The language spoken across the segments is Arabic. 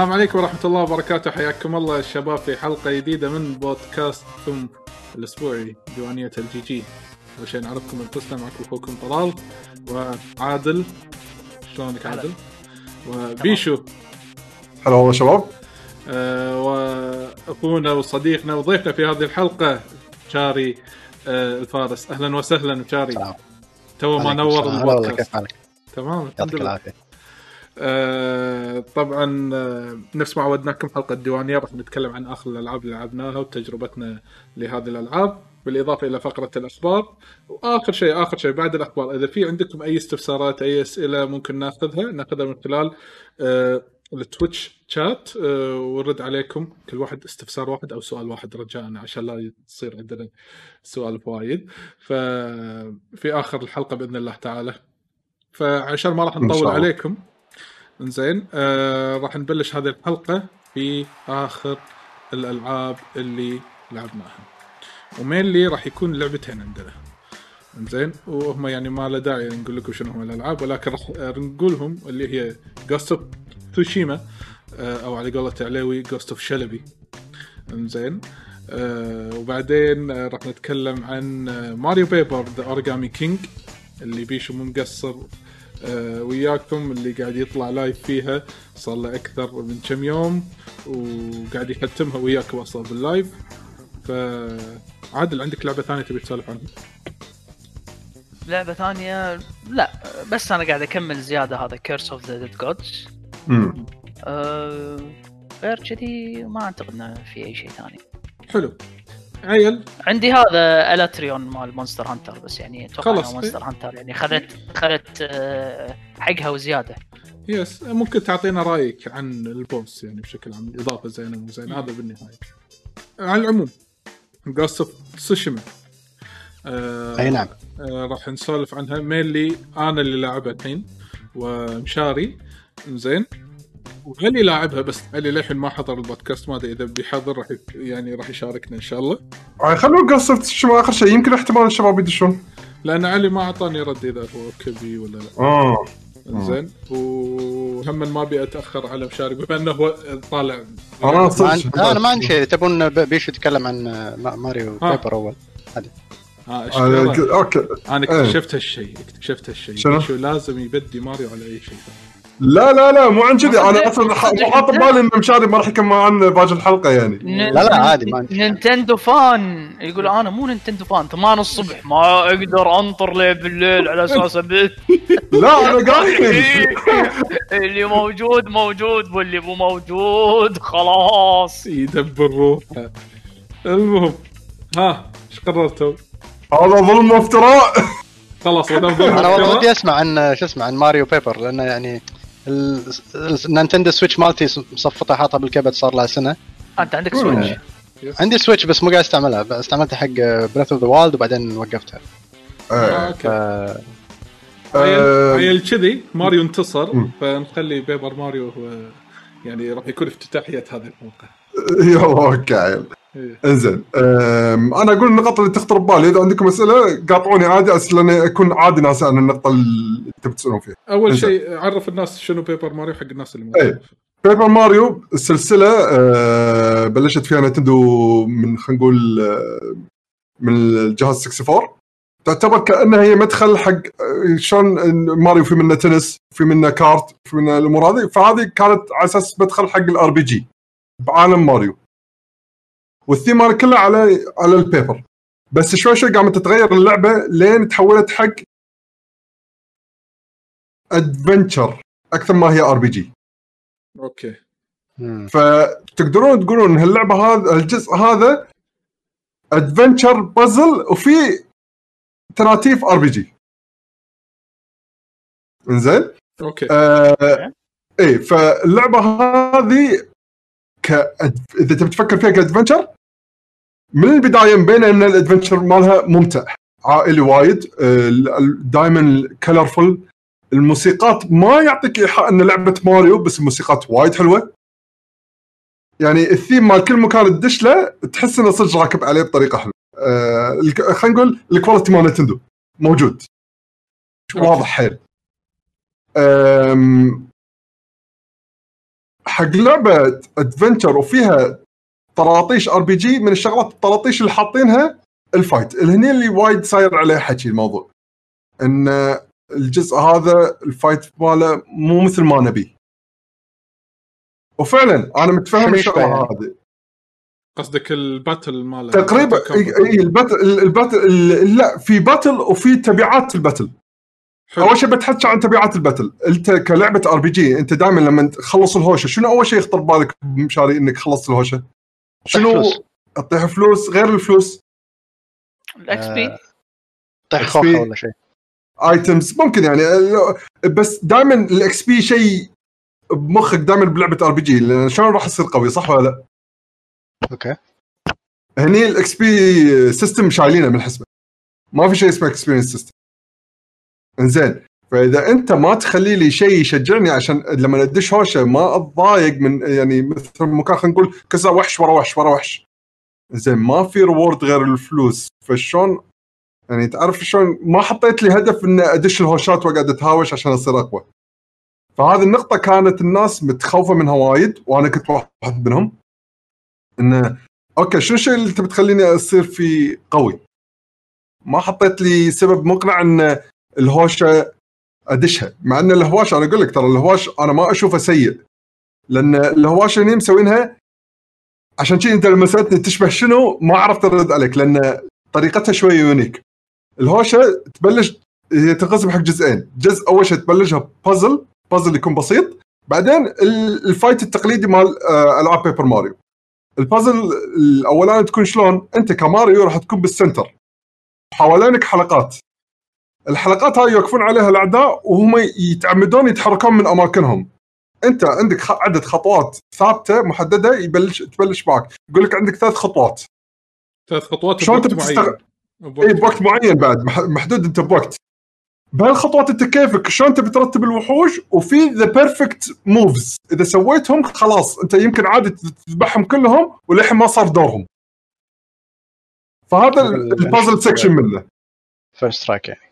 السلام عليكم ورحمة الله وبركاته. حياكم الله يا شباب في حلقة جديدة من بودكاستكم الأسبوعي ديوانية ال GG أول شيء نعرفكم أنفسنا معكم أخوكم طلال وعادل. شلونك عادل؟ وبيشو. هلا والله شباب. آه وأخونا وصديقنا وضيفنا في هذه الحلقة مشاري آه الفارس. أهلا وسهلا مشاري. تو ما نور البودكاست. كيف حالك؟ تمام الحمد يعطيك لله آه، طبعا آه، نفس ما عودناكم حلقة الديوانيه راح نتكلم عن آخر الألعاب اللي لعبناها وتجربتنا لهذه الألعاب بالإضافة إلى فقرة الأخبار. وآخر شيء آخر شيء بعد الأخبار إذا في عندكم أي استفسارات أي أسئلة ممكن ناخذها ناخذها من خلال آه، التويتش شات ونرد عليكم كل واحد استفسار واحد أو سؤال واحد رجاء عشان لا يصير عندنا سؤال وايد. ففي آخر الحلقة بإذن الله تعالى. فعشان ما راح نطول الله. عليكم زين آه راح نبلش هذه الحلقة في آخر الألعاب اللي لعبناها. و mainly راح يكون لعبتين عندنا. زين وهم يعني ما له داعي نقول لكم شنو هم الألعاب ولكن راح نقولهم اللي هي Ghost of Tsushima أو على قولة عليوي Ghost of شلبي زين آه وبعدين آه راح نتكلم عن Mario Paper The Origami King اللي بيشو مو مقصر وياكم اللي قاعد يطلع live فيها. صار له أكثر من كم يوم وقاعد يختمها وياكم أصلا بال live فعادل عندك لعبة ثانية تبي تسولف عنها؟ لعبة ثانية؟ لا بس أنا قاعد أكمل زيادة هذا Curse of the Dead Gods غير كذي ما أعتقد إنه في أي شيء ثاني. حلو. عيل. عندي هذا Alatreon مال Monster Hunter بس يعني أتوقع خلاص. إنه Monster Hunter. يعني خذت خذت آه، حقها وزيادة. بس ممكن تعطينا رأيك عن ال boss يعني بشكل عام إضافة زينة مو زينة هذا بالنهاية. على العموم Ghost of Tsushima آه أي نعم. آه راح نسولف عنها mainly أنا اللي لاعبها الحين ومشاري. زين وعلي لاعبها بس. علي للحين ما حضر البودكاست ما أدري إذا بيحضر راح يعني راح يشاركنا إن شاء الله. يعني خلونا قصة شو آخر شيء. يمكن احتمال الشباب يدشون. لأن علي ما أعطاني رد إذا هو كبي ولا لا. آه. زين. وهم ما أبي أتأخر على مشاري بما إنه هو طالع. لا أنا ما عندي شيء تبون ب- بيشو يتكلم عن آه، ما- ماريو ها. بيبر أول. آه،؟ okay. أنا إيه. اكتشفت هالشيء اكتشفت هالشيء. شنو؟ شو لازم يبدي ماريو على أي شيء. لا لا لا مو عن كذي أنا أصلا حاط؟ ببالي ان مشاري ما راح يكمل معنا باقي الحلقة يعني. لا لا عادي ما. Nintendo fan. يقول أنا مو Nintendo fan 8 الصبح. ما أقدر أنطر ليه بالليل على أساس لا أنا قايل اللي موجود موجود واللي مو موجود خلاص. يدبر روحه. المهم ها إيش قررتوا؟ هذا ظلم وافتراء. خلاص أنا والله ودي أسمع عن شو اسمه عن Mario Paper لأنه يعني ال Nintendo Switch مالتي مصفطة حاطها بالكبد صار لها سنة. أنت عندك Switch. عندي Switch بس مو قاعد أستعملها. بس استعملتها حق Breath of the Wild وبعدين وقفتها. آه، آه، ف... okay آه، عيل عيل كذي ماريو انتصر. فنخلي Paper Mario هو يعني راح يكون افتتاحية هذه الحلقة يلا okay. عيل إيه. إنزين. أم، أنا أقول النقط اللي تخطر ببالي. إذا عندكم أسئلة قاطعوني عادي لاني أكون عادي ناسي عن النقطة اللي تبي تسألون فيها. أول. شيء عرف الناس شنو Paper Mario حق الناس اللي ما إيه. Paper Mario السلسلة أه، بلشت فيها Nintendo من خلينا نقول أه، من الجهاز 64 تعتبر كأنها هي مدخل حق أه، شلون ماريو في منه تنس في منه Kart في منه الأمور هذه. فهذه كانت على أساس مدخل حق ال RPG بعالم ماريو. والثيم هذا كله على على ال paper بس شوي شوي قامت تتغير اللعبة لين تحولت حق adventure أكثر ما هي RPG okay. فتقدرون تقولون ان اللعبه هذا الجزء هذا adventure puzzle وفي تناتيف RPG إنزين؟ okay. آه إيه فاللعبة هذه ك إذا تبي تفكر فيها ك adventure من البداية مبين إن ال adventure مالها ممتع عائلي وايد دائما colorful الموسيقات ما يعطيك إيحاء إن لعبة ماريو بس الموسيقات وايد حلوة. يعني الثيم مال كل مكان تدش له تحس إنه صدق راكب عليه بطريقة حلوة. آه الك- خلينا نقول ال quality مال نينتندو موجود. واضح حيل. حق لعبة adventure وفيها طراطيش RPG من الشغلات الطراطيش اللي حاطينها ال fight اللي هني اللي وايد صاير عليه حكي الموضوع. إن الجزء هذا ال fight ماله مو مثل ما نبي. وفعلا أنا متفهم الشغلة؟ هذه. قصدك ال battle ماله؟ تقريبا إي ال battle الباتل ال- لا في battle وفي تبعات ال battle. حلو. أول شيء بتحكي عن تبعات ال battle أنت كلعبة RPG أنت دائما لما تخلص الهوشة شنو أول شيء يخطر ببالك مشاري إنك خلصت الهوشة شنو. تطيح فلوس غير الفلوس ال XP آه، طيح XP. خوخة ولا شيء items ممكن يعني بس دائما ال XP شيء بمخك دائما بلعبة RPG لأن شلون راح يصير قوي صح ولا لا؟ okay هني ال XP system شايلينه من الحسبة ما في شيء اسمه experience system إنزين فإذا أنت ما تخلي لي شيء يشجعني عشان لما أدش هوشة ما أتضايق من يعني مثل مكان خلينا نقول كذا وحش ورا وحش ورا وحش. زين ما في reward غير الفلوس. فشلون؟ يعني تعرف شلون؟ ما حطيت لي هدف إن أدش الهوشات وأقعد أتهاوش عشان أصير أقوى. فهذه النقطة كانت الناس متخوفة منها وايد وأنا كنت واحد منهم. انه أوكي شو الشيء اللي تبي تخليني أصير فيه قوي؟ ما حطيت لي سبب مقنع إن الهوشه أدشها. مع إن الهواش أنا أقول لك ترى الهواش أنا ما أشوفه سيء. لأن الهواش هني مسوينها عشان شي أنت لما سألتني تشبه شنو؟ ما عرفت أرد عليك لأن طريقتها شوية unique. الهوشة تبلش هي تنقسم حق جزئين. جزء أول شيء تبلشها puzzle puzzle يكون بسيط. بعدين ال- ال fight التقليدي مال آه، ألعاب بيبر ماريو البازل الأولاني تكون شلون؟ أنت كماريو راح تكون بال center حوالينك حلقات. الحلقات هاي يوقفون عليها الأعداء وهم يتعمدون يتحركون من أماكنهم. أنت عندك خ- عدد خطوات ثابتة محددة يبلش تبلش معك. يقول لك عندك ثلاث خطوات. ثلاث خطوات شلون تستغ- بوقت اي بوقت معين بعد. مح- محدود أنت بوقت. بهالخطوات أنت كيفك؟ شلون تبي ترتب الوحوش؟ وفي ذا perfect moves إذا سويتهم خلاص. أنت يمكن عادي تذبحهم كلهم وللحين ما صار دورهم. فهذا ال- ال puzzle section منه. first strike يعني.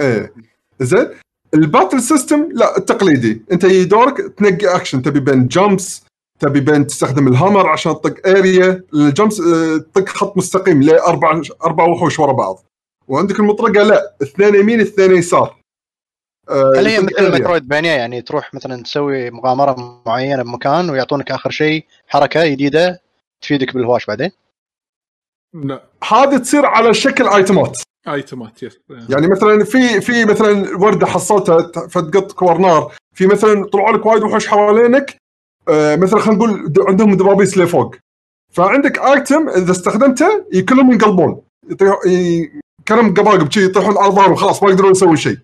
إيه. زين. ال battle system لا التقليدي. أنت يجي دورك تنقي أكشن. تبي بين jumps تبي بين تستخدم ال hammer عشان تطق area ال jumps آه، تطق خط مستقيم لاربع أربع وحوش ورا بعض. وعندك المطرقة لا. اثنين يمين اثنين يسار. آه، هل هي مثل. مترويد بانيا يعني تروح مثلا تسوي مغامرة معينة بمكان ويعطونك آخر شيء حركة جديدة تفيدك بالهواش بعدين؟ هذه تصير على شكل ايتمات ايتمات yes يعني مثلا في في مثلا وردة حصلتها فتقط كور نار في مثلا طلعوا لك وايد وحوش حوالينك آه، مثلا خلينا نقول عندهم دبابيس لفوق. فعندك item إذا استخدمته كلهم ينقلبون. كلام قباقب شي يطيحون على ظهرهم خلاص ما يقدرون يسوون شيء.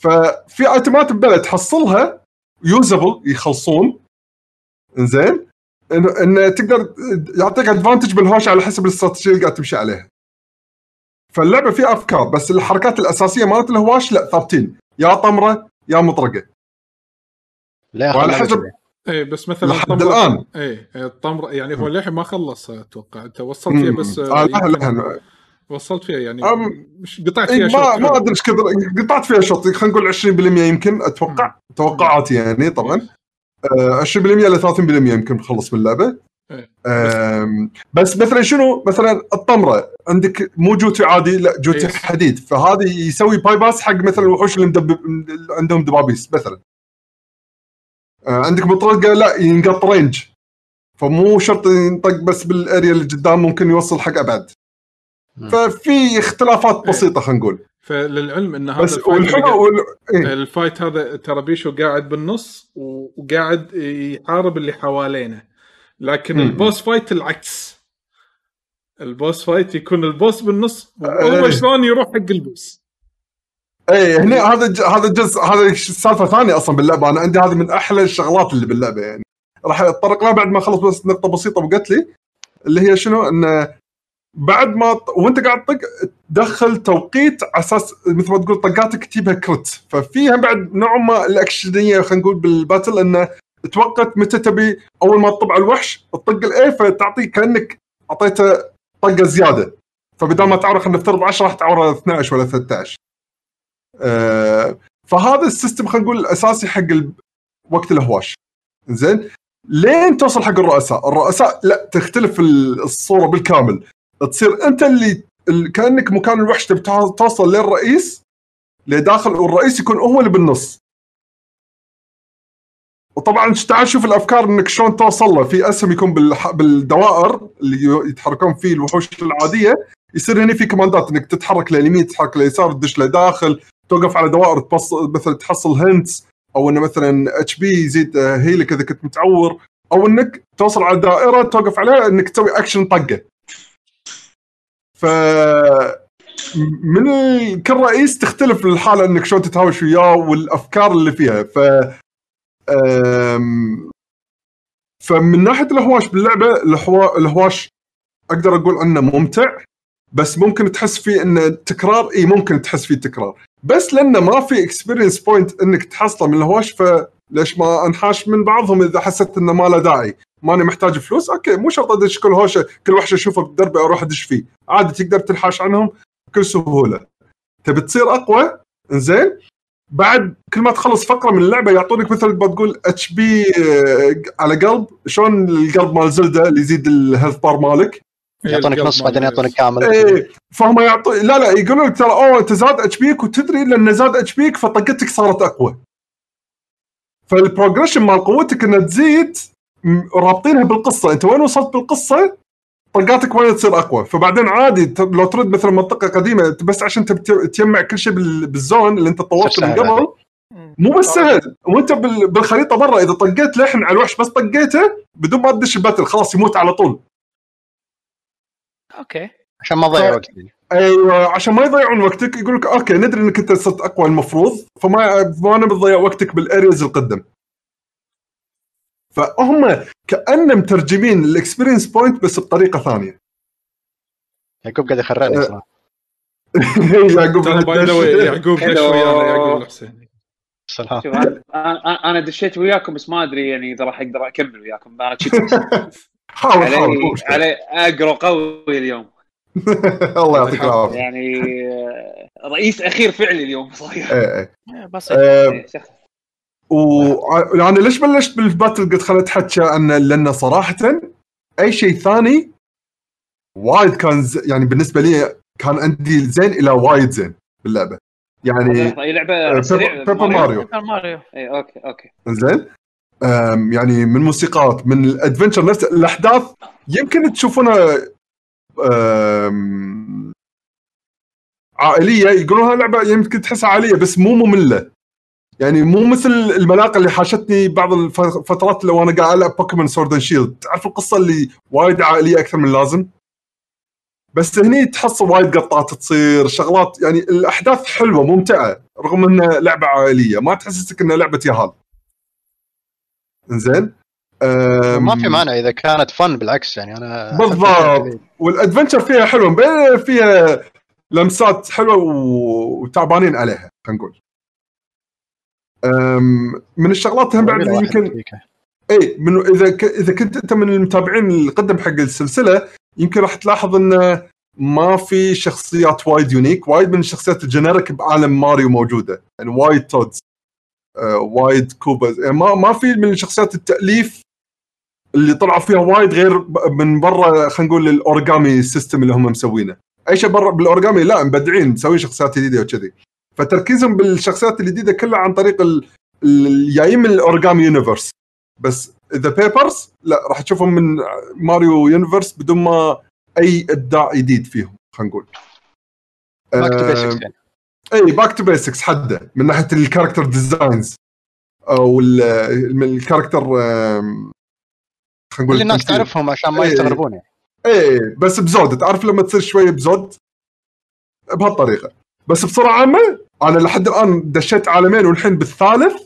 ففي ايتمات ب build تحصلها usable يخلصون. إنزين. انه انه تقدر يعطيك ادفانتج بالهوش على حسب الاستراتيجية اللي قاعد تمشي عليها. فاللعبة فيها أفكار بس الحركات الأساسية مالت الهواش لا ثابتين. يا طمرة يا مطرقة. لا وعلى حسب-. اي بس مثلا لحد الآن. اي الطمره يعني هو للحين ما خلص أتوقع. أنت وصلت فيها مم. بس آه لا لا وصلت فيها يعني أم- مش قطعت إي فيها ما شوط ما حلو. أدري إيش كثر قطعت فيها شوط خلينا نقول 20% يمكن أتوقع. توقعاتي يعني طبعا. 20% ل 30% يمكن نخلص من اللعبة إيه. بس مثلا شنو مثلا الطمره عندك مو جوتي عادي لا جوتي yes. حديد فهذه يسوي bypass حق مثلا الوحوش اللي مدب... اللي عندهم دبابيس مثلا آه، عندك مطرقه لا ينقط range فمو شرط ينطق بس بال area اللي قدام ممكن يوصل حق أبعد. ففي اختلافات إيه. بسيطة خلينا نقول فللعلم إن هذا بس ال fight وال... إيه. ال fight هذا ترى بيشو قاعد بالنص وقاعد يحارب اللي حوالينه لكن مم. ال boss fight العكس ال boss fight يكون ال boss بالنص إيه. وهو شلون يروح حق ال boss اي هنا هذا ج... هذا جزء هذا سالفة ثانية أصلا باللعبة أنا عندي هذه من أحلى الشغلات اللي باللعبة يعني راح اتطرق لها بعد ما اخلص بس نقطة بسيطة بقت لي اللي هي شنو انه بعد ما وانت قاعد تطق تدخل توقيت على أساس مثل ما تقول طقاتك تجيبها كرت. ففيها بعد نوع ما الأكشنية خلينا نقول بال battle إنه توقت متى تبي أول ما تطب على الوحش تطق ال A فتعطيه كأنك أعطيته طقة زيادة. فبدال ما تعور خلينا نفترض 10 راح تعوره 12 ولا 13 آه، فهذا ال system خلينا نقول الاساسي حق وقت الهواش. زين؟ لين توصل حق الرؤساء. الرؤساء لا تختلف ال- الصورة بالكامل. تصير أنت اللي ال- كأنك مكان الوحش توصل للرئيس لداخل والرئيس يكون هو اللي بالنص. وطبعا تعال شوف الأفكار إنك شلون توصل له. في أسهم يكون بالدوائر اللي يتحركون فيه الوحوش العادية. يصير هنا في commandات إنك تتحرك لليمين تتحرك لليسار تدش لداخل توقف على دوائر مثلا تحصل hints أو إنه مثلا HP يزيد آه، هيلك إذا كنت متعور. أو إنك توصل على دائرة توقف عليها إنك تسوي اكشن طقة. ف من كل رئيس تختلف الحالة إنك شلون تتهاوش وياه والأفكار اللي فيها. ف أم، فمن ناحية الهواش باللعبة الهوا- الهواش أقدر أقول إنه ممتع بس ممكن تحس فيه انه تكرار إي ممكن تحس فيه تكرار. بس لأنه ما في experience point إنك تحصله من الهواش فليش ما أنحاش من بعضهم إذا حسيت إنه ما له داعي. ماني محتاج فلوس؟ okay مو شرط أدش كل هوشة كل وحش اشوفه بالدرب أروح أدش فيه. عادي تقدر تنحاش عنهم بكل سهولة. تبي تصير أقوى؟ إنزين. بعد كل ما تخلص فقرة من اللعبة يعطونك مثل ما تقول HP على قلب. شلون القلب مال زيلدا اللي يزيد ال health bar مالك؟ يعطونك نص بعدين يعطونك كامل. إيه فهم يعطو لا لا يقولون لك ترى أوه أنت زاد HP ك وتدري لأن زاد HP ك فطقتك صارت أقوى. فال progression مال قوتك انها تزيد رابطينها بالقصة. أنت وين وصلت بالقصة؟ طقاتك وين تصير أقوى؟ فبعدين عادي لو ترد مثلا منطقة قديمة بس عشان تجمع كل شيء بال- بال zone اللي أنت طورته من قبل مو بس سهل. وأنت بال- بالخريطة برا إذا طقيت لحن على الوحش بس طقيته بدون ما تدش ال battle خلاص يموت على طول. okay. عشان ما تضيع ف- وقت أيوه عشان ما يضيعون وقتك يقول لك okay ندري إنك أنت صرت أقوى المفروض فما ما نبي تضيع وقتك بالارياز القدم. فهم كأنهم مترجمين الإكسبيرينس بوينت بس بطريقة ثانية. يعقوب قاعد يخرعني أه، صراحة. يعقوب واي يعقوب دش Hello. ويانا؟ يعقوب الحسين سلام أنا دشيت وياكم بس ما أدري يعني إذا راح أقدر أكمل وياكم. أنا حاول حاول علي أقرأ قوي اليوم. الله يعطيك العافية. يعني آه، رئيس أخير فعلي اليوم صاير إيه شخص. ويعني ليش بلشت بالباتل قلت خليني اتحكى عنه لأنه صراحة أي شيء ثاني وايد كان ز... يعني بالنسبة لي كان عندي زين إلى وايد زين باللعبة. يعني أي لعبة؟ آه، بيبر بيبر ماريو. سوبر ماريو اي أوكي أوكي. زين؟ يعني من موسيقات من الأدفنشر نفسه الأحداث يمكن تشوفونها أم، عائلية يقولونها لعبة يمكن تحسها عائلية بس مو مملة. يعني مو مثل الملاقة اللي حاشتني بعض الفترات اللي وأنا قاعد ألعب بوكيمون Sword and Shield تعرف القصة اللي وايد عائلية أكثر من اللازم بس هني تحصل وايد قطات تصير شغلات يعني الأحداث حلوة ممتعة رغم إنها لعبة عائلية. ما تحسسك إنها لعبة يهال. إنزين؟ أم، ما في مانع إذا كانت fun بالعكس يعني أنا بالضبط. وال adventure فيها حلوة فيها لمسات حلوة وتعبانين عليها خلينا نقول. من الشغلات هم بعد يمكن إي من إذا ك... إذا كنت أنت من المتابعين القدم حق السلسلة يمكن راح تلاحظ انه ما في شخصيات وايد unique وايد من الشخصيات ال generic بعالم ماريو موجودة. يعني وايد Toads آه وايد Koopas يعني ما ما في من شخصيات التأليف اللي طلعوا فيها وايد غير من برا خلينا نقول ال origami system اللي هم مسوينه. أي شيء برا بالاوريجامي لا مبدعين مسوين شخصيات جديدة وكذي. فتركيزهم بالشخصيات الجديدة كلها عن طريق ال- ال- جايين من ال origami universe بس اذا papers لا راح تشوفهم من ماريو universe بدون ما أي إبداع جديد فيهم خلينا نقول. back to basics يعني. إي back to basics حده من ناحية ال character designs أو ال character خلينا نقول اللي الناس. تعرفهم عشان ما. يستغربون يعني. إيه بس بزود. تعرف لما تصير شوية بزود؟ بهالطريقة. بس بصوره عامه أنا لحد الآن دشيت عالمين والحين بالثالث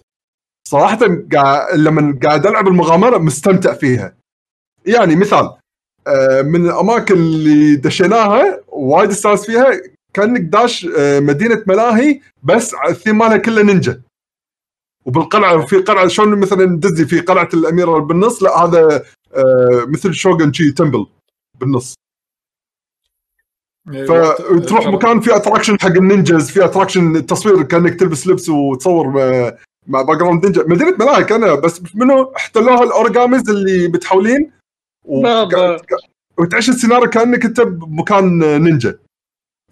صراحة قاعد لما قاعد ألعب المغامرة مستمتع فيها. يعني مثال آه، من الأماكن اللي دشيناها وايد استانس فيها كأنك داش آه، مدينة ملاهي بس الثيم مالها كله نينجا. وبالقلعة في قلعة شلون مثلا ديزني في قلعة الأميرة بالنص؟ لا هذا آه، مثل shogun شي temple بالنص. فتروح مكان في attraction حق النينجاز في attraction تصوير كأنك تلبس لبس وتصور مع background نينجا مدينه ملاهي أنا بس منو احتلوها ال origamis اللي متحولين. وتعيش السيناريو كأنك أنت بمكان نينجا.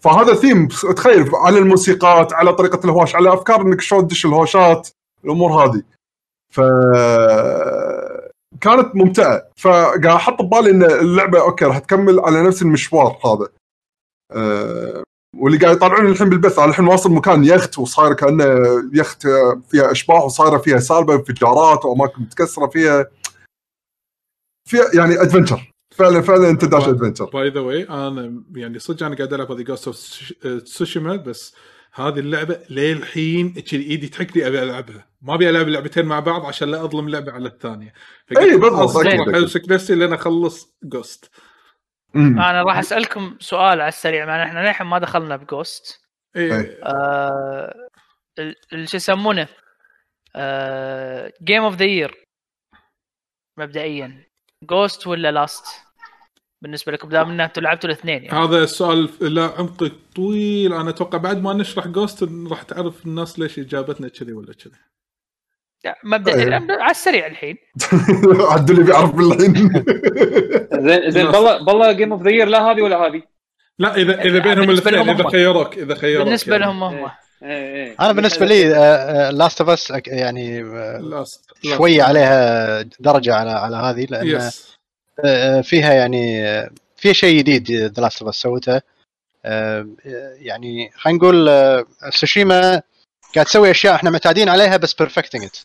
فهذا ثيم تخيل على الموسيقات على طريقة الهواش على أفكار إنك شلون تدش الهوشات الأمور هذه. ف كانت ممتعة. فقاعد أحط ببالي إن اللعبة okay راح تكمل على نفس المشوار هذا. أه واللي قاعد يطلعون الحين بالبث أنا الحين واصل مكان يخت وصاير كأنه يخت فيها أشباح وصايرة فيها سالبه انفجارات وأماكن متكسرة فيها فيها يعني adventure فعلا فعلا أنت داش adventure by the way أنا يعني صدق أنا قاعد ألعب هذه Ghost of Tsushima بس هذه اللعبة للحين إيدي تحكني أبي ألعبها. ما أبي ألعب اللعبتين مع بعض عشان لا أظلم لعبة على الثانية. إي بالضبط،. أمسك نفسي لين أخلص Ghost أنا راح أسألكم سؤال على السريع مع إحنا للحين ما دخلنا ب Ghost. اي إي. آه شو يسمونه؟ game of the year مبدئيا. Ghost ولا Last بالنسبة لكم دام ان أنتم لعبتوا الاثنين يعني. هذا السؤال له عمق طويل. أنا أتوقع بعد ما نشرح Ghost راح تعرف الناس ليش إجابتنا كذي ولا كذي. مبدئيا إيه. على السريع الحين. عدل اللي بيعرف بالحين. زين زين بالله بالله game of the لا هذه ولا هذه. لا إذا إذا بينهم الاثنين إذا. خيروك إذا خيروك بالنسبة يعني. لهم هم. إيه إيه أنا بالنسبة لي Last of Us يعني آه، شوية عليها درجة على على هذه لأن yes آه، فيها يعني آه، فيها شيء جديد The Last of Us سوته. آه، يعني خلينا نقول آه، تسوشيما قاعد تسوي أشياء إحنا معتادين عليها بس perfecting it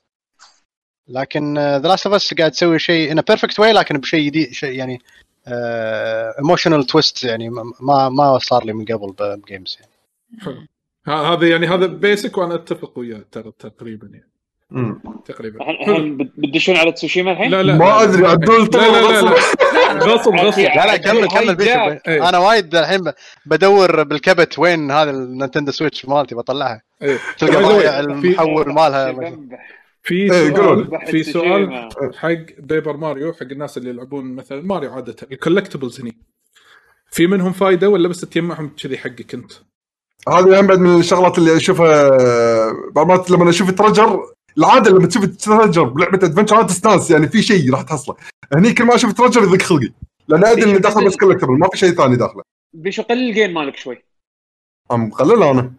لكن The Last of Us قاعد تسوي شيء in perfect way لكن بشيء جديد شيء يعني emotional twist يعني ما ما صار لي من قبل ب games يعني ه- هذا يعني هذا basic وأنا أتفق وياه ترى تقريبا يعني. تقريبا الحين الحين بت- بتدشون على تسوشيما الحين؟ لا لا ما لا. أدري، عدول لا لا لا, لا. غصب غصب لا لا كمل كمل بيشو إيه. أنا وايد الحين بدور بالكبت وين هذا ال Nintendo Switch مالتي بطلعها إيه. تلقى في- ضايع المحول مالها في إيه،. سؤال في سؤال حق Paper Mario حق الناس اللي يلعبون مثلا ماريو عاده ال collectibles هني في منهم فايده ولا بس تجمعهم كذي حقك انت؟ هذه هم بعد من الشغلات اللي اشوفها لما أشوف treasure العادة لما تشوف treasure بلعبة adventure تستانس يعني في شيء راح تحصله. هني كل ما أشوف treasure يضيق خلقي. لأن أدري انه داخل بس collectible ما في شيء ثاني داخله. بيشو قلل الجيم مالك شوي. أم مقلل أنا.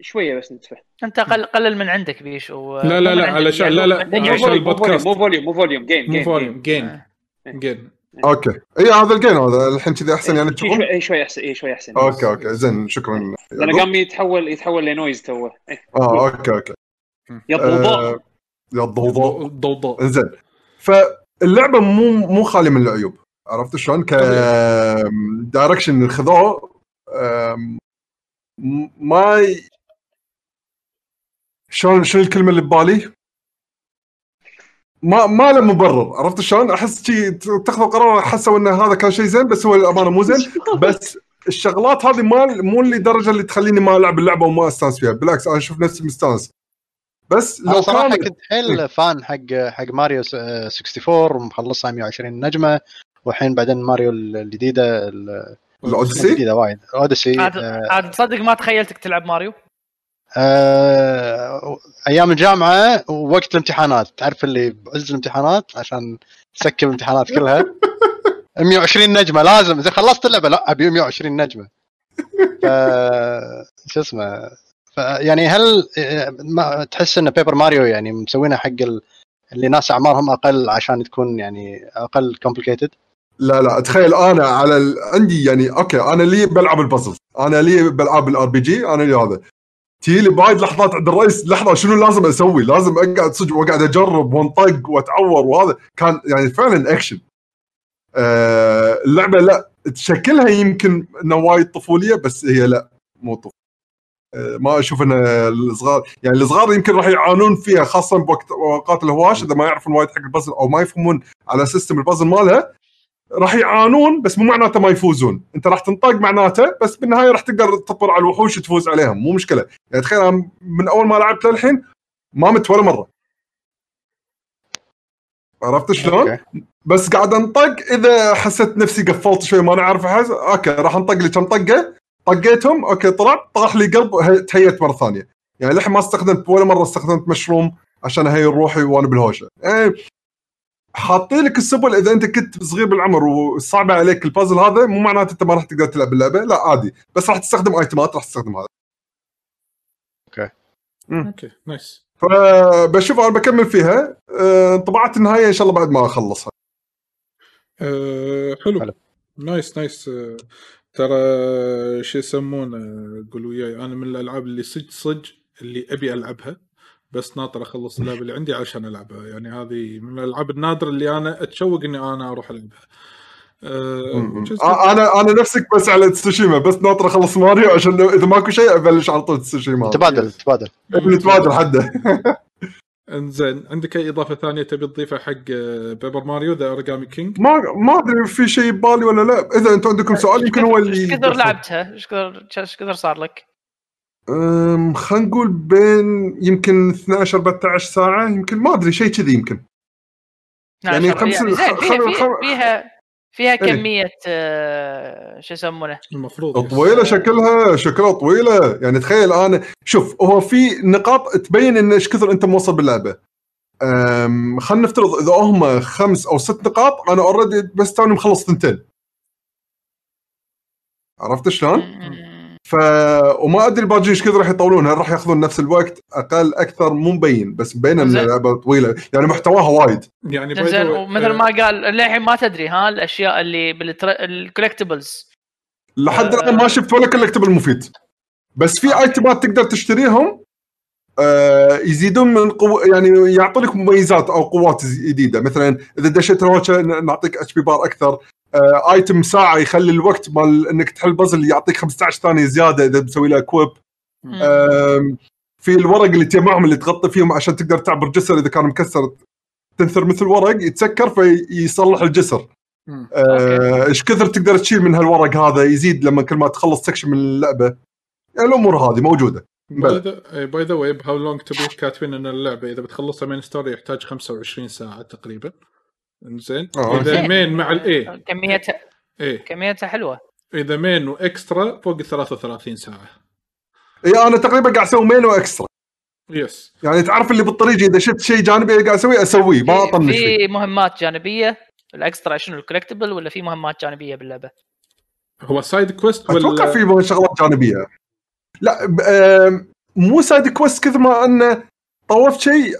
شوية بس نتفه. أنت قل قلل من عندك بيش و... لا لا لا علشان لا لا مو volume مو volume البودكاست. مو volume مو volume gain مو gain volume gain إيه. gain أوكي. إي هذا الجيم هذا. الحين كذي أحسن يعني تشوفون؟ شوي إيه، شوي احسن اي شوي أحسن. okay okay. زين شكرا. لأنه قام يتحول يتحول ل noise توه إيه. آه أوكي أوكي. يا ضوضاء. آه، يا الضوضاء ضوضاء. زين. فاللعبة مو مو خالية من العيوب. عرفت شلون؟ ك direction اللي خذوه ما ي... شلون شنو الكلمة اللي ببالي؟ ما ما له مبرر. عرفت شلون؟ أحس شي تاخذوا قرار حسوا إن هذا كان شيء زين بس هو الامانه مو زين. بس الشغلات هذه ما مو اللي درجه اللي تخليني ما ألعب اللعبة وما أستانس فيها. بالعكس أنا أشوف نفسي مستانس. بس لو صراحة كان كنت حيل فان حق حق ماريو س- 64 ومخلصها 120 نجمة والحين بعدين ماريو الجديدة ال- ال Odyssey؟ الجديدة وايد. Odyssey عاد آه، عاد تصدق ما تخيلتك تلعب ماريو. آه، أيام الجامعة ووقت الامتحانات. تعرف اللي بعز الامتحانات عشان تسكر الامتحانات كلها؟ 120 نجمة لازم. إذا خلصت اللعبة لا أبي 120 نجمة. ف شو اسمه يعني هل تحس إن Paper Mario يعني مسوينها حق ال- اللي ناس أعمارهم أقل عشان تكون يعني أقل complicated لا لا تخيل أنا على ال... عندي يعني okay أنا لي بلعب البازل أنا لي بلعب ال RPG أنا لي هذا تجي لي بايد لحظات عند الرئيس لحظة شنو لازم أسوي؟ لازم أقعد صدق وأقعد أجرب وأنطق وأتعور وهذا كان يعني فعلا اكشن. آه اللعبة لا شكلها يمكن انه وايد طفولية بس هي لا مو طفولية. ما أشوف إن الصغار يعني الصغار يمكن راح يعانون فيها خاصة بوقت اوقات الهواش إذا ما يعرفون وايد حق البازل أو ما يفهمون على system ال puzzle مالها راح يعانون بس مو معناته ما يفوزون. أنت راح تنطق معناته بس بالنهاية راح تقدر تطر على الوحوش وتفوز عليهم مو مشكلة. يعني تخيل من أول ما لعبت للحين ما مت ولا مرة. عرفت شلون؟ بس قاعد أنطق إذا حسيت نفسي قفلت شوي ما أنا عارف أحس okay راح أنطق لي كم طقة. طقيتهم okay طلعت طاح لي قلب هي- تهيت مرة ثانية. يعني للحين ما استخدمت ولا مرة استخدمت مشروم عشان هي روحي وأنا بالهوشة. إيه، حاطين لك السبل إذا أنت كنت صغير بالعمر وصعب عليك البازل هذا مو معناته أنت ما راح تقدر تلعب اللعبة لا عادي. بس راح تستخدم item ات راح تستخدم هذا. okay. nice. فبشوف أنا بكمل فيها. آه، طبعت النهاية إن شاء الله بعد ما أخلصها. أه حلو. حلو. nice nice. ترى شو يسمونه قولوا وياي أنا من الألعاب اللي صج صج اللي أبي ألعبها بس ناطر أخلص اللعبة اللي عندي عشان ألعبها. يعني هذه من الألعاب النادرة اللي أنا أتشوق إني أنا أروح ألعبها. أه أنا أنا نفسك بس على تسوشيما بس ناطر أخلص ماريو عشان لو إذا ماكو شيء أبلش على طول تسوشيما. تبادل تبادل. نتبادل حده انزين عندك أي إضافة ثانية تبي تضيفها حق Paper Mario The Origami King ما ما أدري في شيء ببالي ولا لا. إذا أنتم عندكم سؤال يمكن هو اللي إيش كثر لعبتها؟ إيش كثر إيش كثر صار لك؟ أم، خلينا نقول بين يمكن 12 14 ساعة يمكن ما أدري شيء كذي يمكن. يعني 12 خمس- خ- فيها فيها فيها, فيها إيه. كمية آه، شو يسمونه؟ المفروض طويلة شكلها شكلها طويلة يعني تخيل أنا شوف هو في نقاط تبين إن إيش كثر أنت موصل باللعبة خلينا نفترض إذا هم خمس أو ست نقاط أنا already بس توني مخلص ثنتين عرفت شلون؟ ف وما أدري الباقيين إيش كثر راح يطولون. هل راح يأخذون نفس الوقت؟ أقل أكثر؟ مو مبين. بس مبين إن. اللعبه طويلة. يعني محتواها وايد. يعني زين ومثل آه، ما قال للحين ما تدري ها الأشياء اللي بال collectibles لحد آه. الآن ما شفت ولا collectible مفيد. بس في item ات تقدر تشتريهم آه يزيدون من قو... يعني يعطوا لك مميزات أو قوات جديدة. مثلا إذا دشيت ن- نعطيك HP bar أكثر. آه item ساعة يخلي الوقت مال إنك تحل بازل يعطيك 15 ثانية زيادة إذا مسوي له كويب آم، في الورق اللي تجمعهم اللي تغطي فيهم عشان تقدر تعبر جسر إذا كان مكسر تنثر مثل ورق يتسكر فيصلح الجسر. آه، إيش كثر تقدر تشيل من هالورق هذا يزيد لما كل ما تخلص section من اللعبة. يعني الأمور هذه موجودة. by the way ب How Long to Beat كاتبين إن اللعبة إذا بتخلصها main story يحتاج 25 ساعة تقريبا. إنزين؟ آه. إذا زين. مين مع الاي كميتها إيه كميتها حلوة. إذا main و extra فوق ال 33 ساعة. إي أنا تقريبا قاعد أسوي main و extra yes يعني تعرف اللي بالطريق إذا شفت شيء جانبي قاعد أسويه أسويه ما أطنش فيه. في مهمات جانبية. ال extra شنو ال collectible ولا في مهمات جانبية باللعبة؟ هو side quest ولا أتوقع في شغلات جانبية. لا مو side quest كثر ما أنه طوفت شيء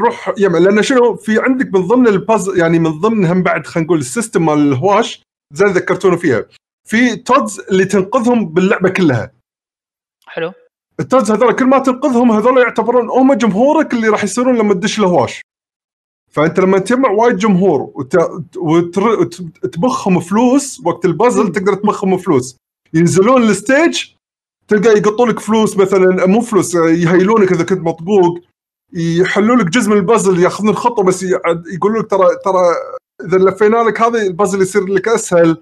روح يمن لأن شنو في عندك من ضمن ال puz يعني من ضمن هم بعد خلينا نقول ال system مال الهواش زي اللي ذكرتونا فيها. في Toads اللي تنقذهم باللعبة كلها. حلو. ال Toads هذول كل ما تنقذهم هذول يعتبرون هم جمهورك اللي راح يصيرون لما تدش الهواش. فأنت لما تجمع وايد جمهور وت... وتر... وت- تبخهم فلوس وقت البازل تقدر تبخهم فلوس. ينزلون ال stage تلقى يقطوا لك فلوس مثلا مو فلوس يهيلونك إذا كنت مطبوق. يحلوا لك جزء من البازل ياخذون خطوه بس يع- يقولوا لك ترى ترى إذا لفينا لك هذا البازل يصير لك أسهل.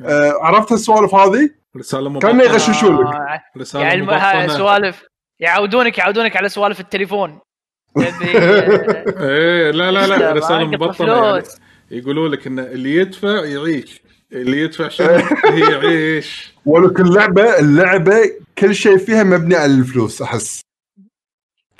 آه عرفت السوالف هذه؟ رسالة كانوا مبطنه يغششون لك. آه، رسالة يعني مبطنة. سوالف يعودونك يعودونك على سوالف التليفون. إيه لا لا لا رسالة مبطنة يعني. يقولوا لك إن اللي يدفع يعيش. اللي يدفع شنو؟ هي يعيش. ولك اللعبه اللعبة كل شيء فيها مبني على الفلوس أحس.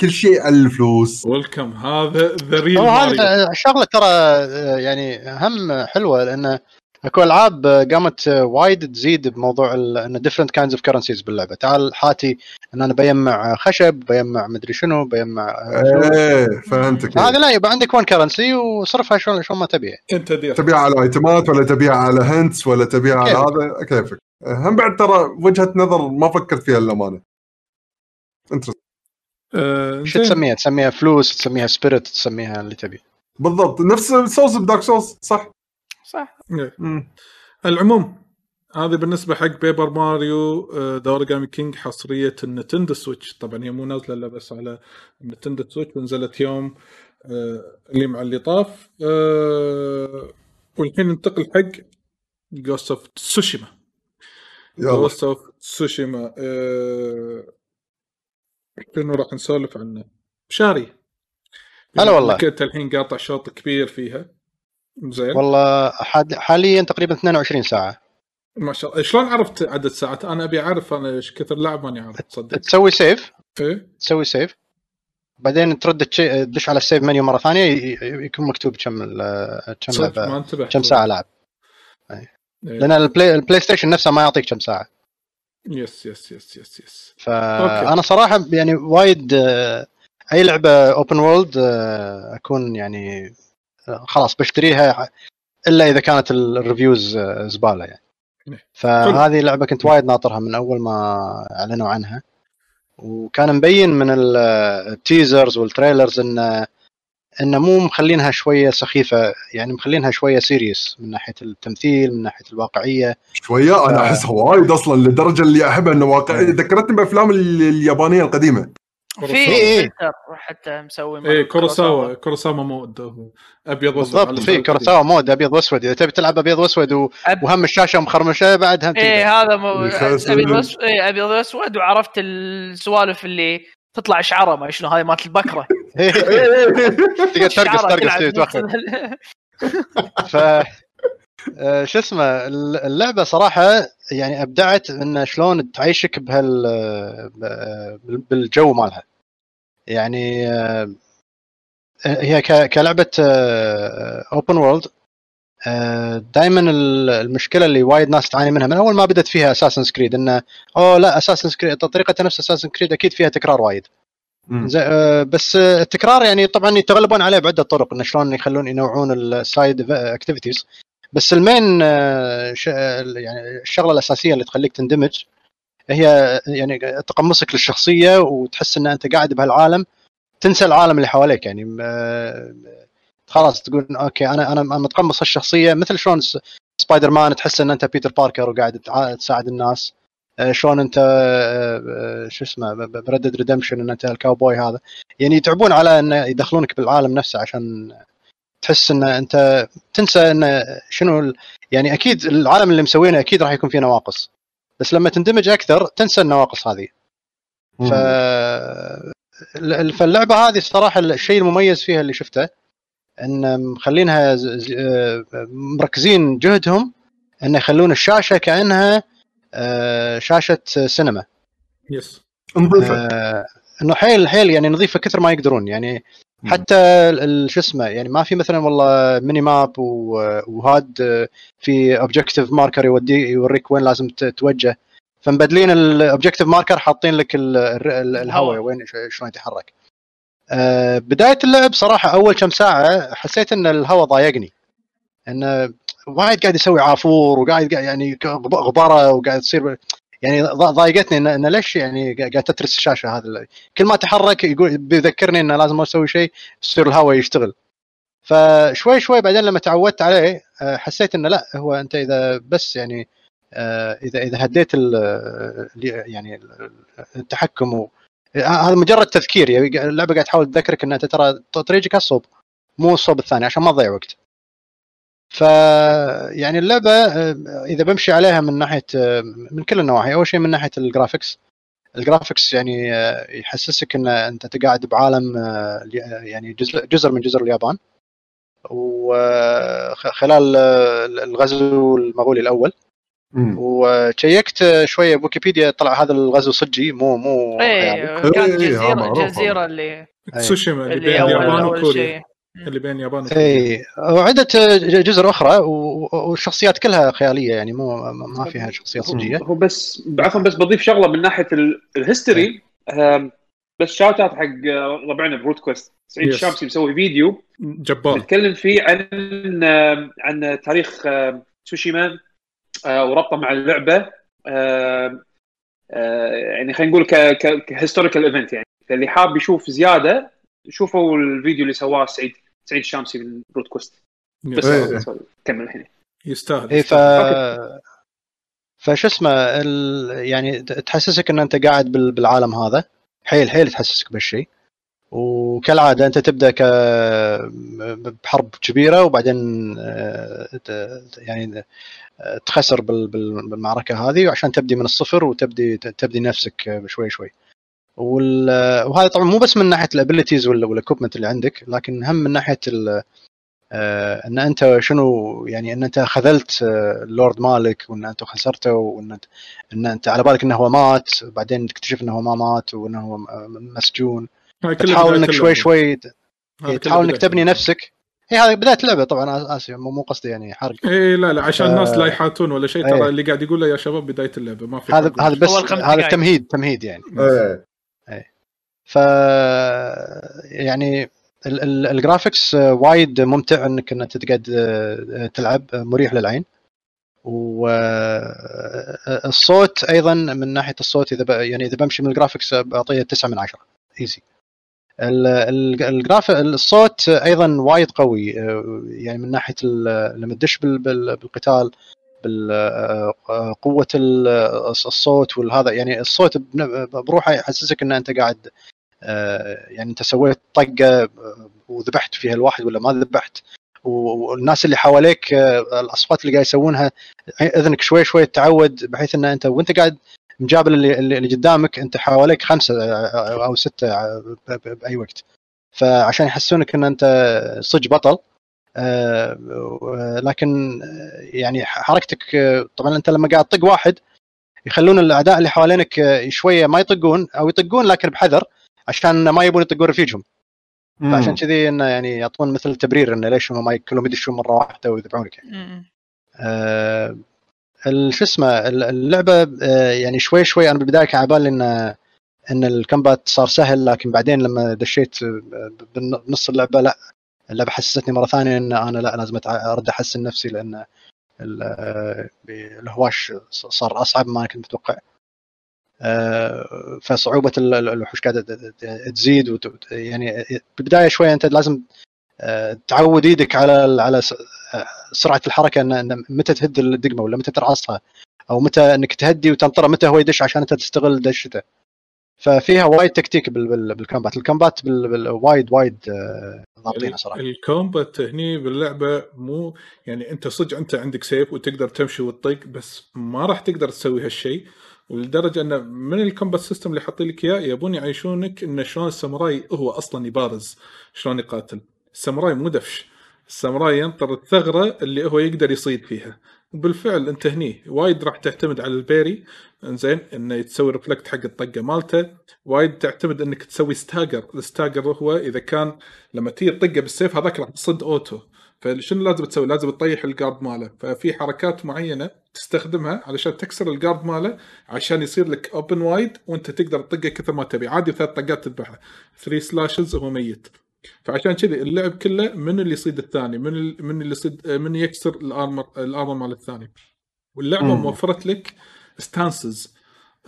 كل شيء على الفلوس. ويلكم. هذا ذا ريل هذا شغلة ترى آه، يعني هم حلوة لأن أكو ألعاب آه، قامت آه، وايد تزيد بموضوع ال- إن ديفرنت كاينز اوف كرنسيز باللعبة. تعال حاتي إن أنا بيمع آه، خشب بيمع مدري شنو بيمع آه،. إيه فهمتك. هذا لا يبقى عندك ون كرنسي وصرفها شلون شلون ما تبي أنت دير. تبيع على item ات ولا تبيع على hints ولا تبيع على. هذا؟ كيفك. هم بعد ترى وجهة نظر ما فكرت فيها للأمانة. انت آه شو زين. تسميها؟ تسميها فلوس تسميها spirit تسميها اللي تبي. بالضبط. نفس souls ب Dark Souls صح؟ صح. إيه. العموم هذه بالنسبة حق Paper Mario The Origami King حصرية ال Nintendo Switch. طبعا هي مو نازلة إلا بس على ال Nintendo Switch ونزلت يوم آه، اللي مع اللي طاف. آه، والحين ننتقل حق Ghost of Tsushima Ghost of Tsushima شنو راح نسولف عنه شاري هلا والله. إنك انت الحين قاطع شوط كبير فيها. زين. والله حاليا تقريبا 22 ساعة. ما شاء الله. شلون عرفت عدد ساعات؟ أنا أبي أعرف أنا إيش كثر لعب ماني عارف تصدق تسوي save إيه. تسوي save بعدين ترد تدش على ال save menu مرة ثانية يكون مكتوب كم كم كم ساعة لعب إيه. لأن ال Play, ال PlayStation نفسه ما يعطيك كم ساعة. yes yes yes yes yes فأنا صراحة يعني وايد آه، أي لعبة open world أكون يعني آه، خلاص بشتريها إلا إذا كانت ال- ال reviews آه، زبالة يعني. نعم. فهذه لعبة كنت وايد ناطرها من أول ما أعلنوا عنها. وكان مبين من ال- ال teasers وال trailers انه إنه مو مخلينها شوية سخيفة يعني مخلينها شوية serious من ناحية التمثيل من ناحية الواقعية. شوية؟ أنا ف- احسها وايد أصلا لدرجة اللي أحبها إنه واقعي ذكرتني بافلام ال- اليابانية القديمة. في إيه. فلتر حتى مسوي إيه كوروساوا. كوروساوا mode أبيض وأسود. بالضبط في كورساوا مود أبيض وأسود. إذا تبي تلعب أبيض وأسود و... أب- وهم الشاشة مخرمشة بعد هم. إيه هذا مو يخسر. أبيض اسود إيه أبيض اسود وعرفت السوالف اللي تطلع شعرة ما شنو هاي مالت البكرة. تقدر ترقص ترقص توخر ف آه، شو اسمه اللعبة صراحة يعني أبدعت انه شلون تعيشك بهال ب- بالجو مالها. يعني آه، هي كلعبة open world دائما المشكلة اللي وايد ناس تعاني منها من أول ما بدت فيها Assassin's Creed إنه أوه لا Assassin's Creed طريقة نفس Assassin's Creed أكيد فيها تكرار وايد. آه، بس آه، التكرار يعني طبعا يتغلبون عليه بعدة طرق انه شلون يخلون ينوعون ال side activities بس ال main آه، يعني الشغلة الأساسية اللي تخليك تندمج هي يعني تقمصك للشخصية وتحس إن أنت قاعد بهالعالم تنسى العالم اللي حواليك يعني آه، خلاص تقول okay أنا أنا متقمص الشخصيه مثل شلون سبايدر مان تحس إن أنت Peter Parker وقاعد تساعد الناس. آه، شلون انت آه، آه، شو اسمه ب Red Dead Redemption ان انت الكاوبوي هذا. يعني يتعبون على ان يدخلونك بالعالم نفسه عشان تحس إن أنت تنسى إن شنو يعني أكيد العالم اللي مسوينه أكيد راح يكون فيه نواقص. بس لما تندمج أكثر تنسى النواقص هذه. ف ال- فاللعبة هذه الصراحة الشيء المميز فيها اللي شفته إن مخلينها آه، مركزين جهدهم ان يخلون الشاشة كأنها آه، شاشة سينما. yes. نظيفة. آه، إنه حيل حيل يعني نظيفة كثر ما يقدرون يعني. حتى ال- ال- شو اسمه يعني ما في مثلا والله mini map و HUD آه، في objective marker يودي يوريك وين لازم ت- توجه. فمبدلين ال objective marker حاطين لك ال- ال- ال- الهواء وين ش- شلون يتحرك. آه، بداية اللعب صراحة أول كم ساعة حسيت إن الهواء ضايقني. انه وايد قاعد يسوي عافور وقاعد قاعد يعني غبره وقاعد تصير يعني ضايقتني إن ليش يعني قا- قاعد تترس الشاشة هذا كل ما اتحرك يقول بيذكرني إنه لازم أسوي شيء يصير الهواء يشتغل. فشوي شوي بعدين لما تعودت عليه آه، حسيت إنه لا هو أنت إذا بس يعني آه، اذا إذا هديت يعني ال- التحكم و... هذا مجرد تذكير. يعني اللعبة قاعد تحاول تذكرك إن أنت ترى طريقك هالصوب مو الصوب الثاني عشان ما تضيع وقت. ف يعني اللعبة آه، إذا بمشي عليها من ناحية آه، من كل النواحي أول شيء من ناحية الجرافكس ال graphics يعني آه، يحسسك إن أنت قاعد بعالم يعني جزء جزر من جزر اليابان. وخلال الغزو المغولي الأول. وشيكت شوية بويكيبيديا طلع هذا الغزو صجي مو مو. إيه كانت إيه، جزيرة جزيرة اللي تسوشيما اللي بين اليابان وكوريا. اللي بين اليابان وكوريا اي وعدة جزر أخرى والشخصيات كلها خيالية يعني مو ما فيها شخصيات صجيه هو بس عفوا بس بضيف شغلة من ناحية ال- ال history. آم، بس shout out حق آه، ربعنا بروت كويست سعيد. الشامسي مسوي فيديو. جبار. نتكلم فيه عن عن تاريخ تسوشيما آه، وربطه مع اللعبة. آه، يعني خلينا نقول ك historical event يعني. فاللي حاب يشوف زيادة شوفوا الفيديو اللي سواه سعيد. سعيد الشامسي من بروت كويست بس كمل الحين. يستاهل اي ف. فشو اسمه ال... يعني تحسسك إن أنت قاعد بال- بالعالم هذا. حيل حيل تحسسك بهالشيء وكالعادة أنت تبدأ ك بحرب كبيرة وبعدين آه، ت- يعني آه، تخسر بال- بال- بالمعركة هذه وعشان تبدي من الصفر وتبدي تبدي نفسك آه، شوي شوي. وهذا طبعا مو بس من ناحية ال abilities وال equipment اللي عندك لكن هم من ناحية ال- آه، إن أنت شنو يعني إن أنت خذلت آه، اللورد مالك وإن أنت خسرته وإن انت إن أنت على بالك إنه هو مات بعدين تكتشف إنه هو ما مات وإنه هو م- مسجون كلها تحاول إنك شوي. شوي تحاول إنك تبني. نفسك هي هذه بداية اللعبة طبعا آسف مو مو قصدي يعني حرق اي لا لا عشان الناس آه، لا يحاتون ولا شيء ترى إيه. اللي قاعد يقوله يا شباب بداية اللعبة ما في هذا. هذا بس هذا. تمهيد تمهيد يعني ف يعني ال- ال- ال graphics وايد ممتع انك انك تقعد آه، تلعب آه، مريح للعين. والصوت أيضا من ناحية الصوت اذا. يعني اذا بمشي من ال graphics بعطيه 9 من 10 easy ال graph الصوت أيضا وايد قوي آه، يعني من ناحية لما تدش بال- بال- بالقتال بقوه الصوت والهذا. يعني الصوت بروحه يحسسك إن أنت قاعد آه، يعني انت سويت طقة آه، وذبحت فيها الواحد ولا ما ذبحت. والناس اللي حواليك آه، الأصوات اللي قاعد يسوونها إذنك شوي شوي تتعود بحيث إن أنت وأنت قاعد مجابل اللي, اللي قدامك أنت حواليك خمسة آه، أو ستة آه، بأي وقت. فعشان يحسونك إن أنت صج بطل آه، لكن آه، يعني حركتك آه، طبعا أنت لما قاعد تطق واحد يخلون الأعداء اللي حوالينك آه، شوية ما يطقون أو يطقون لكن بحذر عشان ما يبون يطقون رفيجهم. فعشان كذي إنه يعني يعطون مثل تبرير إنه ليش هم ما كلهم يدشون مرة واحدة ويذبحونك يعني. آه، ال- شو اسمه ال- اللعبة آه، يعني شوي شوي أنا بالبداية كان على بالي ان إن الكمبات صار سهل لكن بعدين لما دشيت آه، بنص اللعبة لا اللعبة حسستني مرة ثانية إن أنا لا لازم أتع- أرد أحسن نفسي لأن ال- آه، الهواش صار أصعب ما كنت متوقع. آه، فصعوبة ال- ال- الوحوش قاعدة تزيد يعني بالبداية شوية أنت لازم آه، تعود إيدك على على آه، سرعة الحركة ان متى تهد الدقمة ولا متى ترعصها أو متى إنك تهدي وتنطره متى هو يدش عشان أنت تستغل دشته ففيها وايد تكتيك بال- بال- بالكومبات. الكومبات وايد وايد آه، ضابطينها صراحة. ال combat هني باللعبة مو يعني أنت صدق أنت عندك سيف وتقدر تمشي وتطق بس ما راح تقدر تسوي هالشيء. ولدرجه انه من ال combat system اللي حاطين لك إياه يبون يعيشونك انه شلون الساموراي هو أصلا يبارز شلون يقاتل. الساموراي مو دفش. الساموراي ينطر الثغرة اللي هو يقدر يصيد فيها. وبالفعل أنت هني وايد راح تعتمد على ال parry. إنزين إنه تسوي reflect حق الطقة مالته. وايد تعتمد إنك تسوي stagger ال stagger هو إذا كان لما تيجي تطقه بالسيف هذاك راح تصد auto. فشنو لازم تسوي؟ لازم تطيح ال guard ماله، ففي حركات معينة تستخدمها علشان تكسر ال guard ماله عشان يصير لك open wide وانت تقدر تطقه كثر ما تبي، عادي ثلاث طقات تذبحه، 3 slashes وهو ميت. فعشان كذي اللعب كله من اللي يصيد الثاني، من ال- من اللي يصيد من يكسر ال armor ال armor مال الثاني. واللعبة مم. موفرت لك stances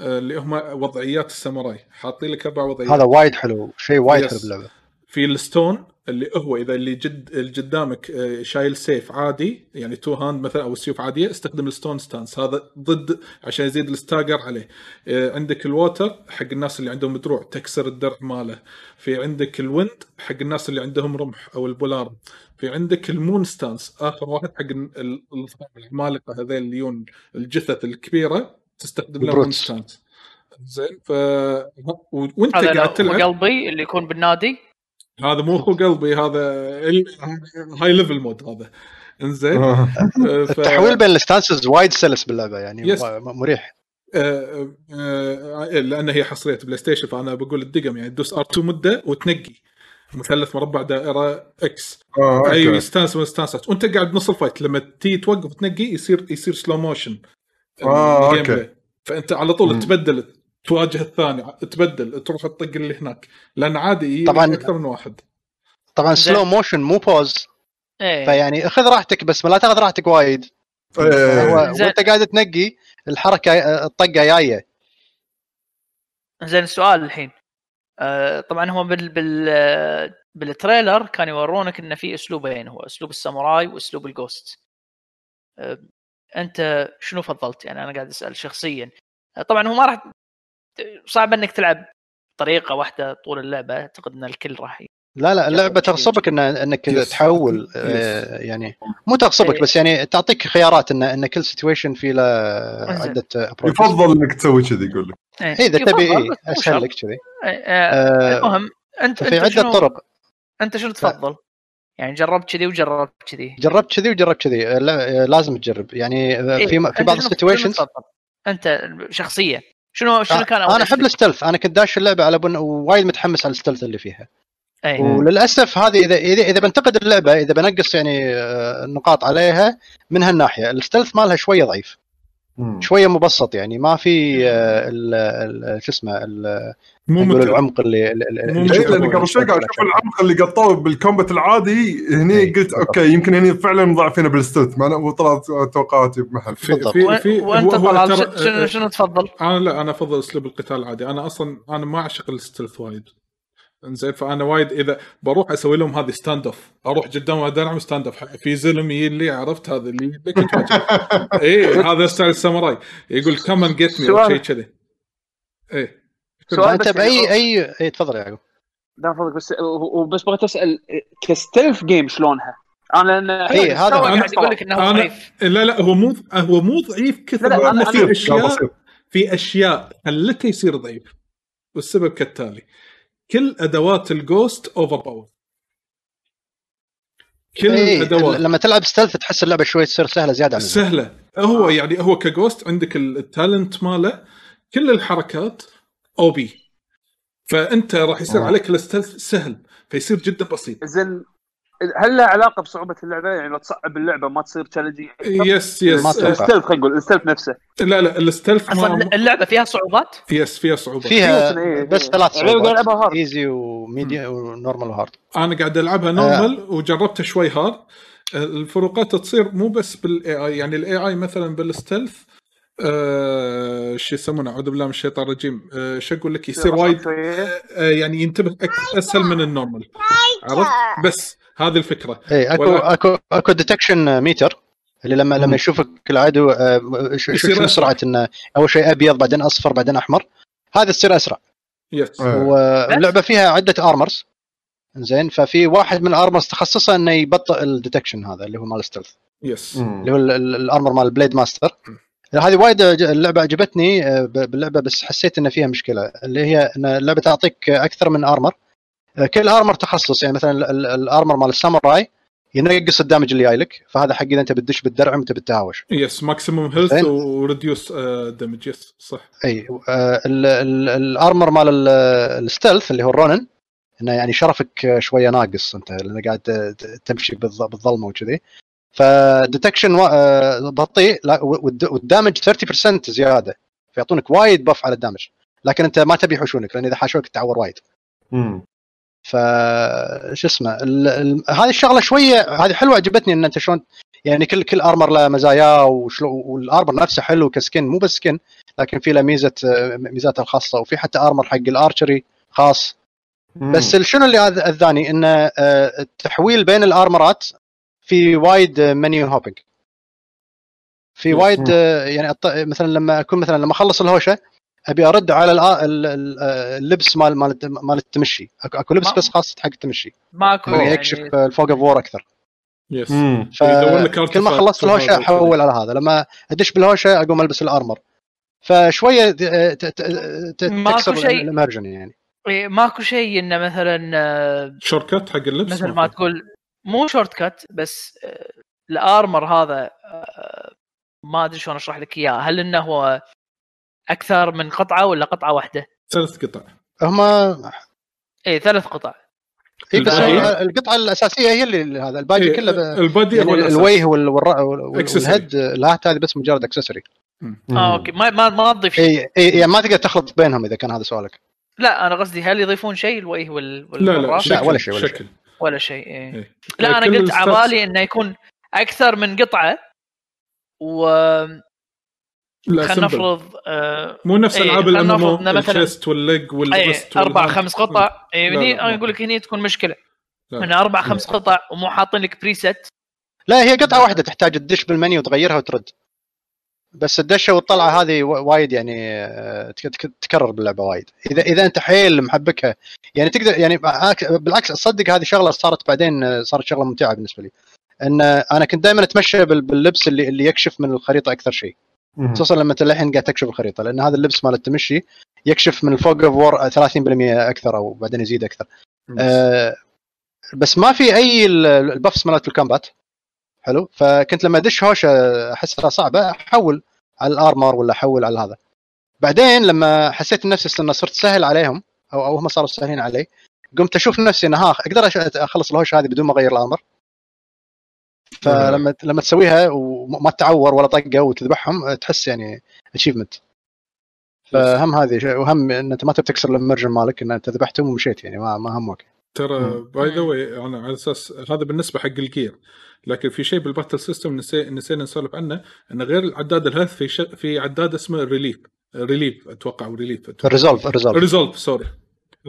اللي هم وضعيات الساموراي، حاطين لك أربع وضعيات. هذا وايد حلو شيء وايد yes. حلو باللعبة في ال stone اللي هو إذا اللي جد اللي قدامك آه، شايل سيف عادي يعني two hand مثلا أو سيوف عادية استخدم ال stone stance. هذا ضد عشان يزيد ال stagger عليه. آه، عندك ال water حق الناس اللي عندهم دروع تكسر الدرع ماله. في عندك ال wind حق الناس اللي عندهم رمح أو ال polearm في عندك ال moon stance آخر واحد حق ال- ال- العمالقه هذيل اللي يون الجثث الكبيرة تستخدم لهم moon. stance. زين ف وأنت قاعد تلعب؟ قلبي اللي يكون بالنادي. هذا مو اخو قلبي هذا ال- high level mode هذا إنزين آه. آه، ف- التحويل بين ال stances وايد سلس باللعبة يعني yes. مريح آه، آه، لأن هي حصرية بلاي ستيشن فأنا بقول الدقم يعني تدوس R2 مدة وتنقي مثلث مربع دائرة X آه، أي okay. stance من stance ات وأنت قاعد بنص ال fight لما تيجي توقف تنقي يصير يصير slow motion آه، okay. play. فأنت على طول. تبدل تواجه الثاني تبدل تروح تطق اللي هناك. لأن عادي يجي طبعاً. أكثر من واحد. طبعا. slow motion مو pause إيه. فيعني خذ راحتك بس ما لا تاخذ راحتك وايد. إيه. زين. وأنت قاعد تنقي الحركة الطقة جاية. زين السؤال الحين. آه طبعا هو بال بال بال trailer كانوا يورونك إنه في اسلوبين هو أسلوب الساموراي وأسلوب ال ghost آه أنت شنو فضلت؟ يعني أنا قاعد أسأل شخصيا. آه طبعا هو ما راح صعب إنك تلعب طريقة واحدة طول اللعبة أعتقد إن الكل راح ي- لا لا اللعبة تغصبك إن إنك yes. تحول yes. آه، يعني مو تغصبك إيه. بس يعني تعطيك خيارات ان إن كل situation في له. عدة approaches. يفضل إنك تسوي كذي يقول لك إيه، إذا تبي مو اسهل. لك كذي إيه، آه، المهم انت أنت عدة شنو طرق أنت شنو تفضل؟ يعني جربت كذي وجربت كذي جربت كذي وجربت كذي آه، لا، لازم تجرب يعني إيه، في في بعض ال situations؟ أنت شخصيا شنو شنو كان أول أنا أحب؟ ال stealth أنا كنت داش اللعبة على بن وايد متحمس على ال stealth اللي فيها. أي. وللأسف هذه اذا اذا إذا بنتقد اللعبة إذا بنقص يعني آه، نقاط عليها من هالناحية. ال stealth مالها شوية ضعيف. مم. شوية مبسط يعني. ما في آه، ال- ال- شو اسمه ال- مو متعب العمق اللي اللي- إيه، قبل شوي قاعد أشوف العمق اللي قطوه بال combat العادي هني إيه، قلت okay يمكن هني فعلا مضاعفين بال stealth ما أنا- وطلعت توقعاتي بمحل. في. في في وانت هو- هو طلال ترى- ش- شنو شنو تفضل؟ أنا لا أنا أفضل أسلوب القتال العادي. أنا أصلا أنا ما أعشق ال stealth وايد. إنزين فأنا وايد إذا بروح أسوي لهم هذه standoff أروح قدام ادرعم standoff في زلم يجي لي عرفت هذا اللي. اي هذا style الساموراي. يقول come and get me. شيء كذي. اي سؤال فانت بس باي يعني- اي اي تفضل يا يعقوب. لا فضلك بس وبس بغيت أسأل ك stealth game شلونها؟ أنا لأن إي، هذا قاعد يقول لك إنه ضعيف. لا لا هو مو هو مو ضعيف كثر لا، لا، لأن أنا- في أنا- اشياء. في أشياء خلته يصير ضعيف والسبب كالتالي. كل أدوات ال ghost overpower كل إي، الادوات لما تلعب stealth تحس اللعبة شوي تصير سهلة زيادة عن. سهلة. هو يعني هو ك ghost عندك ال talent ماله. كل الحركات OP فأنت راح يصير آه. عليك ال stealth سهل فيصير جدا بسيط. زين هل لها علاقة بصعوبة اللعبة؟ يعني لو تصعب اللعبة ما تصير challenging yes yes. ال stealth خلينا نقول ال stealth نفسه. لا لا ال stealth أصلا ما اللعبة فيها صعوبات؟ yes فيها صعوبه فيها بس إيه. ثلاث يعني صعوبات. easy و medium و normal و hard أنا قاعد ألعبها normal وجربتها شوي hard الفروقات تصير مو بس بال AI يعني ال AI مثلا بال stealth آه شو يسمونه؟ أعوذ بالله من الشيطان الرجيم. آه شو أقول لك؟ يصير وايد شوية. آه يعني ينتبه أسهل من ال normal. عرفت؟ بس هذه الفكرة. اي اكو اكو أكو detection meter اللي لما مم. لما يشوفك العدو آه، شو. سرعة إنه أول شيء أبيض بعدين أصفر بعدين أحمر. هذا تصير أسرع. yes. واللعبه فيها عدة armors زين ففي واحد من ال armors تخصصه إنه يبطئ ال detection هذا اللي هو مال stealth yes. اللي هو ال- ال- ال armor مال blade master هذه وايد اللعبة عجبتني آه، باللعبة بس حسيت إن فيها مشكلة اللي هي إن اللعبة تعطيك أكثر من armor آه، كل armor تخصص يعني مثلا ال- ال- ال armor مال الساموراي ينقص ال damage اللي جايلك فهذا حق إذا أنت بتدش بالدرع وأنت بالتهاوش yes maximum health. و reduce damage yes صح. أي آه، ال- ال- ال armor مال ال- ال stealth اللي هو ال ronin إنه يعني شرفك شوية ناقص أنت لأن قاعد تمشي بالظ- بالظلمة وكذي. ف detection بطيء والد- وال damage 30% زيادة. فيعطونك وايد buff على ال damage. لكن انت ما تبي يحوشونك لأن إذا حاشوك تعور وايد. مم. ف شو اسمه ال... ال... هذه الشغلة شوية هذه حلوة عجبتني إن أنت شلون يعني كل كل armor له مزاياه وشلون وال armor نفسه حلو ك skin مو بس skin لكن في له ميزة ميزاته الخاصة. وفي حتى armor حق ال archery خاص. مم. بس شنو اللي أذاني؟ انه آه، التحويل بين ال armor ات في وايد menu hopping في. وايد آه، يعني مثلا لما أكون مثلا لما أخلص الهوشة أبي أرد على ال- آه، اللبس مال مال مال التمشي. اكو أكو لبس بس خاص حق التمشي. ماكو يعني. يكشف ال fog of war أكثر yes. يدور لك فكل ما خلصت الهوشة أحول على هذا. لما أدش بالهوشة أقوم ألبس ال armor. فشوية ت- ت- ت- ت- ماكو تكسر شيء. ال immersion يعني. إيه، ماكو شيء إنه مثلا آه، shortcut حق اللبس مثل ما تقول مو shortcut بس آه، ال armor هذا آه، ما أدري شلون أشرح لك إياه. هل إنه هو أكثر من قطعة ولا قطعة واحدة؟ ثلاث قطع. هما اي ثلاث قطع. إيه بس القطعة الأساسية هي اللي هذا الباقي إيه، كله ب... ال body يعني هو الأساس. الوجه وال- والر- وال- Accessory. وال head ال hat هذه بس مجرد accessory. آه okay. ما ما, ما تضيف شيء. اي اي يعني ما تقدر تخلط بينهم إذا كان هذا سؤالك. لا أنا قصدي هل يضيفون شيء الوجه وال لا لا؟ شكل ولا شيء، ولا شكل. ولا شيء إيه. إيه. لا أنا قلت على بالي إنه يكون أكثر من قطعة و خلينا. نفرض آه، مو نفس إيه، ألعاب الام مثلاً- ال chest وال leg اي وال wrist أربع. خمس قطع إيه، لا، هني أنا أقول لك هني تكون مشكلة. من أربع خمس قطع ومو حاطين لك preset لا هي قطعة واحدة تحتاج تدش بالمنيو وتغيرها وترد بس الدشة والطلعة هذه وايد يعني آه، تك- تك- تكرر باللعبة وايد. اذا إذا أنت حيل محبكها يعني تقدر يعني بالعكس- تصدق هذه شغلة صارت بعدين آه، صارت شغلة ممتعة بالنسبة لي. إن آه، أنا كنت دائما أتمشى بال- باللبس اللي اللي يكشف من الخريطة أكثر شيء. خصوصا لما أنت للحين قاعد تكشف الخريطة لأن هذا اللبس مال التمشي يكشف من ال fog of war 30% أكثر أو بعدين يزيد أكثر. آه، بس ما في أي ال- ال buffs مالت ال combat حلو. فكنت لما أدش هوشة أحسها صعبة أحول على ال armor ولا أحول على هذا. بعدين لما حسيت نفسي أنه صرت سهل عليهم أو أو هم صاروا سهلين علي قمت أشوف نفسي أنه ها أقدر أش- أخلص الهوش هذه بدون ما أغير ال armor فلما لما تسويها وما تتعور ولا طقة وتذبحهم تحس يعني achievement فهم هذه وهم إن أنت ما تبي تكسر ال immersion مالك إن أنت ذبحتهم ومشيت يعني ما ما همك. ترى. by the. way أنا على أساس هذا بالنسبة حق ال gear لكن في شيء بال battle system نسي... نسينا نسولف عنه إنه غير العداد ال health في ش... في عداد اسمه relief relief أتوقع ريليف ال resolve ال resolve resolve sorry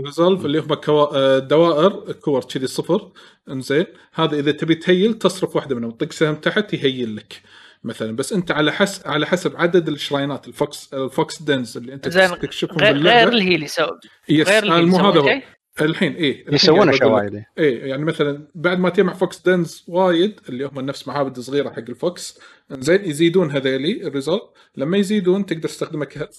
resolve اللي هم كوا... آه، دوائر كور كذي صفر. إنزين هذا إذا تبي تهيل تصرف واحدة منهم. تطق سهم تحت يهيل لك. مثلا بس أنت على حس على حسب عدد الشراينات ال fox ال fox dens اللي أنت تكشفهم غير. غير الهيل يسوي yes غير آه، الهيل مو هذا هو. الحين إيه يسوون اشياء لك. وايد إيه يعني مثلا بعد ما تجمع fox dens وايد اللي هم نفس معابد صغيرة حق ال fox زين يزيدون هذيلي ال resolve. لما يزيدون تقدر تستخدمه ك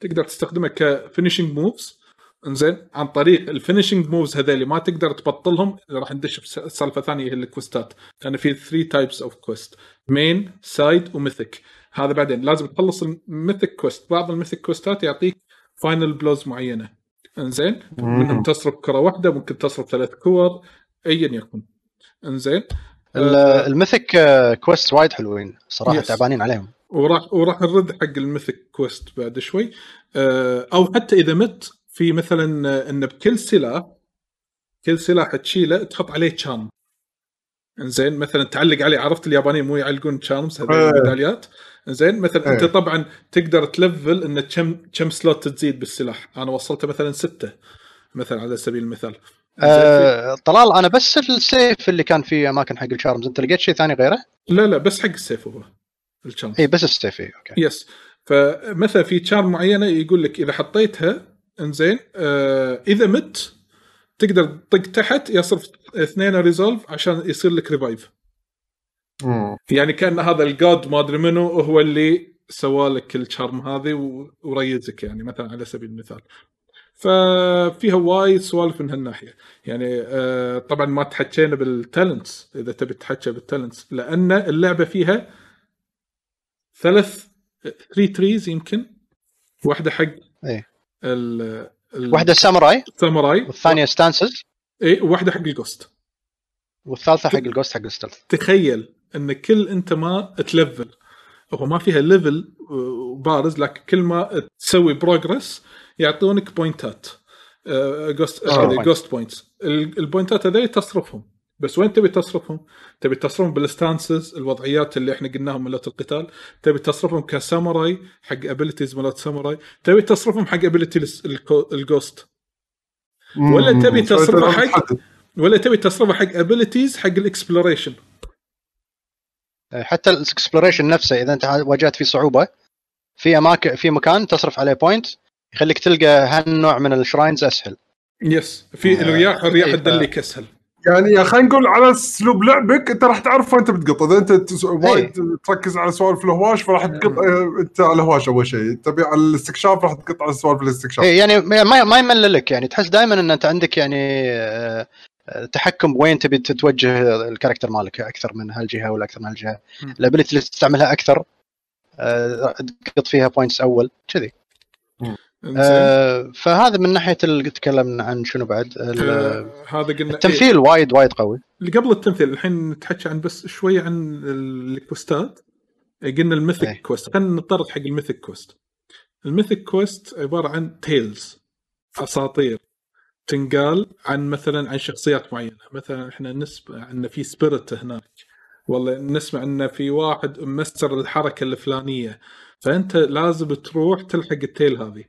تقدر تستخدمه ك finishing moves إنزين عن طريق ال finishing moves هذيلي ما تقدر تبطلهم راح ندش بسالفه ثانية هي ال quest ات. لأن في 3 types of quest main side و mythic هذا بعدين. لازم تخلص ال mythic quest بعض ال mythic quest ات يعطيك final blows معينة. إنزين؟ منهم تصرف كرة واحدة ممكن تصرف ثلاث كور ايا يكن. إنزين؟ آه، ال mythic quest وايد حلوين صراحة yes. تعبانين عليهم. وراح وراح نرد حق ال mythic quest بعد شوي. آه، أو حتى إذا مت في مثلا آه، إن بكل سلاح كل سلاح تشيله تحط عليه charm إنزين؟ مثلا تعلق عليه عرفت اليابانيين مو يعلقون charms هذه إيه. الميداليات. انزين مثلا أنت إيه. طبعا تقدر ت level إن كم كم slot تزيد بالسلاح. أنا وصلته مثلا ستة مثلا على سبيل المثال. آه طلال أنا بس السيف اللي كان فيه أماكن حق ال charms. أنت لقيت شيء ثاني غيره؟ لا لا بس حق السيف هو ال charms. اي بس السيف إي، okay. yes فمثلا في charm معينة يقول لك إذا حطيتها إنزين آه إذا مت تقدر تطق تحت يصرف اثنين resolve عشان يصير لك revive. يعني كان هذا ال god ما أدري منو هو اللي سوى لك ال charm هذه وريزك يعني مثلا على سبيل المثال. ففيها وايد سوالف من هالناحية. يعني آه طبعا ما تحكينا بال talents. إذا تبي تحكي بال talents لأن اللعبة فيها ثلاث three trees يمكن. واحدة حق إيه. ال ال- واحدة ساموراي الساموراي والثانية stances اي وواحده حق ال ghost والثالثة حق ال ghost حق ال stealth تخيل إن كل أنت ما ت level هو ما فيها level bars لكن كل ما تسوي progress يعطونك point ات ghost آه. ghost points ال point ات هذول تصرفهم بس وين تبي تصرفهم؟ تبي تصرفهم بال stances الوضعيات اللي إحنا قلناهم ملات القتال، تبي تصرفهم كساموراي حق abilities ملات ساموراي، تبي تصرفهم حق ability ال ghost ولا. تبي تصرفه حق-. ولا تبي تصرفه حق abilities حق ال exploration حتى ال exploration نفسه إذا أنت واجهت فيه صعوبة في اماكن في مكان تصرف عليه point يخليك تلقى هالنوع من ال shrines أسهل. yes في آه، الرياح الرياح إيه، ف- تدلك أسهل. يعني خلينا نقول على أسلوب لعبك أنت راح تعرف وين تبي تقط إذا أنت وايد تركز على سوالف الهواش فراح تقط آه، أنت على الهواش أول شيء. تبي على الاستكشاف راح تقط على سوالف الاستكشاف. إيه يعني ما ما يمللك. يعني تحس دائما إن أنت عندك يعني آه، تحكم وين تبي تتوجه ال character مالك أكثر من هالجهة ولا أكثر من هالجهة. ال ability اللي تستعملها أكثر آه، تقط فيها points أول كذي. آه، فهذا من ناحية اللي تكلمنا عن شنو بعد آه، هذا قلنا التمثيل وايد وايد قوي إيه. اللي قبل التمثيل الحين نتحكي عن بس شوي عن ال quest ات إيه، قلنا ال mythic إيه. quest خلينا نتطرق حق الميثيك كويست الميثيك كويست عبارة عن tales أساطير تنقال عن مثلا عن شخصيات معينة. مثلا إحنا نسمع إن في spirit هناك. والله نسمع إن في واحد مستر الحركة الفلانية. فأنت لازم تروح تلحق ال tale هذه.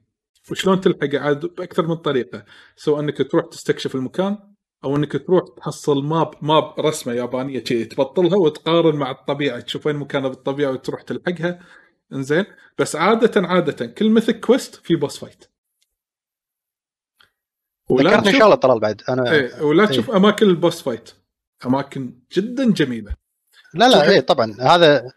وشلون تلحق؟ عاد بأكثر من طريقة. سواء إنك تروح تستكشف المكان أو إنك تروح تحصل map map رسمة يابانية شيء تبطلها وتقارن مع الطبيعة. تشوف وين مكانها بالطبيعه وتروح تلحقها. إنزين. بس عاده عادة كل mythic quest في boss fight ولا ذكرتني تشوف- شغلة طلال بعد. أنا إيه ولا إيه. تشوف أماكن ال boss fight. أماكن جدا جميلة. لا لا اي طبعا. هذا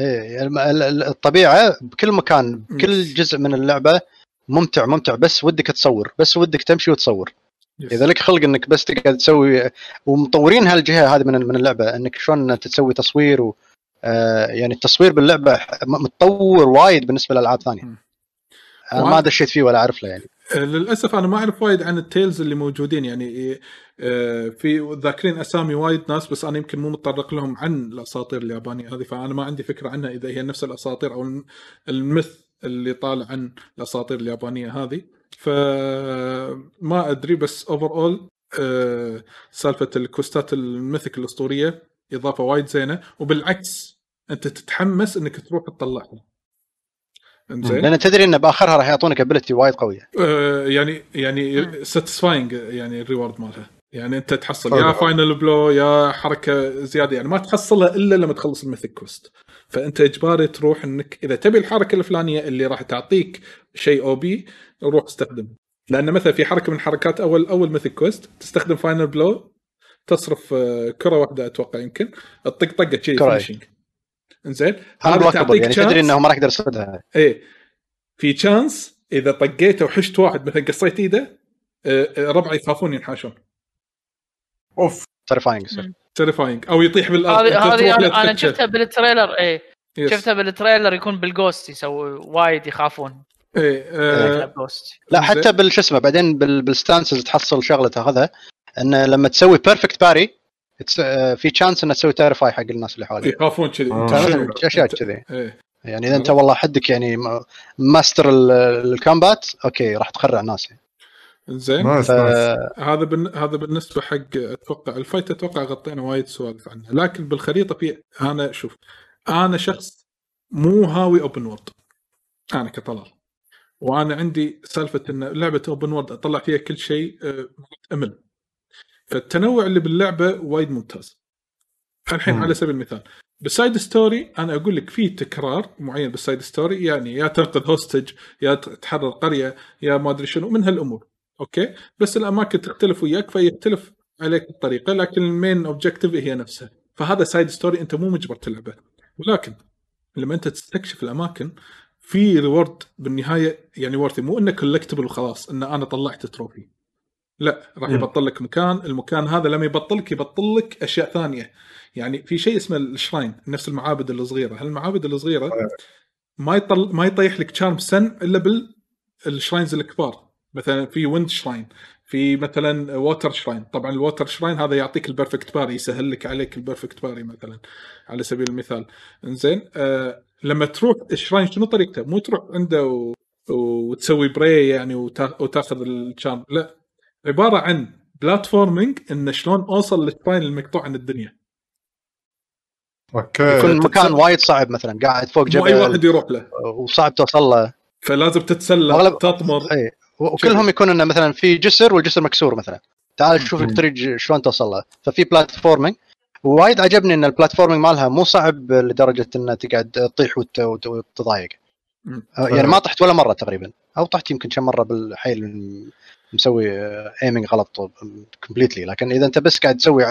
ال- الطبيعة بكل مكان بكل. جزء من اللعبة ممتع ممتع. بس ودك تصور بس ودك تمشي وتصور. yes. إذا لك خلق إنك بس تقعد تسوي ومطورين هالجهة هذه من من اللعبة إنك شلون تسوي تصوير و آه، يعني التصوير باللعبة متطور وايد بالنسبة لألعاب ثانية. م. أنا ما دشيت فيه ولا أعرف له يعني. للأسف أنا ما أعرف وايد عن ال tales اللي موجودين يعني آه، في ذاكرين أسامي وايد ناس بس أنا يمكن مو متطرق لهم عن الأساطير اليابانية هذه فأنا ما عندي فكرة عنها إذا هي نفس الأساطير أو الم- ال myth اللي طالع عن الأساطير اليابانية هذه. فما أدري بس overall سالفة ال quest ات ال mythic الأسطورية إضافة وايد زينة وبالعكس أنت تتحمس إنك تروح تطلعها. إنزين. لأن تدري انه بآخرها راح يعطونك ability وايد قوية. آه، يعني يعني satisfying يعني ال reward مالها. يعني أنت تحصل حلو. يا final blow يا حركة زيادة يعني ما تحصلها إلا لما تخلص ال mythic quest فأنت إجباري تروح إنك إذا تبي الحركة الفلانية اللي راح تعطيك شيء أو بي روح استخدمه لأن مثلا في حركة من حركات أول أول mythic quest تستخدم final blow تصرف آه، كرة واحدة أتوقع يمكن تطق طقة أي. finishing إنزين؟ هذا تعطيك يعني تدري إنه ما راح يقدر يصدها إيه. في chance إذا طقيته وحشت واحد مثلا قصيت إيده آه، آه، ربعه يخافون ينحاشون. أوف. terrifying يصير terrifying أو يطيح بالأرض. هذه هذه أنا أنا. شفتها بال trailer إيه. yes. شفتها بال trailer يكون بال ghost يسوي وايد يخافون. إيه آه، بال ghost لا. حتى بال show اسمه بعدين بال- بال stances تحصل شغلة تاخذها انه لما تسوي perfect parry في chance إنه تسوي terrify حق الناس اللي حواليك يخافون كذي. آه. أشياء كذي. إيه. يعني إذا أنت والله حدك يعني ماستر ال- ال combat okay راح تخرع ناس يعني. زين ف... هذا بن... هذا بالنسبة حق أتوقع ال fight أتوقع غطينا وايد سوالف عنها لكن بالخريطة في أنا شوف أنا شخص مو هاوي open world أنا كطلال. وأنا عندي سالفة إن لعبة open world أطلع فيها كل شيء آه، امل فالتنوع اللي باللعبة وايد ممتاز. الحين. على سبيل المثال بال side story أنا أقول لك في تكرار معين بال side story يعني يا تنقذ hostage يا تحرر قرية يا ما أدري شنو من هالأمور. okay؟ بس الأماكن تختلف وياك فيختلف عليك الطريقة لكن ال main objective هي نفسها. فهذا side story أنت مو مجبر تلعبه. ولكن لما أنت تستكشف الأماكن في reward بالنهاية يعني worthy مو إنه collectible وخلاص إن أنا طلعت trophy لا راح. يبطل لك مكان المكان هذا لما يبطل لك يبطل لك أشياء ثانية. يعني في شيء اسمه ال shrine نفس المعابد الصغيرة. هالمعابد الصغيرة ما يطل ما يطيح لك charm سن إلا بال shrines الكبار. مثلا في wind shrine في مثلا water shrine طبعا ال water shrine هذا يعطيك ال perfect parry يسهل لك عليك ال perfect parry مثلا على سبيل المثال. إنزين آه لما تروح ال shrine شنو طريقته؟ مو تروح عنده و... وتسوي pray يعني وتا... وتأخذ ال charm لا عبارة عن platforming إن شلون أوصل لل shrine المقطوع عن الدنيا. okay. يكون مكان وايد صعب مثلا قاعد فوق مو أي واحد جبل يروح له. وصعب توصل له. فلازم تتسلق أغلب- تطمر. إي وكلهم يكون إنه مثلا في جسر والجسر مكسور مثلا. تعال شوف. الطريق شلون توصل له. ففي platforming ووايد عجبني إن ال platforming مالها مو صعب لدرجة إنه تقعد تطيح وت- وت- وتضايق. يعني ما طحت ولا مرة تقريبا. أو طحت يمكن كم مرة بالحي اللي مسوي aiming غلط completely لكن إذا أنت بس قاعد تسوي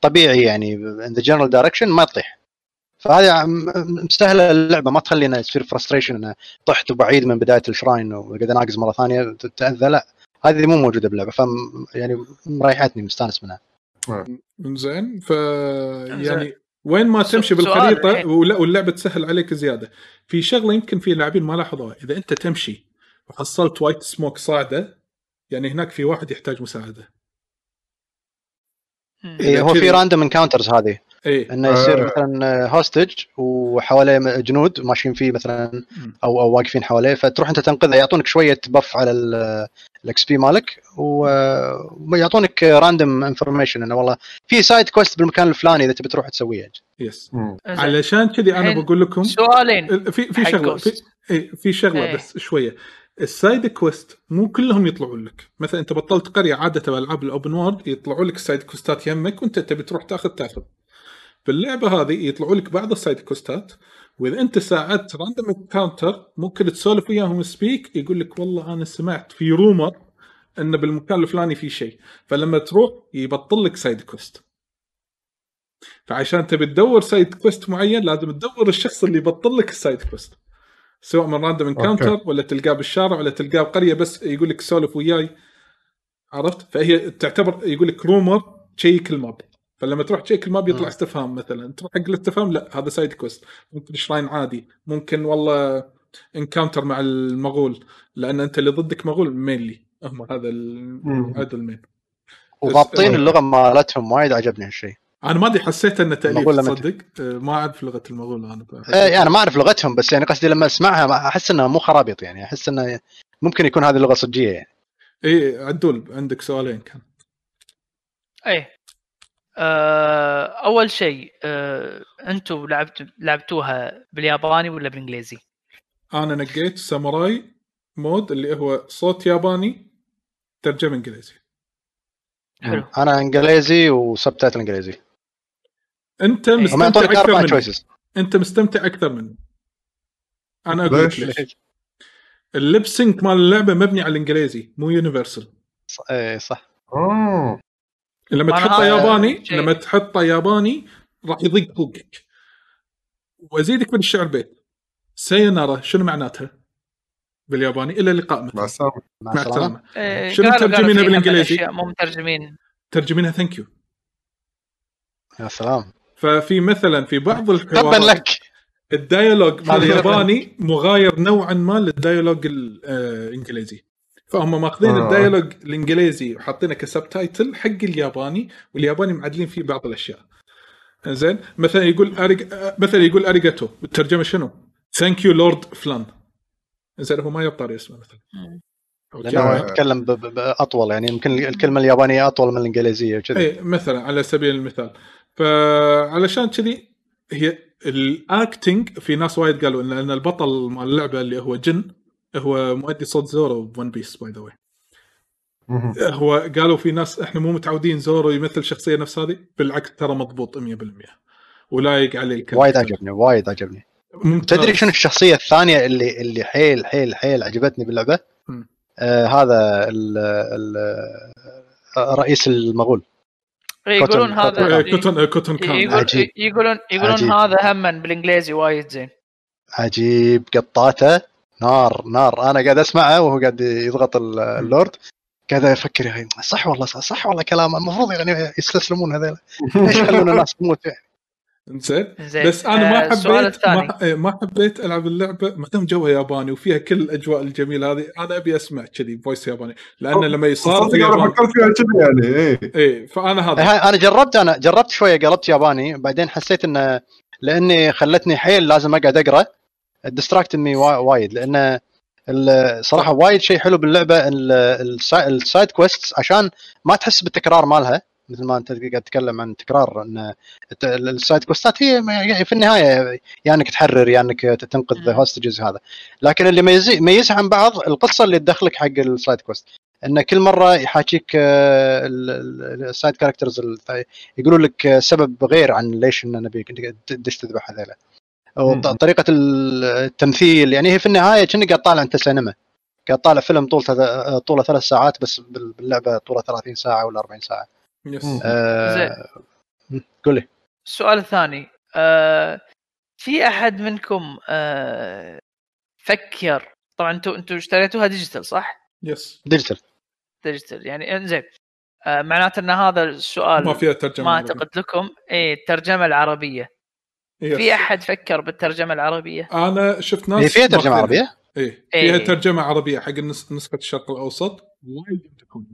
طبيعي يعني in the general direction ما تطيح. فهذه مستاهلة اللعبة. ما تخلينا يصير frustration إنه طحت وبعيد من بداية ال shrine وقاعد أناقز مرة ثانية تاذى لا هذه مو موجودة باللعبه ف يعني مريحتني مستانس منها. زين. ف يعني وين ما تمشي بالخريطة. ولا واللعبة تسهل عليك زيادة. في شغلة يمكن في لاعبين ما لاحظوها. إذا أنت تمشي وحصلت white smoke صاعدة يعني هناك في واحد يحتاج مساعدة. إيه هو في random encounters هذه اي إنه يصير آه. مثلا hostage وحواليه جنود ماشيين فيه مثلا. أو أو واقفين حواليه فتروح أنت تنقذه يعطونك شوية buff على ال XP مالك ويعطونك random information إنه والله في side quest بالمكان الفلاني إذا تبي تروح تسويها yes مم. علشان كذي أنا بقول لكم سؤالين في في شغلة في. إيه، في شغلة إيه. بس شوية ال side quest مو كلهم يطلعون لك. مثلا أنت بطلت قرية عادة بالعاب ال open world يطلعوا لك ال side quest ات يمك وأنت تبي تروح تأخذ تأخذ. باللعبة هذه يطلعوا لك بعض ال side quest ات وإذا أنت ساعدت random encounter ممكن تسولف وياهم speak يقول لك والله أنا سمعت في rumor إن بالمكان الفلاني في شيء. فلما تروح يبطل لك side quest فعشان تبي تدور side quest معين لازم تدور الشخص اللي يبطل لك ال side quest سواء من random encounter. ولا تلقاه بالشارع ولا تلقاه بقرية بس يقول لك سولف وياي. عرفت؟ فهي تعتبر يقول لك rumor check ال map فلما تروح check ال map يطلع مم. استفهام مثلا. تروح حق الاستفهام لا هذا side quest ممكن shrine عادي. ممكن والله encounter مع المغول. لأن أنت اللي ضدك مغول mainly هم هذا هذا ال main وضابطين اللغة مالتهم وايد عجبني هالشيء أنا ما أدري حسيت إنه تأليف تصدق؟ آه، ما أعرف لغة المغول أنا آه، يعني ما أعرف لغتهم بس يعني قصدي لما أسمعها ما- أحس إنها مو خرابيط يعني أحس إنه ممكن يكون هذه لغه صجية يعني. اي عدول عندك سؤالين كان. إيه. آه أول شيء آه أنتم لعبت لعبتوها بالياباني ولا بالإنجليزي؟ أنا نقيت ساموراي mode اللي هو صوت ياباني ترجمة إنجليزي. حلو. أنا إنجليزي و subtitle إنجليزي. انت هم مستمتع أكثر مني. choices انت مستمتع أكثر مني. أنا أقول لك ليش؟ ليش. ال lip sync مال اللعبة مبني على الإنجليزي مو universal. إيه صح. آه. لما تحطه هذا ياباني شيء. لما تحطه ياباني راح يضيق خلقك وأزيدك من الشعر بيت. sayonara شنو معناتها؟ بالياباني إلى اللقاء مثلا مع السلامة. مع السلامة. إيه شنو مترجمينها بالإنجليزي؟ أشياء مو مترجمين. ترجمينها thank you يا سلام ففي مثلا في بعض تبا الحوارات لك. ال dialogue مال الياباني مغاير نوعا ما لل dialogue الانجليزي فهم ماخذين آه. ال dialogue الإنجليزي وحاطينه ك subtitle حق الياباني والياباني معدلين فيه بعض الأشياء. زين مثلا يقول أريج... آه، مثلا يقول arigato الترجمة شنو؟ thank you Lord فلان زين هو ما يبطل اسمه مثلا. لأنه يتكلم ب- ب- بأطول يعني يمكن الكلمة اليابانية أطول من الإنجليزية وكذا اي مثلا على سبيل المثال. فعلشان كذي هي ال acting في ناس وايد قالوا ان إن البطل مال اللعبة اللي هو جن هو مؤدي صوت زورو one piece by the way. هو قالوا في ناس إحنا مو متعودين زورو يمثل شخصية نفس هذه بالعكس ترى مضبوط 100% ولايق عليه الكلام وايد عجبني وايد عجبني ممتاز. تدري شنو الشخصية الثانية اللي اللي حيل حيل حيل عجبتني باللعبة؟ آه هذا ال ال آه، رئيس المغول يقولون كوتن- هذا كوتون آه، كوتون كان. يقولون يقولون. هذا هم بالإنجليزي وايد زين. عجيب. قطاته. نار نار. أنا قاعد أسمعه وهو قاعد يضغط ال- اللورد. قاعد أفكر يا أخي صح والله صح, صح والله كلامه. المفروض يعني يستسلمون هذول ليش يخلون الناس تموت؟ زين زين. بس أنا ما آه، حبيت ما, إيه، ما حبيت ألعب اللعبة. ما دام جوها ياباني وفيها كل الأجواء الجميلة هذه أنا أبي أسمع كذي فويس ياباني. لأن لما يصار في أنا فكرت فيها كذا يعني إيه. إيه فأنا هذا. أنا جربت أنا جربت شوية قلبت ياباني بعدين حسيت انه لأني خلتني حيل لازم أقعد أقرأ. distract مي وايد لأن ال- صراحة وايد شيء حلو باللعبة ال- السا- ال side quest عشان ما تحس بالتكرار مالها. مثل ما أنت قاعد تتكلم عن تكرار إن ال side quest ات هي يعني في النهاية يا إنك تحرر يا إنك تنقذ. hostages هذا لكن اللي يميز- يميزها عن بعض القصة اللي تدخلك حق ال side quest إن كل مرة يحاكيك آه، ال- ال- ال side characters يقولوا لك آه، سبب غير عن ليش إن نبي تدش تذبح هذيلا. وطريقه التمثيل يعني هي في النهاية كأنك قاعد طالع أنت سينما قاعد طالع فيلم طول تذ- طوله ثلاث ساعات بس بال- باللعبة طوله 30 ساعة ولا 40 ساعة yes مم. آه قول لي السؤال الثاني آه في أحد منكم آه فكر طبعا أنتم أنتم اشتريتوها digital صح؟ yes digital digital يعني زين آه معناته إن هذا السؤال ما فيها ترجمة ما. أعتقد لكم إيه الترجمة العربية yes. في أحد فكر بالترجمة العربية أنا شفت ناس فيها ترجمة. عربية؟ إيه إيه. فيها ترجمة عربية حق نسخة الشرق الأوسط وايد يمدحون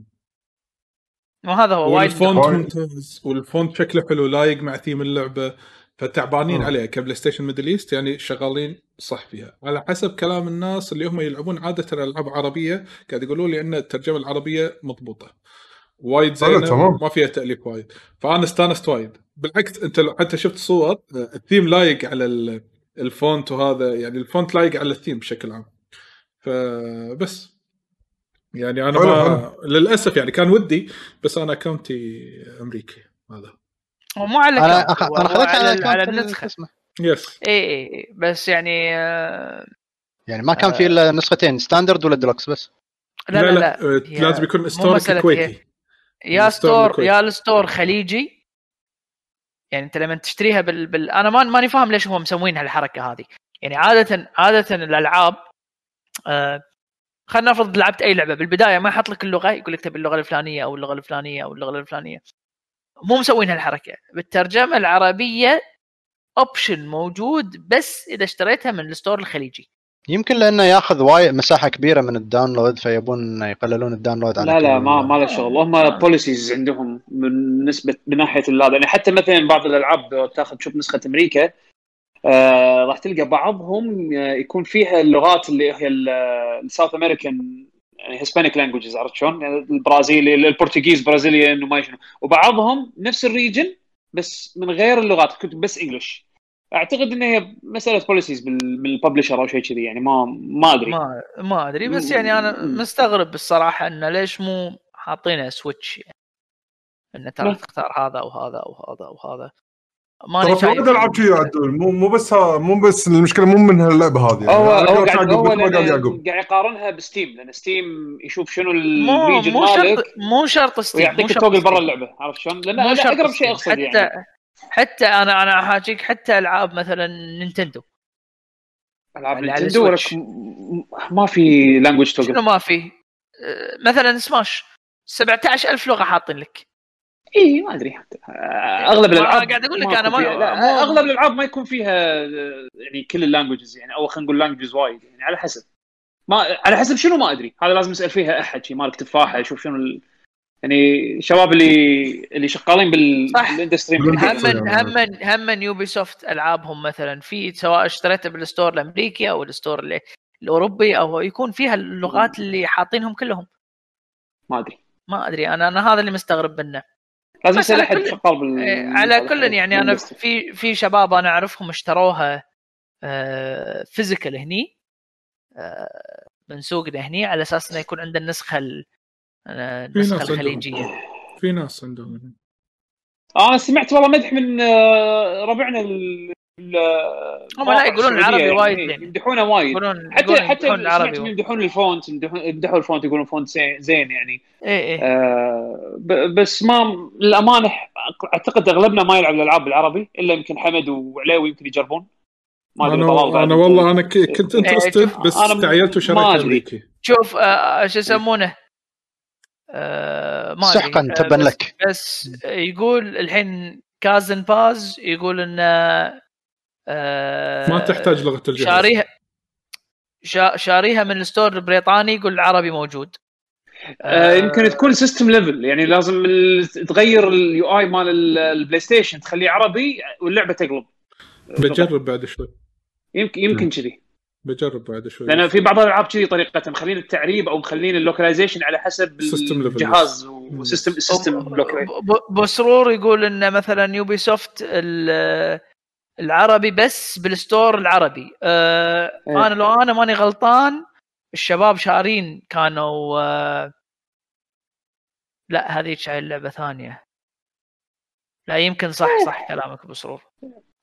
وهذا هو وايد وال font. ممتاز. وال font شكله حلو لايق مع ثيم اللعبة فتعبانين مم. عليها كبلاي ستيشن Middle East يعني شغالين صح فيها. على حسب كلام الناس اللي هم يلعبون عادة العاب عربيه قاعد يقولوا لي إن الترجمة العربية مضبوطة. وايد حلو، زينة. ما فيها تأليف وايد. فأنا استانست وايد. بالعكس أنت لو حتى شفت صور آه، الثيم لايق على ال- ال font وهذا يعني ال font لايق على الثيم بشكل عام. فبس. يعني أنا حلو، ما للأسف يعني كان ودي بس أنا account ي أمريكي هذا. هو مو على أنا أخ... أنا هو خذيتها على, على النسخة. yes اي اي بس يعني آه، يعني ما كان في إلا نسختين standard ولا ديلوكس بس؟ لا لا, لا, آه، هي لازم يكون مسألة كويتي. يا ال store store. يا ال store خليجي. يعني أنت لما تشتريها بال, بال... أنا ما ماني فاهم ليش هم مسوين هالحركه هذه. يعني عادة عادة الألعاب آه خلينا نفرض لعبت أي لعبة بالبداية ما يحط لك اللغة يقول لك تبي اللغة الفلانية أو اللغة الفلانية أو اللغة الفلانية. مو مسوين هالحركة. بالترجمة العربية option موجود بس إذا اشتريتها من ال store الخليجي. يمكن لأنه ياخذ وايد مساحة كبيرة من ال download فيبون يقللون ال download على لا لا ما ما له شغل. هم policies عندهم من نسبة من ناحية هذا يعني حتى مثلا بعض الألعاب لو تاخذ تشوف نسخة أمريكا آه راح تلقى بعضهم آه، يكون فيها اللغات اللي هي ال South American يعني Hispanic languages عرفت شلون؟ يعني البرازيلي ال Portuguese Brazilian وما شنو وبعضهم نفس ال region بس من غير اللغات كنت بس English أعتقد إن هي مسألة policies بال publisher أو شيء كذي يعني ما ما أدري ما ما أدري بس يعني أنا. مستغرب بالصراحه انه ليش مو حاطينه switch يعني إنه ترى. تختار هذا وهذا وهذا وهذا ماني شايف العاب كذي عدول. مو مو بس ها- مو بس المشكلة مو من هاللعبة هذه. يعني هو هو قاعد هو قاعد يقارنها بستيم لأن ستيم يشوف شنو مو ال region مو شرط مو شرط ستيم ويعطيك شرط ال toggle برا. اللعبة عرفت شلون؟ لأن هذا أقرب شيء. أقصد حتى يعني. حتى أنا أنا احاكيك حتى ألعاب مثلا نينتندو. ألعاب نينتندو. ولك ما في language شنو toggle ما في؟ أه، مثلا سماش. 17000 لغة حاطين لك. اي ما أدري حتى. آه، أغلب الألعاب قاعد أقول لك ما يكون ما- أغلب الألعاب ما يكون فيها يعني كل ال languages يعني أو خلينا نقول languages وايد يعني على حسب. ما على حسب شنو ما أدري. هذا لازم نسال فيها أحد شي مالك تفاحة يشوف شنو ال... يعني الشباب اللي اللي شغالين بال... صح. بال industry هم هم هم يوبي سوفت ألعابهم مثلا. في سواء اشتريتها بال store الأمريكي أو ال store ال- الأوروبي أو يكون فيها اللغات اللي حاطينهم كلهم. ما أدري. ما أدري. أنا أنا هذا اللي مستغرب منه. لازم على أحد شغال بال إيه، على كل يعني أنا. في في شباب أنا أعرفهم اشتروها physical هني آه، من سوقنا هني على أساس إنه يكون عنده النسخه آه، النسخه عندهم. الخليجية في ناس عندهم آه أنا سمعت والله مدح من آه، ربعنا هم لا يقولون العربي يعني، وايد إيه، يعني. يمدحونه وايد. يقولون حتى يقولون حتى العربي يمدحون ال font يمدحون ال font يقولون font زين- يعني. اي اي آه بس ما للأمانة أعتقد أغلبنا ما يلعب الألعاب بالعربي إلا يمكن حمد وعليوي يمكن يجربون. ما أدري أنا. أنا والله أنا ك- كنت إيه، interested شوف، بس أنا استعجلت وشريت. امريكي شوف آه شو يسمونه؟ آه ما. سحقا آه، تبا لك بس يقول الحين cousin باز يقول انه آه ما تحتاج لغة الجهاز. شاريها شا- شاريها من ال store البريطاني يقول العربي موجود. آه يمكن تكون system level يعني لازم ال- تغير ال UI مال ال- البلاي ستيشن تخليه عربي واللعبة تقلب. بجرب بعد شوي. يمكن يمكن كذي. بجرب بعد شوي. لأن في بعض الألعاب كذي طريقتها مخلين التعريب أو مخلين ال localization على حسب. الجهاز و system ب- بسرور يقول إن مثلا يوبي سوفت ال- العربي بس بال store العربي. آه إيه. أنا لو أنا ماني غلطان الشباب شارين كانوا آه لا هذيك اللعبه ثانية. لا يمكن صح صح كلامك بسرور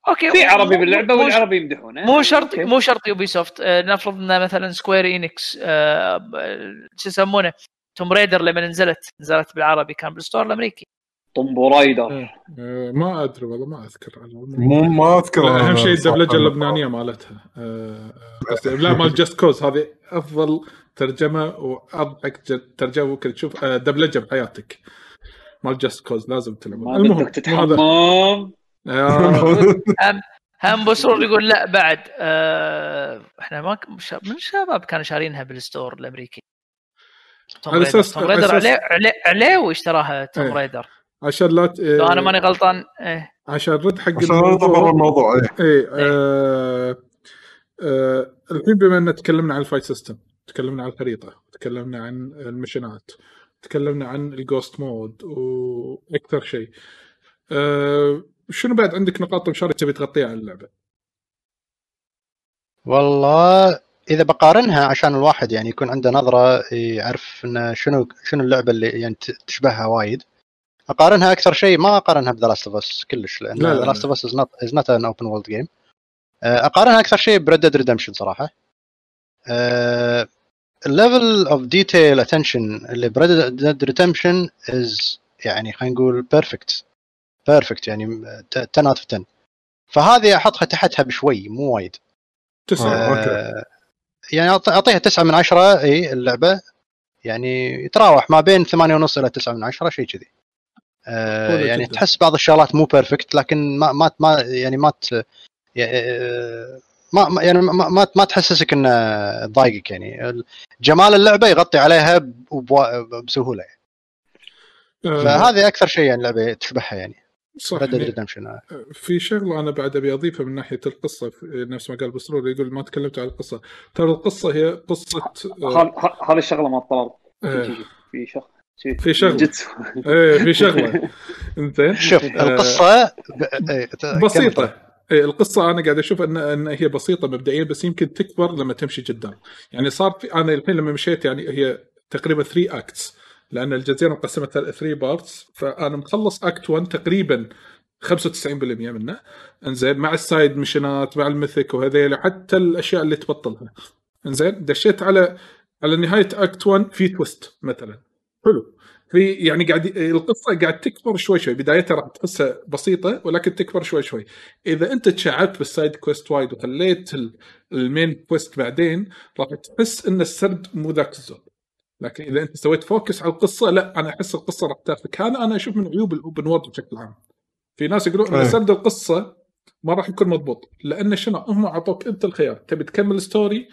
أوكي في عربي باللعبة والعربي يمدحونه. مو شرط. مو شرط يوبي سوفت آه، نفرض إن مثلا سكوير انكس آه، ب- شو يسمونه؟ توم ريدر لما نزلت نزلت بالعربي كان بال store الأمريكي. تومب رايدر إيه. آه، ما أدري والله ما أذكر. مو ما أذكر أهم شيء الدبلجة. اللبنانية مالتها. آه، آه، قصدي لا مال جاست كوز هذه أفضل ترجمة وأضحك ترجمة ممكن تشوف آه، دبلجة بحياتك. مال جاست كوز لازم تلعبون ما المهم تتحمم. آه، هم هم بسرور يقول لا بعد. آه إحنا ما من الشباب كانوا شارينها بالستور الأمريكي. توم على ريدر توم ريدر عليه عليه- عليوي اشتراها توم إيه. ريدر عشان لا ت- لو أنا ماني غلطان إيه. عشان رد حق عشان برا الموضوع إيه. إيه آه آه الحين بما ان تكلمنا عن ال fight system تكلمنا عن الخريطة تكلمنا عن ال missionات تكلمنا عن ال ghost mode وأكثر شيء. آه شنو بعد عندك نقاط مشاركة تبي تغطيها عن اللعبة؟ والله إذا بقارنها عشان الواحد يعني يكون عنده نظرة يعرف انه شنو شنو اللعبة اللي يعني تشبهها وايد. أقارنها أكثر شيء ما أقارنها بذا لاست اوف اس كلش لأن لا، لا، ذا لا. لاست اوف اس is not an open world game أقارنها أكثر شيء ب Red Dead Redemption صراحة. ال level of detail attention اللي ب Red Dead Redemption is يعني خلينا نقول perfect perfect يعني 10 out of 10 فهذه احطها تحتها بشوي مو وايد. تسعة آه، أوكي. يعني أعطيها تسعة من عشرة إي اللعبة. يعني يتراوح ما بين ثمانية ونص إلى تسعة من عشرة شيء كذي. يعني جداً. تحس بعض الشغلات مو بيرفكت لكن ما ما ما يعني ما ت... يعني، آه، ما ما- يعني ما ما, ما تحسسك إنه ضايقك يعني. ال- جمال اللعبة يغطي عليها بسهولة يعني. آه، فهذه أكثر شيء يعني اللعبة تشبهها يعني. صح يعني في شغله أنا بعد أبي اضيفها من ناحية القصة في- نفس ما قال بسرور يقول ما تكلمت عن القصة. ترى القصة هي قصة آه، هذه الشغلة ما آه، في شي- في شغلة. جيتسو إيه في شغله انزين شوف القصة ب- إيه، القصة أنا قاعد أشوف أن أن هي بسيطة مبدئيا بس يمكن تكبر لما تمشي قدام. يعني صار في أنا الحين لما مشيت يعني هي تقريبا 3 acts لأن الجزيرة مقسمة 3 parts فأنا مخلص act 1 تقريبا 95% منه. إنزين مع ال side missionات مع ال mythic وهذيل حتى الأشياء اللي تبطلها. إنزين دشيت على على نهاية act 1 في twist مثلا. حلو. في يعني قاعد القصة قاعد تكبر شوي شوي. بدايتها راح تحسها بسيطة ولكن تكبر شوي شوي. إذا أنت تشعبت بال side quest وايد وخليت ال- main quest بعدين راح تحس إن السرد مو ذاك الزود. لكن إذا أنت سويت focus على القصة لا أنا أحس القصة راح تاخذك هذا أنا أشوف من عيوب ال open world بشكل عام. في ناس يقولون إن. سرد القصة ما راح يكون مضبوط. لأن شنو؟ هم أعطوك أنت الخيار. تبي تكمل story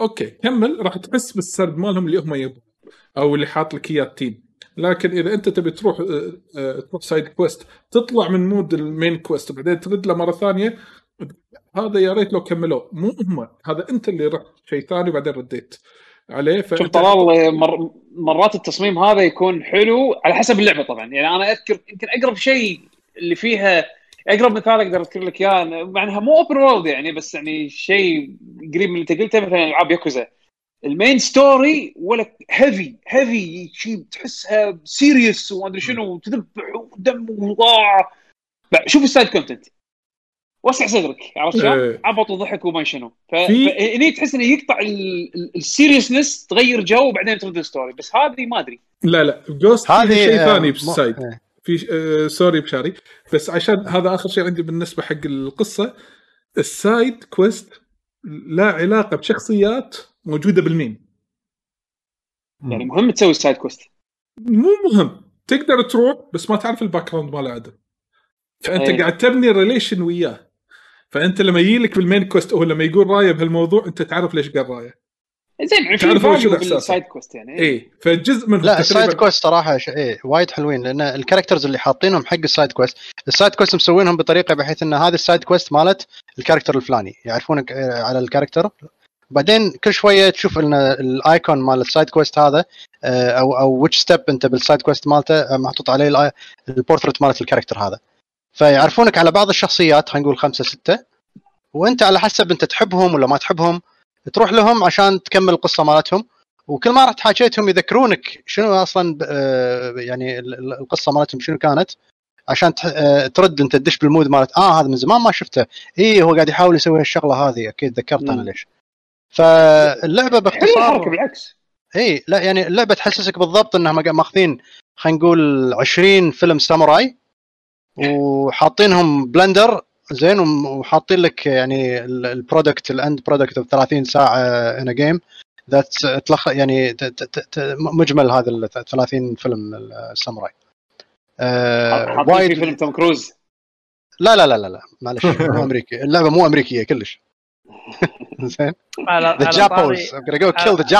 أوكي. كمل. راح تحس بالسرد مالهم اللي هم يبغوا أو اللي حاط لك إياه ال team. لكن إذا أنت تبي تروح آه، آه، تروح side quest تطلع من mood ال main quest وبعدين ترد له مرة ثانية هذا يا ريت لو كملوه. مو هم هذا أنت اللي رحت شيء ثاني وبعدين رديت عليه شوف طلال مر... مرات التصميم هذا يكون حلو على حسب اللعبة طبعا. يعني أنا أذكر يمكن أقرب شيء اللي فيها أقرب مثال أقدر أذكر لك إياه مع إنها مو open world يعني بس يعني شيء قريب من اللي أنت قلته مثلا ألعاب ياكوزا. ال main story ولا heavy heavy شيء تحسها serious وما ادري شنو وتذبح ودم وضاع. شوف ال side content. وسع صدرك عرفت شلون؟ إيه. عبط وضحك وما شنو. فهني تحس إنه يقطع ال seriousness تغير جو وبعدين ترد ال story بس هذه ما أدري. لا لا ghost هذه شيء آه، ثاني بال side إيه. في آه sorry بشاري. بس عشان هذا آخر شيء عندي بالنسبة حق القصة ال side quest لا علاقة بشخصيات موجودة بال main يعني مهم تسوي ال side quest مو مهم. تقدر تروح بس ما تعرف ال background ماله عدل فأنت أي. قاعد تبني relation وياه. فأنت لما يجي لك بال main quest أو لما يقول راية بهالموضوع أنت تعرف ليش قال راية. زين تعرف إحساسه. بال side quest يعني. اي فجزء من لا السايد كويست صراحة ش... إيه وايد حلوين لأن ال characters اللي حاطينهم حق ال side quest ال side quest مسوينهم بطريقة بحيث إن هذه ال side quest مالت ال character الفلاني. يعرفونك آه، على ال character بعدين كل شوية تشوف إن ال icon مال ال side quest هذا آه، أو أو which step أنت بال side quest مالته آه، محطوط عليه البورتريت مالت ال character هذا. فيعرفونك على بعض الشخصيات خلينا نقول خمسة ستة. وأنت على حسب أنت تحبهم ولا ما تحبهم تروح لهم عشان تكمل القصة مالتهم. وكل ما رحت حاكيتهم يذكرونك شنو أصلا آه، يعني ال- ال- القصة مالتهم شنو كانت عشان ترد أنت تدش بال mood مالت آه هذا من زمان ما شفته. اي هو قاعد يحاول يسوي هالشغلة هذه أكيد ذكرت أنا. ليش. فاللعبة حلو الحركه باختصار بالعكس. إي لا يعني اللعبة تحسسك بالضبط إنهم ماخذين خلينا نقول 20 فيلم ساموراي وحاطينهم بلندر زين وحاطين لك يعني البرودكت الأند برودكت اوف 30 ساعة ان جيم ذات تلخ يعني مجمل هذا ال 30 فيلم الساموراي آه وايد فيلم توم كروز. لا لا لا لا لا معلش مو أمريكي. اللعبة مو أمريكية كلش. زين على ذا جابوز I'm gonna go kill the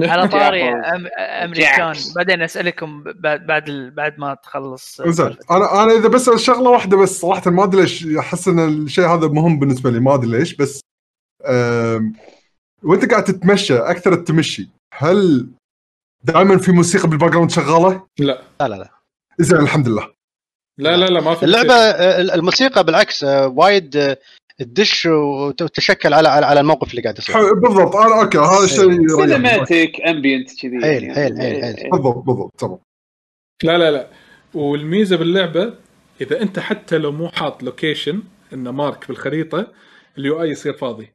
على طاري. أمريكان. بعدين أسألكم بعد بعد. بعد ما تخلص زين أنا أنا إذا بس شغلة واحدة بس صراحة ما أدري ليش أحس إن الشيء هذا مهم بالنسبة لي ما أدري ليش بس وأنت قاعد تتمشى أكثر التمشي هل دائما في موسيقى بال background شغالة؟ لا لا لا زين الحمد لله لا لا لا ما في اللعبة. آه، الموسيقى بالعكس آه، وايد آه، تدش وت- وتتشكل على على على الموقف اللي قاعد يصير. بالضبط. أنا أوكي هذا الشيء يريحني. سينماتيك امبينت كذي. حيل-. حيل- حيل- حيل. بالضبط بالضبط تمام. لا لا لا. والميزة باللعبة إذا أنت حتى لو مو حاط location إنه mark بالخريطة ال UI يصير فاضي.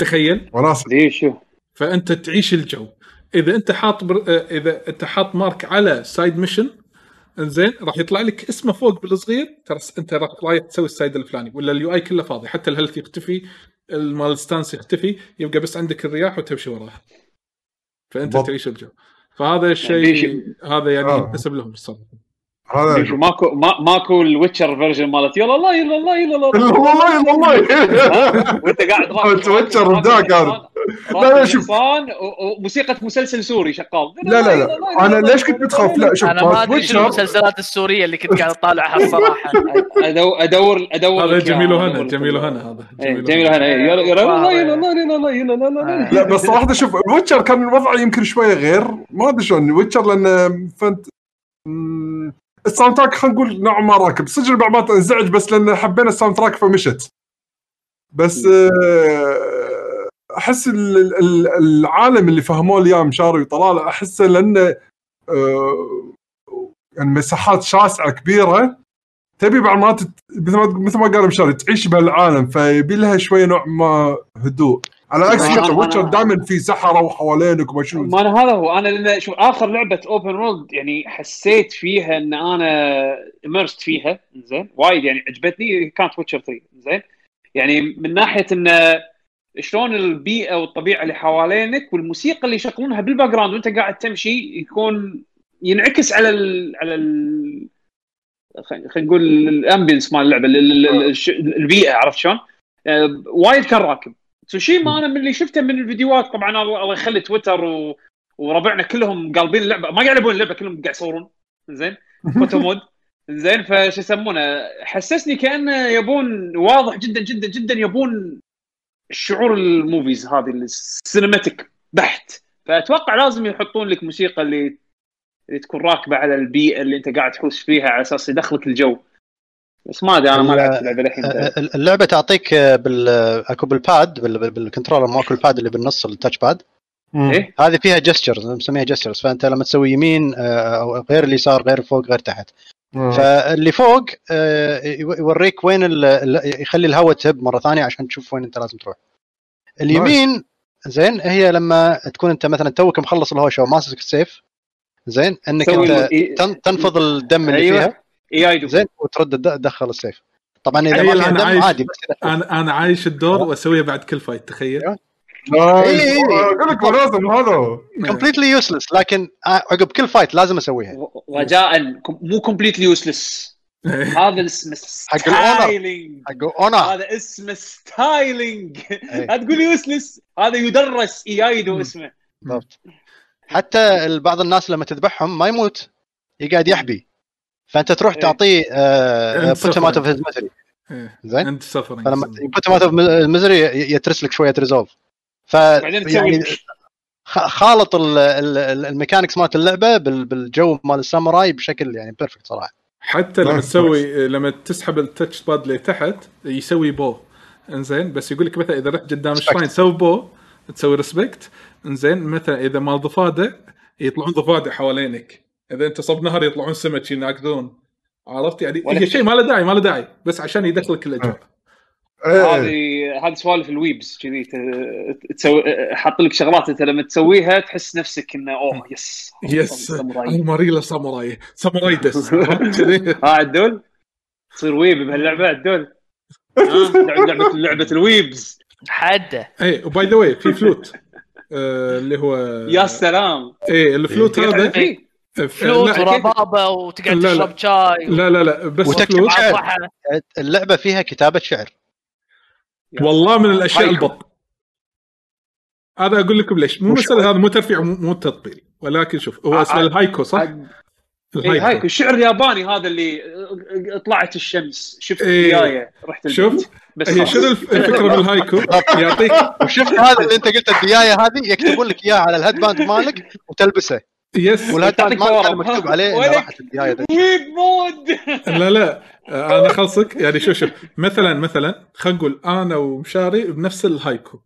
تخيل. وناسة. ليش؟ شو؟ فأنت تعيش الجو. إذا أنت حاط بر... إذا أنت حاط mark على side mission انزين راح يطلع لك اسمه فوق بالصغير. ترى انت راح رايح تسوي ال side الفلاني ولا ال UI كله فاضي حتى ال health يختفي المال ستانس يختفي يبقى بس عندك الرياح وتمشي وراها. فأنت بالضبط. تعيش الجو. فهذا يعني الشيء شيء- هذا يعني آه. ينحسب لهم الصراحة. هذا شو؟ ماكو ما ماكو الويتشر فيرجن مالت يلا الله يلا الله يلا الله والله والله. ها؟ وانت قاعد الحصان- هذا. رافع لا، لا، شوف. وموسيقى مسلسل سوري شغال لا لا لا. أنا ليش كنت متخوف لا شوف أنا ما أدري شنو تويتشر المسلسلات السورية اللي كنت قاعد أطالعها الصراحة. أدور أدور هذا إياها، جميل وهنا جميل. وهنا هذا إيه، جميل هنا إيه، يلا يلا الله يلا الله يلا الله يلا الله يلا لا بس صراحة شوف الويتشر كان الوضع يمكن شوية غير. ما أدري شلون الويتشر لأن فانت ال soundtrack خلينا نقول نوعا ما راكب. صدق بعض مرات انزعج بس لأن حبينا ال soundtrack فمشت. بس آه، أحس ال- ال- العالم اللي فهموه لي اياه مشاري وطلال أحسه لأنه آه، يعني مساحات شاسعة كبيرة. تبي بعض ما مثل ما قال مشاري تعيش بهالعالم فيبي لها شوية نوع ما هدوء. على عكس أنا- ويتشر دائما في سحره وحوالينك وما شنو. ما أنا هذا هو. أنا لأن شوف آخر لعبة open world يعني حسيت فيها إن أنا immersed فيها زين وايد يعني عجبتني كانت ويتشر 3 زين يعني من ناحية انه شلون البيئة والطبيعة اللي حوالينك والموسيقى اللي يشغلونها بال background وأنت قاعد تمشي يكون ينعكس على ال على ال خلينا نقول ال ambience مال اللعبة البيئة عرفت شلون؟ آه، وايد كان راكب. تسوشيما أنا من اللي شفته من الفيديوهات. طبعا الله يخلي تويتر و... وربعنا كلهم قالبين اللعبه ما قاعد يلعبون اللعبه كلهم قاعد يصورون. زين. photo mode زين فش يسمونه؟ حسسني كانه يبون واضح جدا جدا جدا يبون شعور ال movies هذه ال cinematic بحت. فأتوقع لازم يحطون لك موسيقى اللي اللي تكون راكبة على البيئة اللي أنت قاعد تحوس فيها على أساس يدخلك الجو. بس ما أدري أنا ما لعبت اللعبة الحين اللعبة تعطيك بال أكو بال pad بال- بال- بال controller ماكو ال pad اللي بالنص ال touch pad إيه؟ هذه فيها gestures نسميها gestures فأنت لما تسوي يمين آه، أو غير اليسار غير فوق غير تحت. فاللي فوق آه، يو- يوريك وين ال- ال- يخلي الهواء تهب مرة ثانية عشان تشوف وين أنت لازم تروح. اليمين زين هي لما تكون أنت مثلا توك مخلص الهوشة وماسك السيف زين أنك أنت تنفض الدم اللي أيوة. فيها. iaido زين وترد تد- تدخل السيف. طبعا إذا ما أنا دم عايش- عادي بس. أنا أنا عايش الدور وأسويه بعد كل fight تخيل أيوة. nice. إيه، إيه. أقول لك لازم هذا completely useless لكن آه، عقب كل fight لازم أسويها. رجاء مو completely useless هذا اسمه. styling حق أنا هذا اسمه styling إيه. لا تقول useless هذا يدرس iaido اسمه بالضبط حتى بعض الناس لما تذبحهم ما يموت يقعد يحبي فأنت تروح إيه. تعطيه put out. of his misery إيه. زين؟ أنت سفر فلما put out of misery يترس لك شوية resolve ف تسوي يعني خالط ال- ال- ال- ال mechanics مالت اللعبة بال- بالجو مال الساموراي بشكل يعني perfect صراحة. حتى لما تسوي لما تسحب ال touch pad لتحت يسوي bow إنزين بس يقول لك مثلا إذا رحت قدام. ال shrine سوي bow تسوي respect إنزين مثلا إذا مال ضفادع يطلعون ضفادع حوالينك. إذا أنت صب نهر يطلعون سمك يناقدون عرفت؟ يعني هي شيء. ما له داعي ما له داعي بس عشان يدخلك الأجواء. إيه. هذه هذه سوالف ال weebs كذي تسوي حاط لك شغلات أنت لما تسويها تحس نفسك إنه oh yes. yes. الماريلا ساموراي. ساموراي desu؟ ها عدول؟ تصير weeb بهاللعبة عدول؟ ها؟ لعبه لعبة ال weebs. حده اي و by the way في فلوت. آه، اللي هو يا سلام. إيه الفلوت هذا فيه. فلوت وربابه وتقعد لا، لا. تشرب شاي لا لا لا بس وتكتب شعر. اللعبة فيها كتابة شعر والله من الأشياء. البط هذا أقول لكم ليش مو مسألة هذا مو ترفيع مو تطبيل ولكن شوف هو اسمه ع- ال haiku صح؟ عاد- إيه haiku الشعر الياباني هذا اللي طلعت الشمس شفت إيه. الديايه رحت البيت. شوف بس هي. شنو الف- الفكرة بال haiku؟ يعطيك وشفت هذا اللي أنت قلت الديايه هذه يكتبون لك إياها على ال headband مالك وتلبسه yes. ورا. كان مكتوب عليه راحت الديايه mood لا لا. أنا خلصك يعني شوف شوف. مثلا مثلا خلينا نقول أنا ومشاري بنفس ال haiku.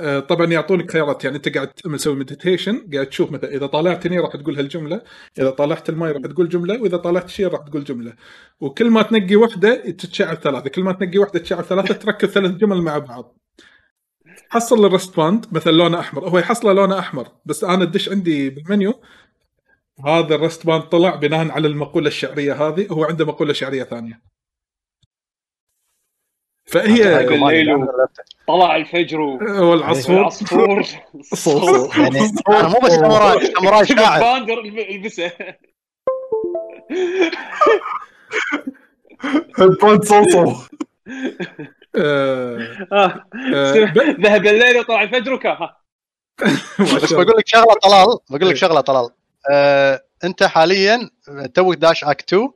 آه، طبعا يعطونك خيارات. يعني أنت قاعد تسوي meditation قاعد تشوف مثلا إذا طالعت هني راح تقول هالجملة إذا طالعت الماي راح تقول جملة وإذا طالعت شيء راح تقول جملة. وكل ما تنقي واحدة تتشعب ثلاثة. كل ما تنقي واحدة تتشعب ثلاثة تركب ثلاث جمل مع بعض. حصل ال wristband مثلا لونه أحمر. هو يحصله لونه أحمر بس أنا الدش عندي بالمنيو. هذا ال wristband طلع بناء على المقولة الشعرية هذه. هو عنده مقولة شعرية ثانية. فهي طلع الفجر والعصفور صوص. يعني أنا مو بس ساموراي ساموراي شاعر. باندر البسة. هيدباند صوصو ذهب الليل وطلع الفجر ما بس. بقول لك شغلة طلال بقول إيه. لك شغلة طلال. آه انت حاليا توك داش اكت 2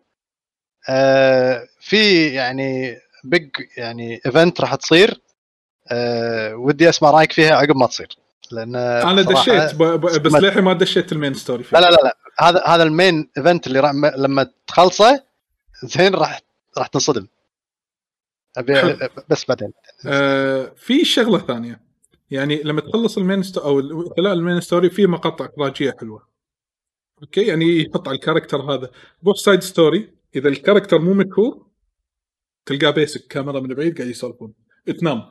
آه في يعني بيج يعني event راح تصير. آه ودي اسمع رايك فيها عقب ما تصير. لأن أنا دشيت ب- ب- بس ما- للحين ما دشيت ال main story لا فيه. لا لا لا هذا هذا ال main event اللي راح لما تخلصه زين راح راح تنصدم. حلو. بس بعدين. آه، في شغلة ثانية. يعني لما تخلص ال main أو ال- خلال ال main story في مقاطع إخراجية حلوة. أوكي؟ يعني يحط على ال character هذا. روح side story. إذا ال character مو مكهور تلقاه basic. كاميرا من بعيد قاعد يسولفون. تنام.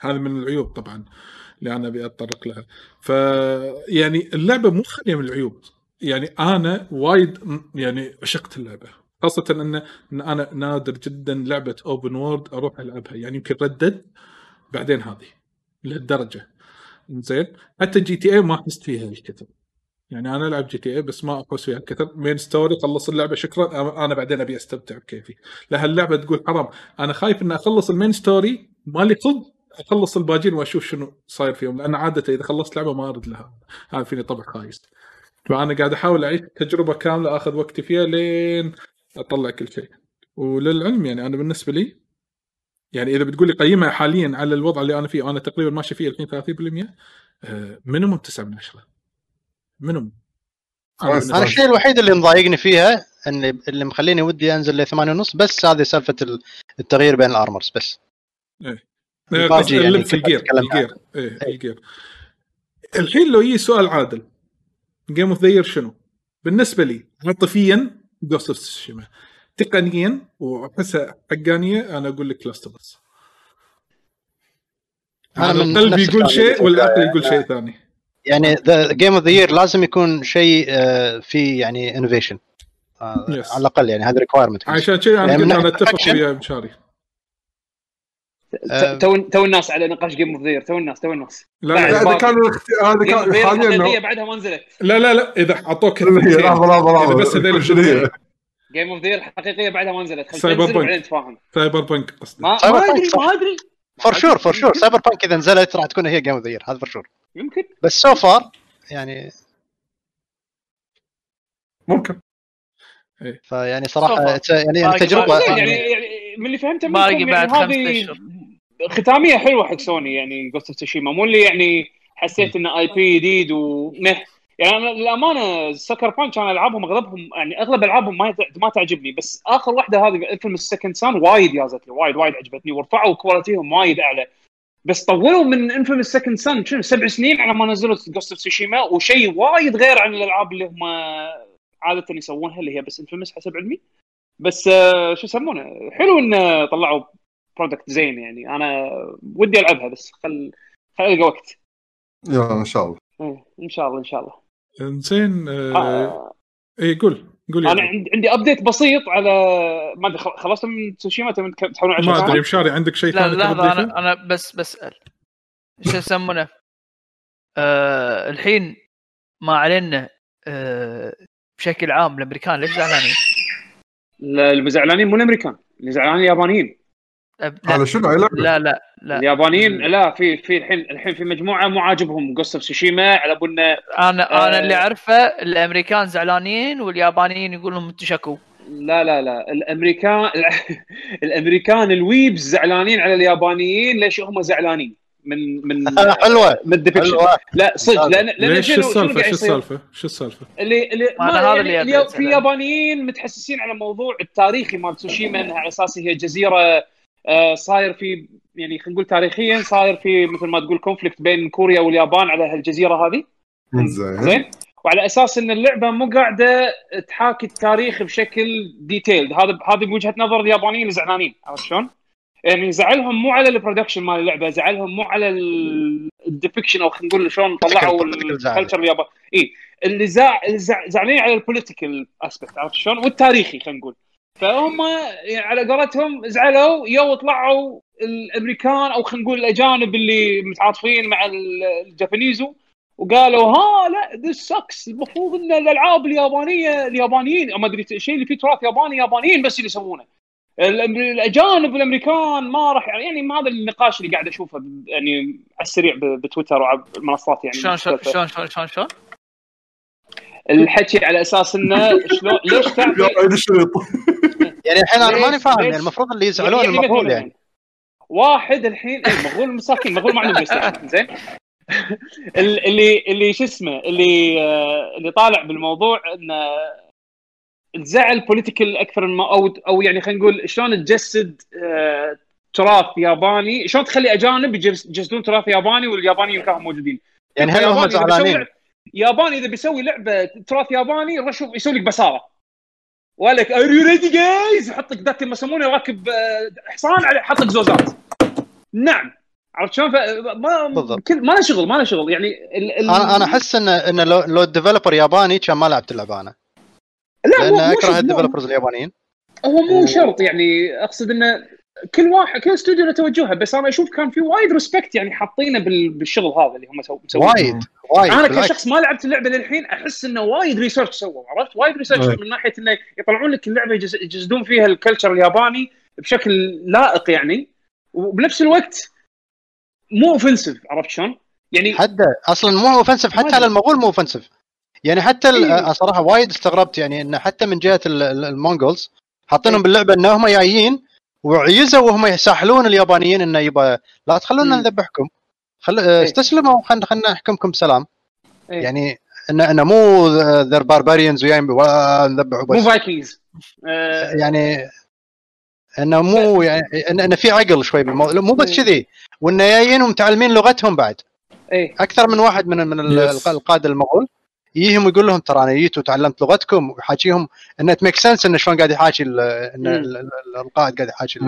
هذا من العيوب طبعا اللي أنا أبي أتطرق لها. ف يعني اللعبة مو خالية من العيوب. يعني أنا وايد يعني عشقت اللعبة. خاصة إن ان أنا نادر جدا لعبة open world أروح ألعبها. يعني يمكن ردد بعدين هذه لهالدرجة. زين حتى GTA ما حست فيها الكثر يعني أنا ألعب GTA بس ما احوس فيها الكثر main story خلص اللعبة شكرا. أنا بعدين أبي أستمتع بكيفي. لا هاللعبة تقول حرام. أنا خايف اني أخلص ال main story مالي خلق أخلص الباجين وأشوف شنو صاير فيهم. لأن عادة إذا خلصت لعبة ما أرد لها. هذا فيني طبع خايس. فأنا قاعد أحاول أعيش تجربة كاملة أخذ وقتي فيها لين أطلع كل شيء. وللعلم يعني أنا بالنسبة لي يعني إذا بتقول لي قيمها حاليا على الوضع اللي أنا فيه وأنا تقريبا ماشي فيه الحين 30% آه، minimum 9 من 10 minimum أنا. الشيء الوحيد اللي مضايقني فيها اللي اللي مخليني ودي أنزل ل 8 ونص بس هذه سالفة ال- التغيير بين ال armors بس. آه، الباقي قصدي يعني كيف ال gear ال gear. إيه إيه. الجير. الحين لو يجي سؤال عادل game of the شنو؟ بالنسبة لي عاطفيا Ghost of Tsushima تقنيا واحسها حقانية أنا أقول لك Last of Us القلب يقول شيء والعقل. يقول شيء ثاني. يعني the game of the year لازم يكون شيء آه، فيه يعني innovation Yes. على الأقل يعني هذا requirement عشان كذا أنا اتفق ويا مشاري. آه. تو تو الناس على نقاش game of the تو الناس تو الناس. لا هذا كان هذا كان حاليا بعدها ما نزلت. لا لا لا إذا الثنتين، لحظه لحظه لحظه بس هذول. game of the الحقيقية بعدها ما نزلت. خل Cyberpunk. Cyberpunk قصدي. ما ما أدري. ما أدري. for sure for sure Cyberpunk إذا نزلت راح تكون هي game of the year هذا for sure يمكن. بس so far يعني ممكن. فيعني صراحة يعني باقي- تجربه يعني يعني من اللي فهمته منكم باقي يعني بعد خمسة. ختامية حلوة حق سوني يعني Ghost of Tsushima مو اللي يعني حسيت انه IP جديد ومه يعني أنا للأمانة Sucker Punch أنا ألعابهم أغلبهم يعني أغلب ألعابهم ما ما تعجبني. بس آخر واحدة هذه inFAMOUS Second Son وايد يازت لي وايد وايد عجبتني. ورفعوا quality هم وايد أعلى. بس طولوا من inFAMOUS Second Son شنو سبع سنين على ما نزلوا Ghost of Tsushima وشيء وايد غير عن الألعاب اللي هم عادة يسوونها اللي هي بس inFAMOUS حسب علمي. بس آه، شو يسمونه؟ حلو إن طلعوا product زين يعني أنا ودي ألعبها بس خل خل ألقى وقت يلا إن شاء الله إيه، إن شاء الله إن شاء الله زين آه آه اي قول قول أنا أبو. عندي عندي update بسيط على ما أدري خل- خلصتم من تسوشيما تبون تحاولون على ما أدري؟ مشاري عندك شيء لا ثاني لحظة تبي تضيفه؟ أنا أنا بس بسال شو يسمونه؟ آه الحين ما علينا آه بشكل عام الأمريكان ليش زعلانين؟ لا، اللي زعلانين مو الأمريكان اللي زعلانين اليابانيين أب- على لا شنو؟ لعبه لا لا لا. اليابانيين لا في في الحين الحين في مجموعة مو عاجبهم. of Tsushima على بنا أنا أنا آه. اللي أعرفه الأمريكان زعلانين واليابانيين يقولون أنتم شكو لا لا لا. الامريكان الأمريكان ال weebs زعلانين على اليابانيين. ليش هم زعلانين؟ من من حلوة. من ال depiction لا صدق. لأن لأن شو السالفة؟ شو؟ السالفة؟ شو السالفة؟ اللي اللي أنا ما هذا يعني اللي أبي في. يابانيين متحسسين على الموضوع التاريخي مال تسوشيما إنها على أساس هي جزيرة صاير في يعني خلينا نقول تاريخيا صاير في مثل ما تقول conflict بين كوريا واليابان على هالجزيرة هذه. زين. زين. وعلى أساس إن اللعبة مو قاعدة تحاكي التاريخ بشكل detailed هذا هذه بوجهة نظر اليابانيين اللي زعلانين عرفت شلون؟ يعني زعلهم مو على ال production مال اللعبة زعلهم مو على ال depiction أو خلينا نقول شلون طلعوا. ال culture الياباني. إي. اللي زع... اللي زع... زعلانين على ال political aspect عرفت شلون؟ والتاريخي خلينا نقول. فهم يعني على قولتهم زعلوا يو طلعوا الأمريكان أو خلينا نقول الأجانب اللي متعاطفين مع ال- ال Japanese وقالوا ها لا this sucks المفروض إن الألعاب اليابانية اليابانيين ما أدري الشيء اللي فيه تراث ياباني يابانيين بس اللي يسوونه. الأجانب الأمريكان ما راح يعني ما هذا النقاش اللي قاعد أشوفه يعني على السريع بتويتر وعلى المنصات يعني. شلون شلون شلون شلون؟ الحكي على أساس إنه شلون ليش تعطي يعني الحين أنا ماني فاهم ليش- يعني المفروض اللي يزعلون يعني المغول يعني. واحد الحين اي مغول مساكين مغول ما عندهم PlayStation زين؟ ال- اللي اللي شو اسمه اللي آه، اللي طالع بالموضوع انه الزعل political أكثر من ما أو أو يعني خلينا نقول شلون تجسد آه، تراث ياباني شلون تخلي أجانب يجس- يجسدون تراث ياباني واليابانيين كانوا موجودين. يعني هل هم زعلانين؟ ياباني إذا بيسوي لعبة تراث ياباني روح شوف يسوي لك بساره وقال لك are you ready guys يحط لك ذاك المسموني راكب آه، حصان على حط لك زوزات. نعم. عرفت شلون؟ ما بالضبط. كل ما له شغل ما له شغل. يعني ال... ال... أنا أنا أحس ان إن لو لو ال developer ياباني كان ما لعبت اللعبة أنا. لا لأن أكره ال developers اليابانيين. هو مو و- شرط يعني أقصد إنه كل واحد كل استوديو له توجهه بس أنا أشوف كان في وايد respect يعني حاطينه بال... بالشغل هذا اللي هم سو... مسوينه وايد وايد أنا. كشخص ما لعبت اللعبة للحين أحس إنه وايد research سووا عرفت وايد research. من ناحية إنه يطلعون لك اللعبة يجسدون فيها ال culture الياباني بشكل لائق يعني وبنفس الوقت مو offensive عرفت شلون؟ يعني حتى أصلا مو offensive حتى. على المغول مو offensive يعني حتى إيه. صراحة وايد استغربت يعني إنه حتى من جهة ال- ال- ال Mongols حاطينهم إيه. باللعبة إنه هم جايين وعيزوا وهم يساحلون اليابانيين إنه يبا لا تخلونا. نذبحكم خل... إيه. استسلموا خلينا خلينا نحكمكم بسلام إيه. يعني انه انه مو they're barbarians وياين وا- نذبحوا مو Vikings آه يعني انه مو يعني انه إنه في عقل شوي بالموضوع مو بس إيه. كذي وانه جايين ومتعلمين لغتهم بعد إيه أكثر من واحد من من Yes. القاده المغول يجيهم ويقول لهم ترى أنا جيت وتعلمت لغتكم ويحاكيهم انه make sense انه شلون قاعد يحاكي إن القائد قاعد يحاكي.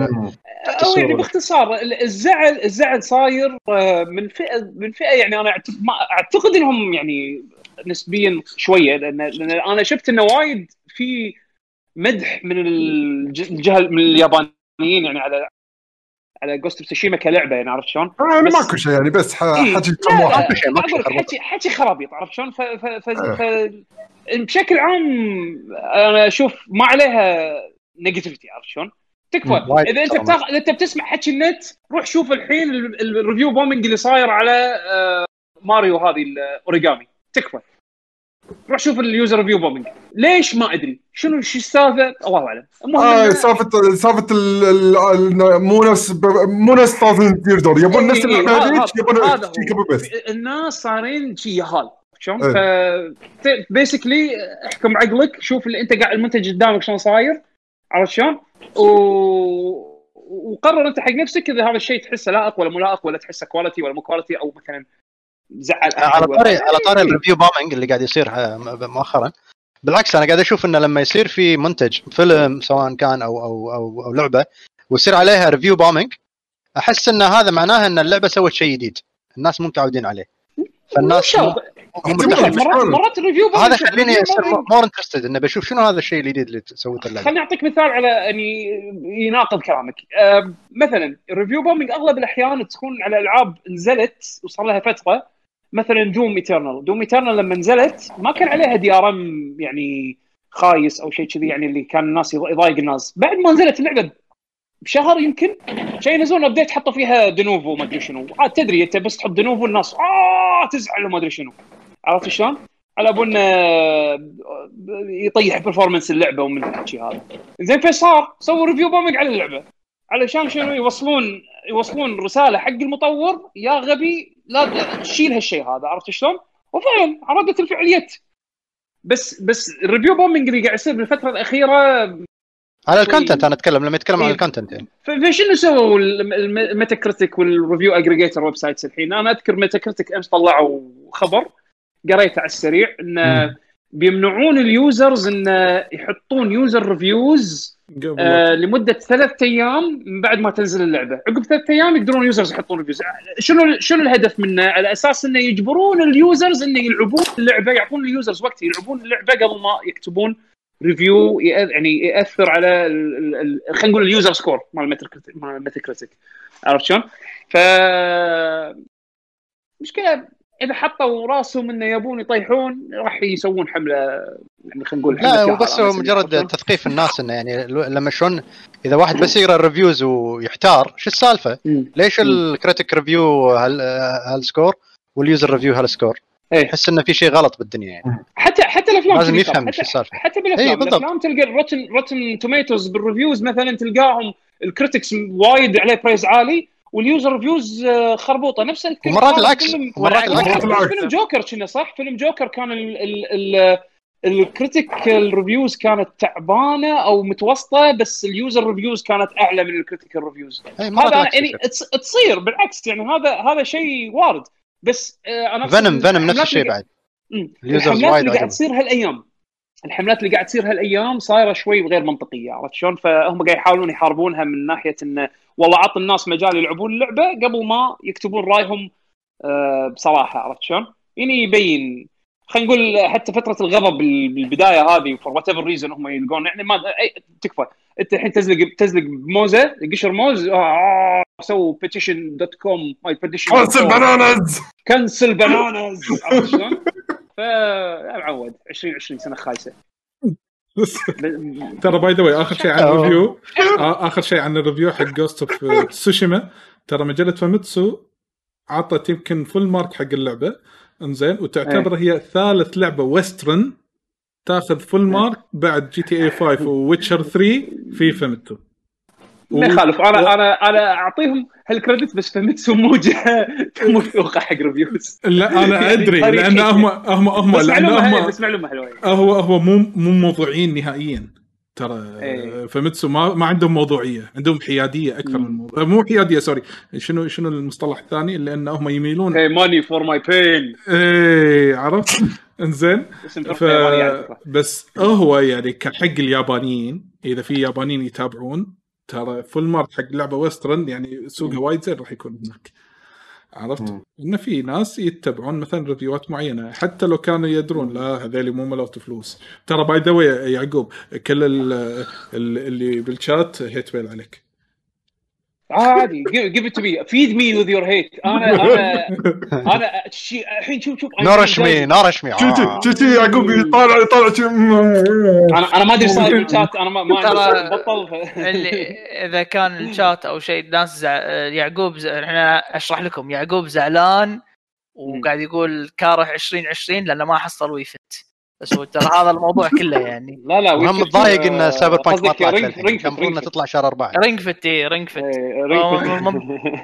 أو يعني باختصار ال- الزعل الزعل صاير آه، من فئة من فئة يعني أنا ما أعتقد إنهم يعني نسبيا شوية لأن لأن أنا شفت إنه وايد في مدح من الج- الجهه من اليابانيين يعني على على Ghost of Tsushima كلعبة يعني عرفت شلون؟ يعني بس- ماكو شيء يعني بس إيه. حكي كم لا، واحد حكي حكي خرابيط عرفت شلون؟ ف, ف, ف, إيه. ف بشكل عام أنا أشوف ما عليها negativity عرفت شلون؟ تكفى إذا أنت بتاخ... إذا أنت بتسمع حكي النت روح شوف الحين ال- ال- ال review bombing اللي صاير على آه، ماريو هذه الاوريجامي تكفى روح شوف ال user review bombing. ليش ما أدري؟ شنو شو السالفة؟ الله أعلم. المهم آه سالفه سالفة ال- ال- ال- مو نفس مو نفس طاف ديردور يبون إيه، نفس إيه، هذيك يبون الناس صارين شي يهال شلون؟ إيه. ف basically احكم عقلك شوف اللي أنت قاعد المنتج قدامك شلون صاير. عرفت شلون؟ و... وقرر أنت حق نفسك إذا هذا الشيء تحسه لائق ولا مو لائق ولا تحسه quality ولا مو quality أو مثلا زعل أحد على طاري على طاري إيه. ال review bombing اللي قاعد يصير م- مؤخرا. بالعكس أنا قاعد أشوف انه لما يصير في منتج فيلم سواء كان أو أو أو, أو لعبة ويصير عليها review bombing أحس إن هذا معناه إن اللعبة سوت شيء جديد. الناس مو متعودين عليه. فالناس. مرات ال review هذا يخليني more interested انه بشوف شنو هذا الشيء الجديد اللي سوته اللعبة. خليني أعطيك مثال على يعني يناقض كلامك. أه مثلا ال review bombing أغلب الأحيان تكون على ألعاب نزلت وصار لها فترة مثلا Doom Eternal Doom Eternal لما نزلت ما كان عليها DRM يعني خايس أو شيء كذي يعني اللي كان الناس يض- يضايق الناس. بعد ما نزلت اللعبة بشهر يمكن شيء ينزلون update حطوا فيها Denuvo ما أدري شنو. عاد تدري أنت بس تحط Denuvo الناس آه تزعل وما أدري شنو. عرفت شلون؟ على أبو انه يطيح performance اللعبة ومن الحكي هذا. زين فايش صار؟ سووا review bombing على اللعبة. علشان شنو؟ يوصلون يوصلون رسالة حق المطور يا غبي لا تشيل هالشيء هذا عرفت شلون؟ وفعلا رده الفعل يت بس بس ال review bombing اللي قاعد يصير بالفترة الأخيرة على ال content أنا أتكلم لما يتكلم عن إيه. ال content يعني. فشنو سووا ال Metacritic وال review aggregator websites الحين؟ أنا أذكر Metacritic أمس طلعوا خبر قريته على السريع انه بيمنعون ال users انه يحطون user reviews آه لمدة ثلاث أيام من بعد ما تنزل اللعبة، عقب ثلاث أيام يقدرون ال users يحطون reviews، شنو شنو الهدف منه؟ على أساس إنه يجبرون ال users إنه يلعبون اللعبة يعطون ال users وقت يلعبون اللعبة قبل ما يكتبون review يعني يأثر على خلينا نقول ال user score مال Metacritic عرفت شلون؟ ف مشكلة إذا حطوا راسهم إنه يبون يطيحون راح يسوون حملة يعني خلينا نقول حملة لا وبس هو. مجرد تثقيف الناس إنه يعني لما شلون إذا واحد بس يقرأ ال reviews ويحتار شو السالفة؟ ليش ال critic review هال هال score وال user review هال score؟ يحس إنه في شيء غلط بالدنيا يعني حتى حتى الأفلام لازم. يفهم شو السالفة حتى بالأفلام إيه،. الأفلام تلقى ال Rotten Rotten Tomatoes بال reviews مثلا تلقاهم ال critics وايد عليه praise عالي وال user reviews آه، خربوطة. نفس الفيلم. ومرات هذا العكس. والعكس. العكس. بالعكس. فيلم جوكر كنا صح؟ فيلم جوكر كان ال ال ال ال critic ال reviews كانت تعبانة أو متوسطة بس ال user reviews كانت أعلى من ال critical reviews مرات هذا يعني تصير بالعكس. يعني هذا هذا شيء وارد. بس آه، أنا Venom Venom نفس الشيء بعد. ال users وايد اللي قاعد. تصير هالأيام. الحملات اللي قاعد تصير هالايام صايرة شوي غير منطقية عرفت شلون؟ فهم قاعد يحاولون يحاربونها من ناحية إنه والله عط الناس مجال يلعبون اللعبه قبل ما يكتبون رأيهم آه، بصراحة عرفت شلون؟ يعني يبين خلينا نقول حتى فترة الغضب بال- بالبداية هذه for whatever reason هم يلقون يعني ما تكفى أنت الحين تزلق تزلق بموزة قشر موز آه سووا petition dot com my petition cancel bananas cancel bananas عرفت شلون؟ ف يا معود 2020 سنة خايسة. ترى by the way آخر شيء عن. ال review آخر شيء عن ال review حق Ghost of Tsushima ترى مجلة فاميتسو عطت يمكن full mark حق اللعبة. إنزين وتعتبر هي ثالث لعبة western تاخذ full mark بعد GTA 5 و Witcher 3 في فاميتسو ما يخالف. أنا أنا أنا أعطيهم هال credit بس فهمت مو جهه مو موقع حق reviews. لا أنا يعني أدري. لأن هم هم هم بس معلومة بس معلومة حلوة. يعني. هو هو مو مو موضوعيين نهائيا. ترى إيه. فمتسو ما ما عندهم موضوعية عندهم حيادية أكثر من موضوع. مو حيادية sorry. شنو شنو المصطلح الثاني؟ لأن هم يميلون. Pay money for my pain. إيه عرفت؟ إنزين. ف... بس هو يعني كحق اليابانيين إذا في يابانيين يتابعون ترى فول مارك حق لعبة ويسترن يعني سوقها وايد زين راح يكون هناك. عرفت؟ انه في ناس يتبعون مثلا ريفيوات معينة حتى لو كانوا يدرون لا هذول مو ملوت فلوس. ترى باي ذا يعقوب كل ال- ال- اللي بالشات هيت بيل عليك. عادي give it to me. Feed me with your hate. أنا أنا أنا الحين شوف شوف أنا نورشمي نورشمي شي آه. شي شي يعقوب يطالع يطالع شي أنا أنا ما أدري صاير بالشات أنا ما ما ترى بطل اللي إذا كان الشات أو شيء الناس زع... يعقوب. إحنا أشرح لكم. يعقوب زعلان وقاعد يقول كاره 2020 لأنه ما حصل ويفت. بس هو ترى هذا الموضوع كله يعني. لا لا وهم ويكت- متضايق إن سايبر بانك ما طلعت رينج المفروض انها تطلع شهر أربعة. رينج فت اي رينج فت إيه،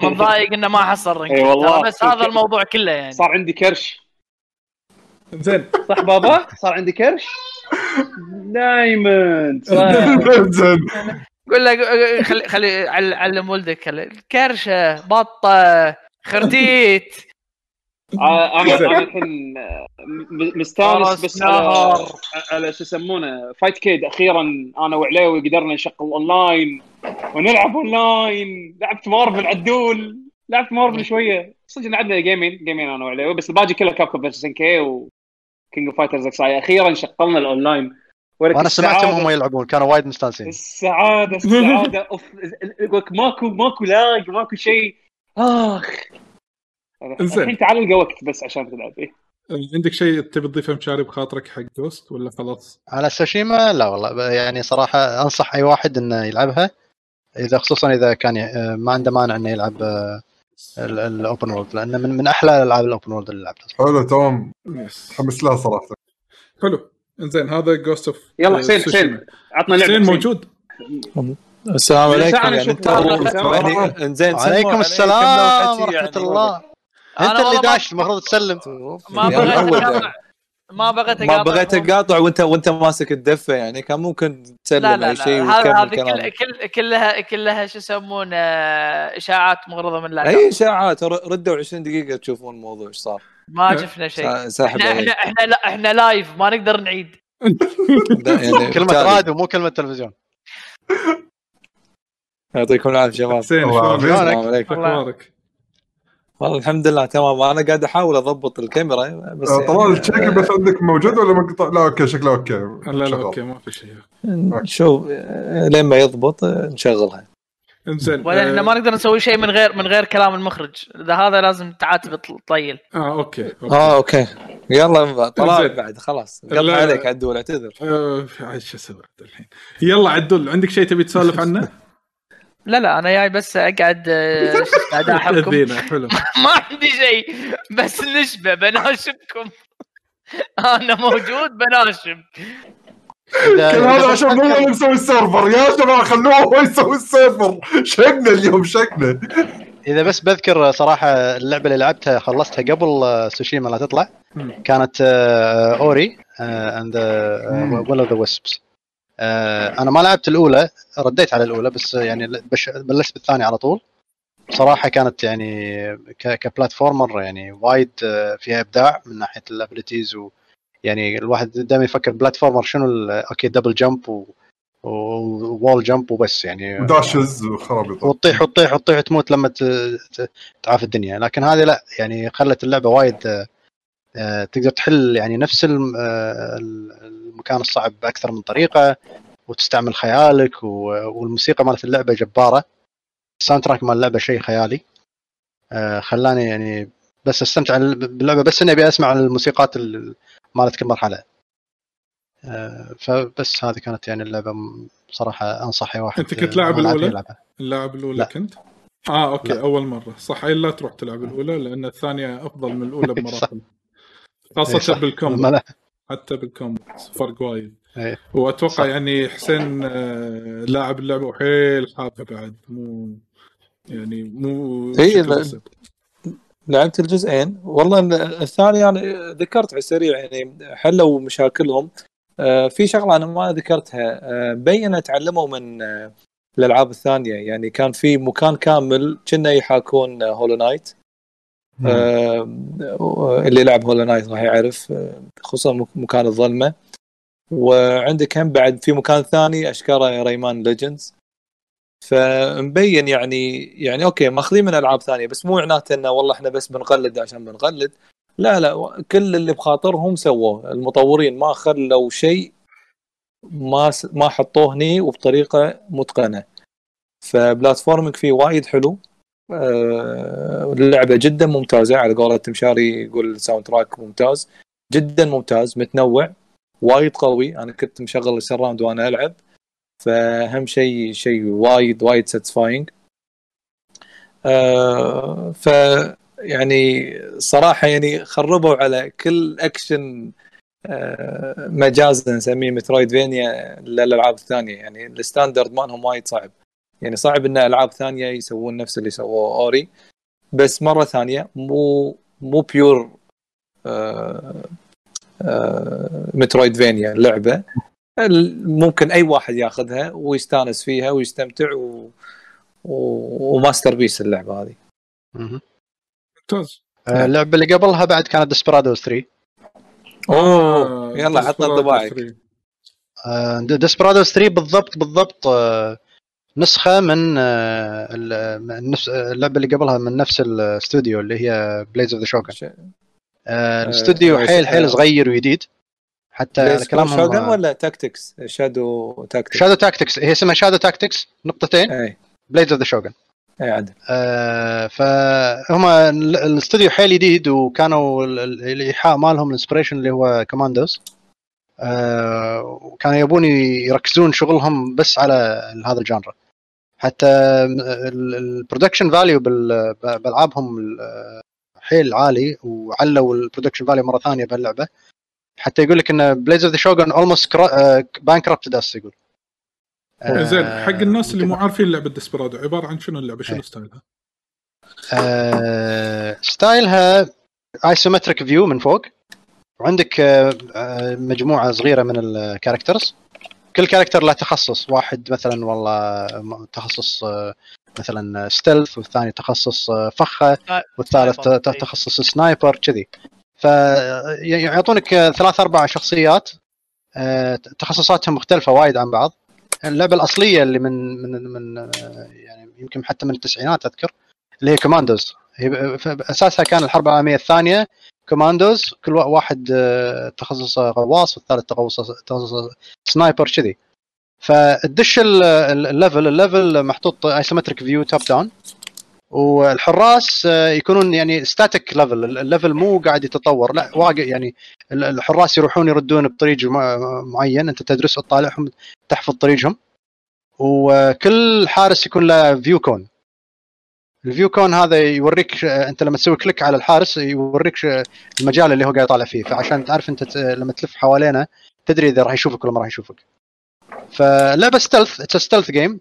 متضايق إنه ما حصل رينج إي فت. والله. ترى بس هذا الموضوع كله يعني. صار عندي كرش. زين. صح بابا؟ صار عندي كرش؟ دايموند. زين. قول له خلي خلي عل- علم ولدك. كرشه بطة خرتيت. أنا أنا الحين آه، مستانس بس على شو يسمونه Fightcade أخيرا أنا وعليوي قدرنا نشغل اونلاين ونلعب اونلاين لعبت مارفل عدول. لعبت مارفل شوية. صدق لعبنا جيمين جيمين أنا وعليوي بس الباقي كله Capcom versus SNK و King of Fighters XI أخيرا شغلنا الاونلاين وأنا سمعتهم هم يلعبون كانوا وايد مستانسين. السعادة السعادة. أوف لك ماكو ماكو lag ماكو شيء. آخ. الحين تعال القى وقت بس عشان تلعب إيه. عندك شيء تبي تضيفه مشاري بخاطرك حق Ghost ولا خلاص؟ على سوشيما؟ لا والله يعني صراحة أنصح أي واحد إنه يلعبها إذا خصوصا إذا كان ي- ما عنده مانع إنه يلعب ال open world لأنه من من أحلى العاب ال open world اللي لعبتها. حلو تمام متحمس لها صراحة. حلو. إنزين هذا Ghost of يلا حسين حسين عطنا لعبة حسين. موجود. السلام عليكم يعني انت إنزين عليكم. علي السلام ورحمة يعني؟ الله. أنت اللي ما- داش المفروض تسلم. ما بغيت أقاطع. ما بغيت ما أقاطع. بغيت أقاطع وانت وأنت ماسك الدفة يعني كان ممكن تسلم أي شيء لا هذا كل كل كلها كلها شو يسمونه إشاعات مغرضة من لا أي إشاعات. ردوا 20 دقيقة تشوفون الموضوع إيش صار. ما شفنا شيء. ساحب إحنا إحنا إحنا لا إحنا لايف ما نقدر نعيد. يعني كلمة راديو مو كلمة تلفزيون. يعطيكم العافية شباب حسين. السلام عليكم. أخبارك؟ والله الحمد لله تمام. أنا قاعد أحاول أضبط الكاميرا بس آه، طلال يعني الشكل بس عندك موجود ولا مقطع لا okay شكله okay. لا لا. أوكي ما في شيء. نشوف آه، لين ما يضبط آه، نشغلها. إنزين ولا آه، إحنا ما نقدر نسوي شيء من غير من غير كلام المخرج. إذا هذا لازم تعاتب طيل. آه okay, okay. آه أوكي. يلا طلال. بعد خلاص. قطع لا. عليك عدول اعتذر. آه، عاد شو أسوي الحين؟ يلا عدول عندك شيء تبي تسولف عنه؟ لا لا أنا جاي بس أقعد آه، تأذينا حلو. ما عندي شيء. بس نشبة بناشبكم. أنا موجود بناشب. كل هذا عشان مو أنا مسوي ال server. يا جماعة خلوه هو يسوي السيرفر. شقنا اليوم شقنا. إذا بس بذكر صراحة اللعبة اللي لعبتها خلصتها قبل آه، سوشيما لا تطلع. كانت Ori and Will of the Wisps أنا ما لعبت الأولى رديت على الأولى بس يعني بلشت بالثانية على طول. صراحة كانت يعني ك platformer يعني وايد آه، فيها إبداع من ناحية ال abilities ويعني الواحد دائما يفكر platformer شنو okay double jump و wall jump وبس يعني. و dashes وخرابيط. وتطيح وتطيح وتطيح وتموت لما تعافي الدنيا. لكن هذه لا يعني خلت اللعبة وايد آه، آه، تقدر تحل يعني نفس آه، المكان الصعب بأكثر من طريقة وتستعمل خيالك والموسيقى مالت اللعبة جبارة ال soundtrack مال اللعبة شيء خيالي آه، خلاني يعني بس أستمتع باللعبة بس إني أبي أسمع الموسيقات ال- مالت كل مرحلة آه، فبس هذه كانت يعني اللعبة م- صراحة انصح اي واحد أنت كنت آه، لاعب؟ يلعبها. اللاعب الأولى لا. كنت؟ آه okay لا. أول مرة صح لا تروح تلعب الأولى لأن الثانية أفضل من الأولى بمراحل خاصة صح. بال combo. حتى بال combo فرق وايد. إيه. وأتوقع صح. يعني حسين آه، لاعب اللعبة وحيل حابه بعد. مو يعني مو إيه،. لعبت الجزئين. والله ال- الثاني يعني ذكرت على السريع يعني حلوا مشاكلهم. آه، في شغلة أنا ما ذكرتها. آه، بين تعلموا من آه، الألعاب الثانية. يعني كان في مكان كامل كنا يحاكون Hollow Knight. اللي يلعب Hollow Knight راح يعرف آه، خصوصا مك- مكان الظلمة. وعندك هم بعد في مكان ثاني اشكره Rayman Legends فمبين يعني يعني okay ماخذين من ألعاب ثانية بس مو معناته إنه والله إحنا بس بنقلد عشان بنقلد. لا لا كل اللي بخاطرهم سووه. المطورين ما خلوا شيء ما س- ما حطوه هني وبطريقة متقنة. ف platforming فيه وايد حلو. آه، اللعبة جدا ممتازة. على قولة مشاري يقول ال soundtrack ممتاز. جدا ممتاز متنوع وايد قوي. أنا كنت مشغل ال surround وأنا ألعب. فأهم شيء شيء وايد وايد satisfying آه ف يعني صراحة يعني خربوا على كل اكشن آه مجازا نسميه metroidvania للألعاب الثانية. يعني ال standard مالهم وايد صعب. يعني صعب إن ألعاب ثانية يسوون نفس اللي سووه Ori بس مرة ثانية مو مو pure آه آه metroidvania لعبة. ال- ممكن أي واحد ياخذها ويستانس فيها ويستمتع و... و... و masterpiece اللعبة هذه. ممتاز. آه، اللعبة اللي قبلها بعد كانت Desperados 3 أوه يلا عطنا انطباعك. 3. Desperados 3 بالضبط بالضبط آه، نسخة من آه، نفس اللعبة اللي قبلها من نفس الاستوديو اللي هي Blades of the Shogun الاستوديو آه، حيل حيل آه. صغير وجديد. حتى Blades Shogun كلامهم ولا Tactics Shadow Tactics Shadow Tactics هي اسمها Shadow Tactics نقطتين. أي. Blades of the Shogun أي عدل. آه، فهم ال- الاستوديو حيل جديد وكانوا ال- ال- الإيحاء مالهم ال inspiration اللي هو Commandos آه، وكانوا يبون يركزون شغلهم بس على هذا ال genre. حتى ال production value بالالعابهم ال- حيل عالي وعلوا ال production value مرة ثانية بهاللعبة. حتى يقول لك إن Blades of the Shogun almost bankrupted us يقول. آه، زين حق الناس اللي مو عارفين لعبة Desperado عبارة عن شنو اللعبة؟ شنو إيه. style ها؟ آه، style ها isometric view من فوق. وعندك آه، مجموعة صغيرة من ال characters كل character له تخصص. واحد مثلا والله تخصص آه، مثلا stealth والثاني تخصص آه، فخة والثالث sniper. ت- تخصص sniper كذي. فيعطونك ثلاث أربع شخصيات آه، تخصصاتهم مختلفة وايد عن بعض. اللعبة الأصلية اللي من من من آه، يعني يمكن حتى من التسعينات أذكر اللي هي Commandos هي أساسها كان الحرب العالمية الثانية Commandos كل وا- واحد آه، تخصصه غواص والثالث تخصص تخصص sniper كذي. فتدش ال- ال- ال level ال level محطوط isometric view top down والحراس آه، يكونون يعني static level ال level مو قاعد يتطور لا واقف يعني ال- الحراس يروحون يردون بطريق مع- معين انت تدرس وتطالعهم تحفظ طريقهم. وكل حارس يكون له view cone ال view cone هذا يوريك آه، انت لما تسوي click على الحارس يوريك آه، المجال اللي هو قاعد يطالع فيه. فعشان تعرف انت لما تلف حوالينه تدري إذا راح يشوفك ولا ما راح يشوفك. فلعبه stealth it's stealth game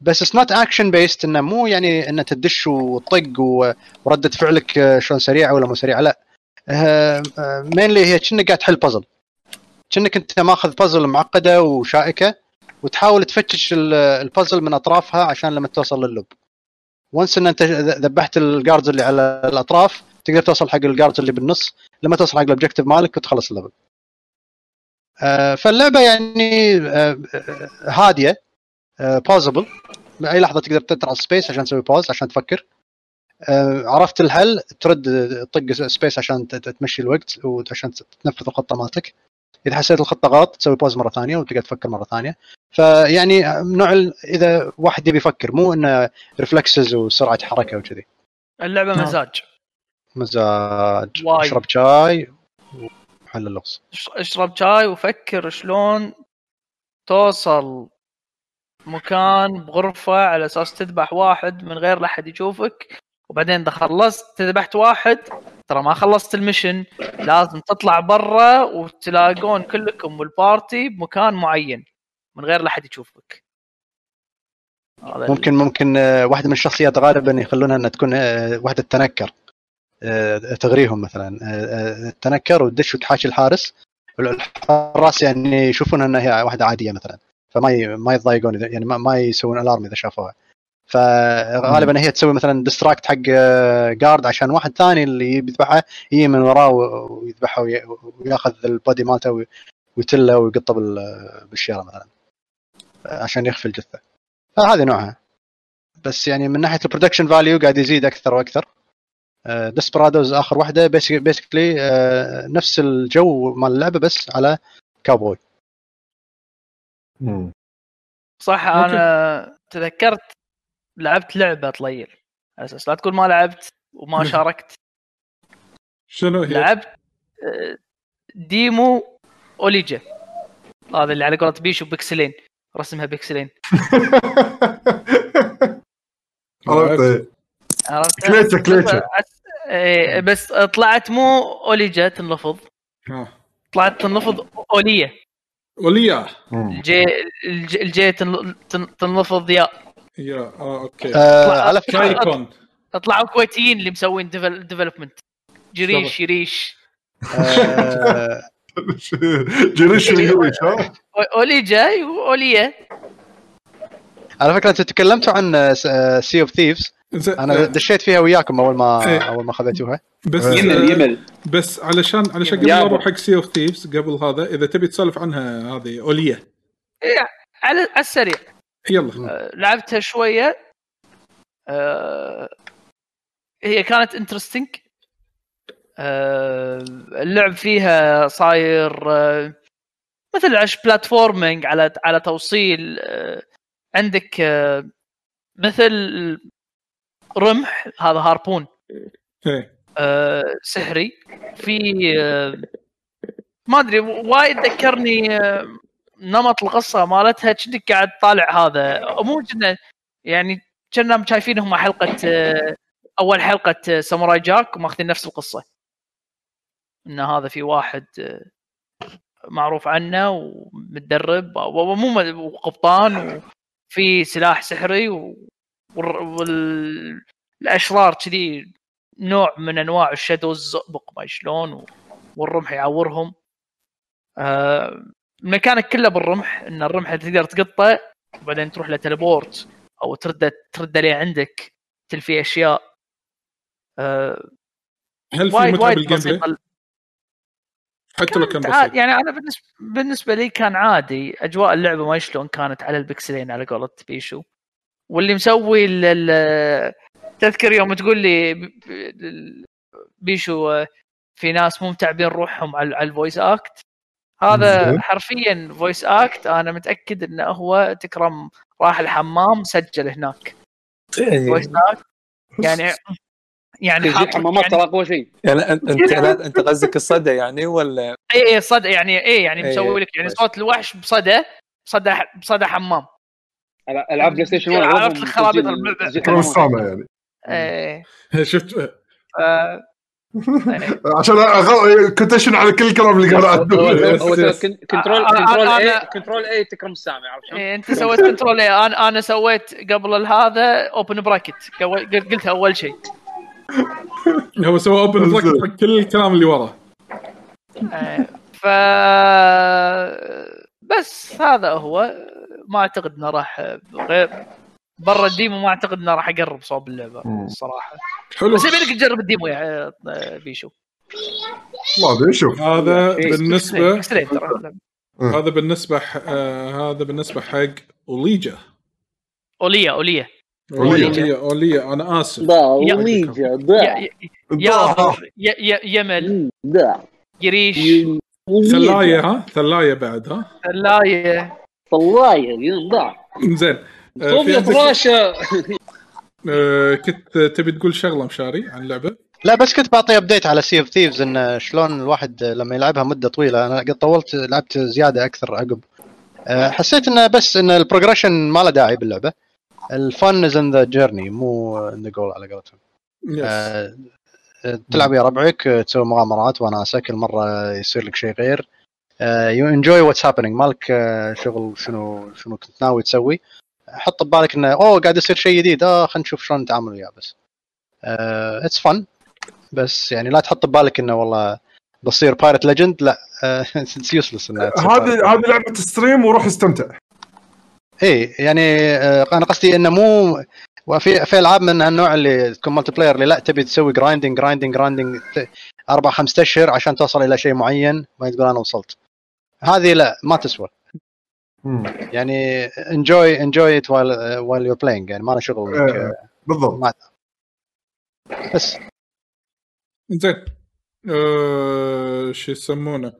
بس it's not action based إنه مو يعني إنه تدش وتطق وردة فعلك آه، شلون سريعة ولا مو سريعة لا. mainly هي كأنك قاعد تحل بازل كأنك أنت ماخذ بازل معقدة وشائكة وتحاول تفتش ال- البازل من أطرافها عشان لما توصل لللب و once إن أنت ذبحت ال guards اللي على الأطراف تقدر توصل حق ال guards اللي بالنص. لما توصل حق ال objective مالك وتخلص ال level آه، فاللعبة يعني آه، آه، هادية بوزبل بأي لحظة تقدر تطرح space عشان تسوي pause عشان تفكر. عرفت الحل ترد تطق space عشان تمشي الوقت وعشان تنفذ الخطة مالتك. إذا حسيت الخطه غلط تسوي pause مرة ثانية وتقعد تفكر مرة ثانية. فيعني نوع إذا واحد يبي يفكر مو إنه reflexes وسرعة حركة وكذي. اللعبة نعم. مزاج. مزاج. وايد. اشرب شاي وحل اللغز. اش- اشرب شاي وفكر شلون توصل مكان بغرفة على أساس تذبح واحد من غير لا أحد يشوفك وبعدين إذا خلصت ذبحت واحد ترى ما خلصت المشن لازم تطلع برا وتلاقون كلكم والبارتي بمكان معين من غير لا أحد يشوفك. ممكن ممكن آه، واحدة من الشخصيات غالبا يخلونها إنها تكون آه، واحدة تنكر آه، تغريهم مثلا تنكر وتدش وتحاشي الحارس الحراس يعني يشوفونها إنها هي واحدة عادية مثلا فما ما يتضايقون يعني ما يسوون alarm إذا شافوها. فغالبا هي تسوي مثلا distract حق guard عشان واحد ثاني اللي بيذبحه يجي من وراه ويذبحه وي- وياخذ ال body مالته وي- ويتله ويقطه بال- بالشيره مثلا عشان يخفي الجثه فهذه نوعها. بس يعني من ناحية ال production value قاعد يزيد أكثر وأكثر. ديسبرادوز آخر واحدة basically نفس الجو مال اللعبة بس على كاوبوي مم. صح. أنا تذكرت لعبت لعبة طليل على أساس لا تقول ما لعبت وما شاركت. شنو هي؟ لعبت آه، demo اوليجا هذا اللي على قولة بيشو pixelين. رسمها pixelين. عرفت. عرفت. كليتشة إيه، بس طلعت مو اوليجا تنلفظ. طلعت تنلفظ أولية. مم. الجي الجي, الجي تنل- تن- تنلفظ ياء. يا آه أوكي. آه على فكرة شايكون طلعوا كويتيين اللي مسوين development جريش يريش آه جريش ويريش ها؟ اوليجا وأولية. على فكرة أنتم تكلمتوا عن سي اوف ثيفز أنا دشيت فيها وياكم أول ما إيه. أول ما خذيتوها. بس يمل يمل بس علشان علشان قبل. ما نروح حق سي اوف ثيفز قبل هذا إذا تبي تسولف عنها هذه أولية. إيه، على على السريع. يلا. آه، لعبتها شوية. آه، هي كانت interesting اللعب فيها صاير آه، مثل عش platforming على على توصيل آه، عندك آه، مثل رمح هذا harpoon. آه، سحري. في آه، ما أدري وايد ذكرني آه، نمط القصة مالتها كأنك قاعد طالع هذا. مو كنا يعني كنا شايفينهم حلقة آه، أول حلقة آه، ساموراي جاك وماخذين نفس القصة. إن هذا في واحد آه، معروف عنه ومتدرب ومو وقبطان وفي سلاح سحري والاشرار كذي نوع من أنواع الشادوز زئبق ما شلون والرمح يعورهم. الميكانيك كله بالرمح إن الرمح تقدر تقطه وبعدين تروح له teleport أو ترده ترده ليه عندك تلفي أشياء. آه، هل في وايد متعة وايد بال game حتى لو كان بسيط. يعني أنا بالنسبة بالنسبة لي كان عادي. أجواء اللعبة ما شلون كانت على ال pixelين على قولة بيشو واللي مسوي ال- ال- تذكر يوم تقول لي بيشو آه، في ناس مو متعبين روحهم على ال voice act هذا. حرفيا voice act أنا متأكد إنه هو تكرم راح الحمام سجل هناك. voice act يعني يعني حاط حمامات يعني ترى أقوى شيء. يعني انت انت قصدك الصدى يعني ولا اي اي صدى يعني اي يعني إي، مسوي لك يعني. صوت الوحش بصدى صدى بصدى حمام. ألعاب بلاي ستيشن 1 عرفت الخرابيط يعني. إيه. شفت؟ إيه. عشان أغ... كنت اشن على كل الكلام اللي. كن- control أنا- control A control A تكرم السامع عرفت؟ إيه، أنت سويت control A، أنا أنا سويت قبل هذا open bracket قلتها أول شيء. هو سوى open bracket حق كل الكلام اللي وراه إيه، ف بس هذا هو. ما أعتقد إنه راح غير برا ال demo ما اعتقد انه راح اقرب صوب اللعبة. الصراحه حلو. بس يبيلك تجرب الديمو يا بيشو. ما ادري شوف هذا شيء. بالنسبة إكستريم ترى. هذا بالنسبة ح... آه هذا بالنسبة حق أوليجا. أوليا أوليا. أوليا. أوليا أنا آسف. دا يا- وليجا يا- دا يا- يمل. دا قريش ثلاية ها؟ ثلاية بعد ها؟ ثلاية. دا زين. آه، صوب في يا عندك- فراشه آه، كنت تبي تقول شغلة مشاري عن اللعبة؟ لا بس كنت بعطي update على سي اوف ثيفز إن شلون الواحد لما يلعبها مدة طويلة. أنا قد طولت لعبت زيادة أكثر عقب. أه، حسيت إنه بس إن ال progression ما له داعي باللعبة. ال fun is in the journey مو in the goal على قولتهم. تلعب يا ربعك تسوي مغامرات وناسه كل مرة يصير لك شيء غير. you enjoy what's happening مالك شغل شنو شنو كنت ناوي تسوي. حط ببالك إنه أوه قاعد يصير شيء جديد. آه خلينا نشوف شلون نتعامل وياه بس. it's fun بس يعني لا تحط ببالك إنه والله بصير pirate legend لا it's useless إنه تصير pirate هذه. هذه لعبة stream وروح استمتع. اي يعني آه، أنا قصدي إنه مو وفي في ألعاب من النوع اللي تكون multiplayer اللي لا تبي تسوي grinding grinding grinding أربع خمس أشهر عشان توصل إلى شيء معين. ما تقول أنا وصلت. هذه لا ما تسوى. يعني enjoy enjoy it while you're playing يعني ما له شغل إيه، بالضبط. ما بس. زين. آه، شو يسمونه؟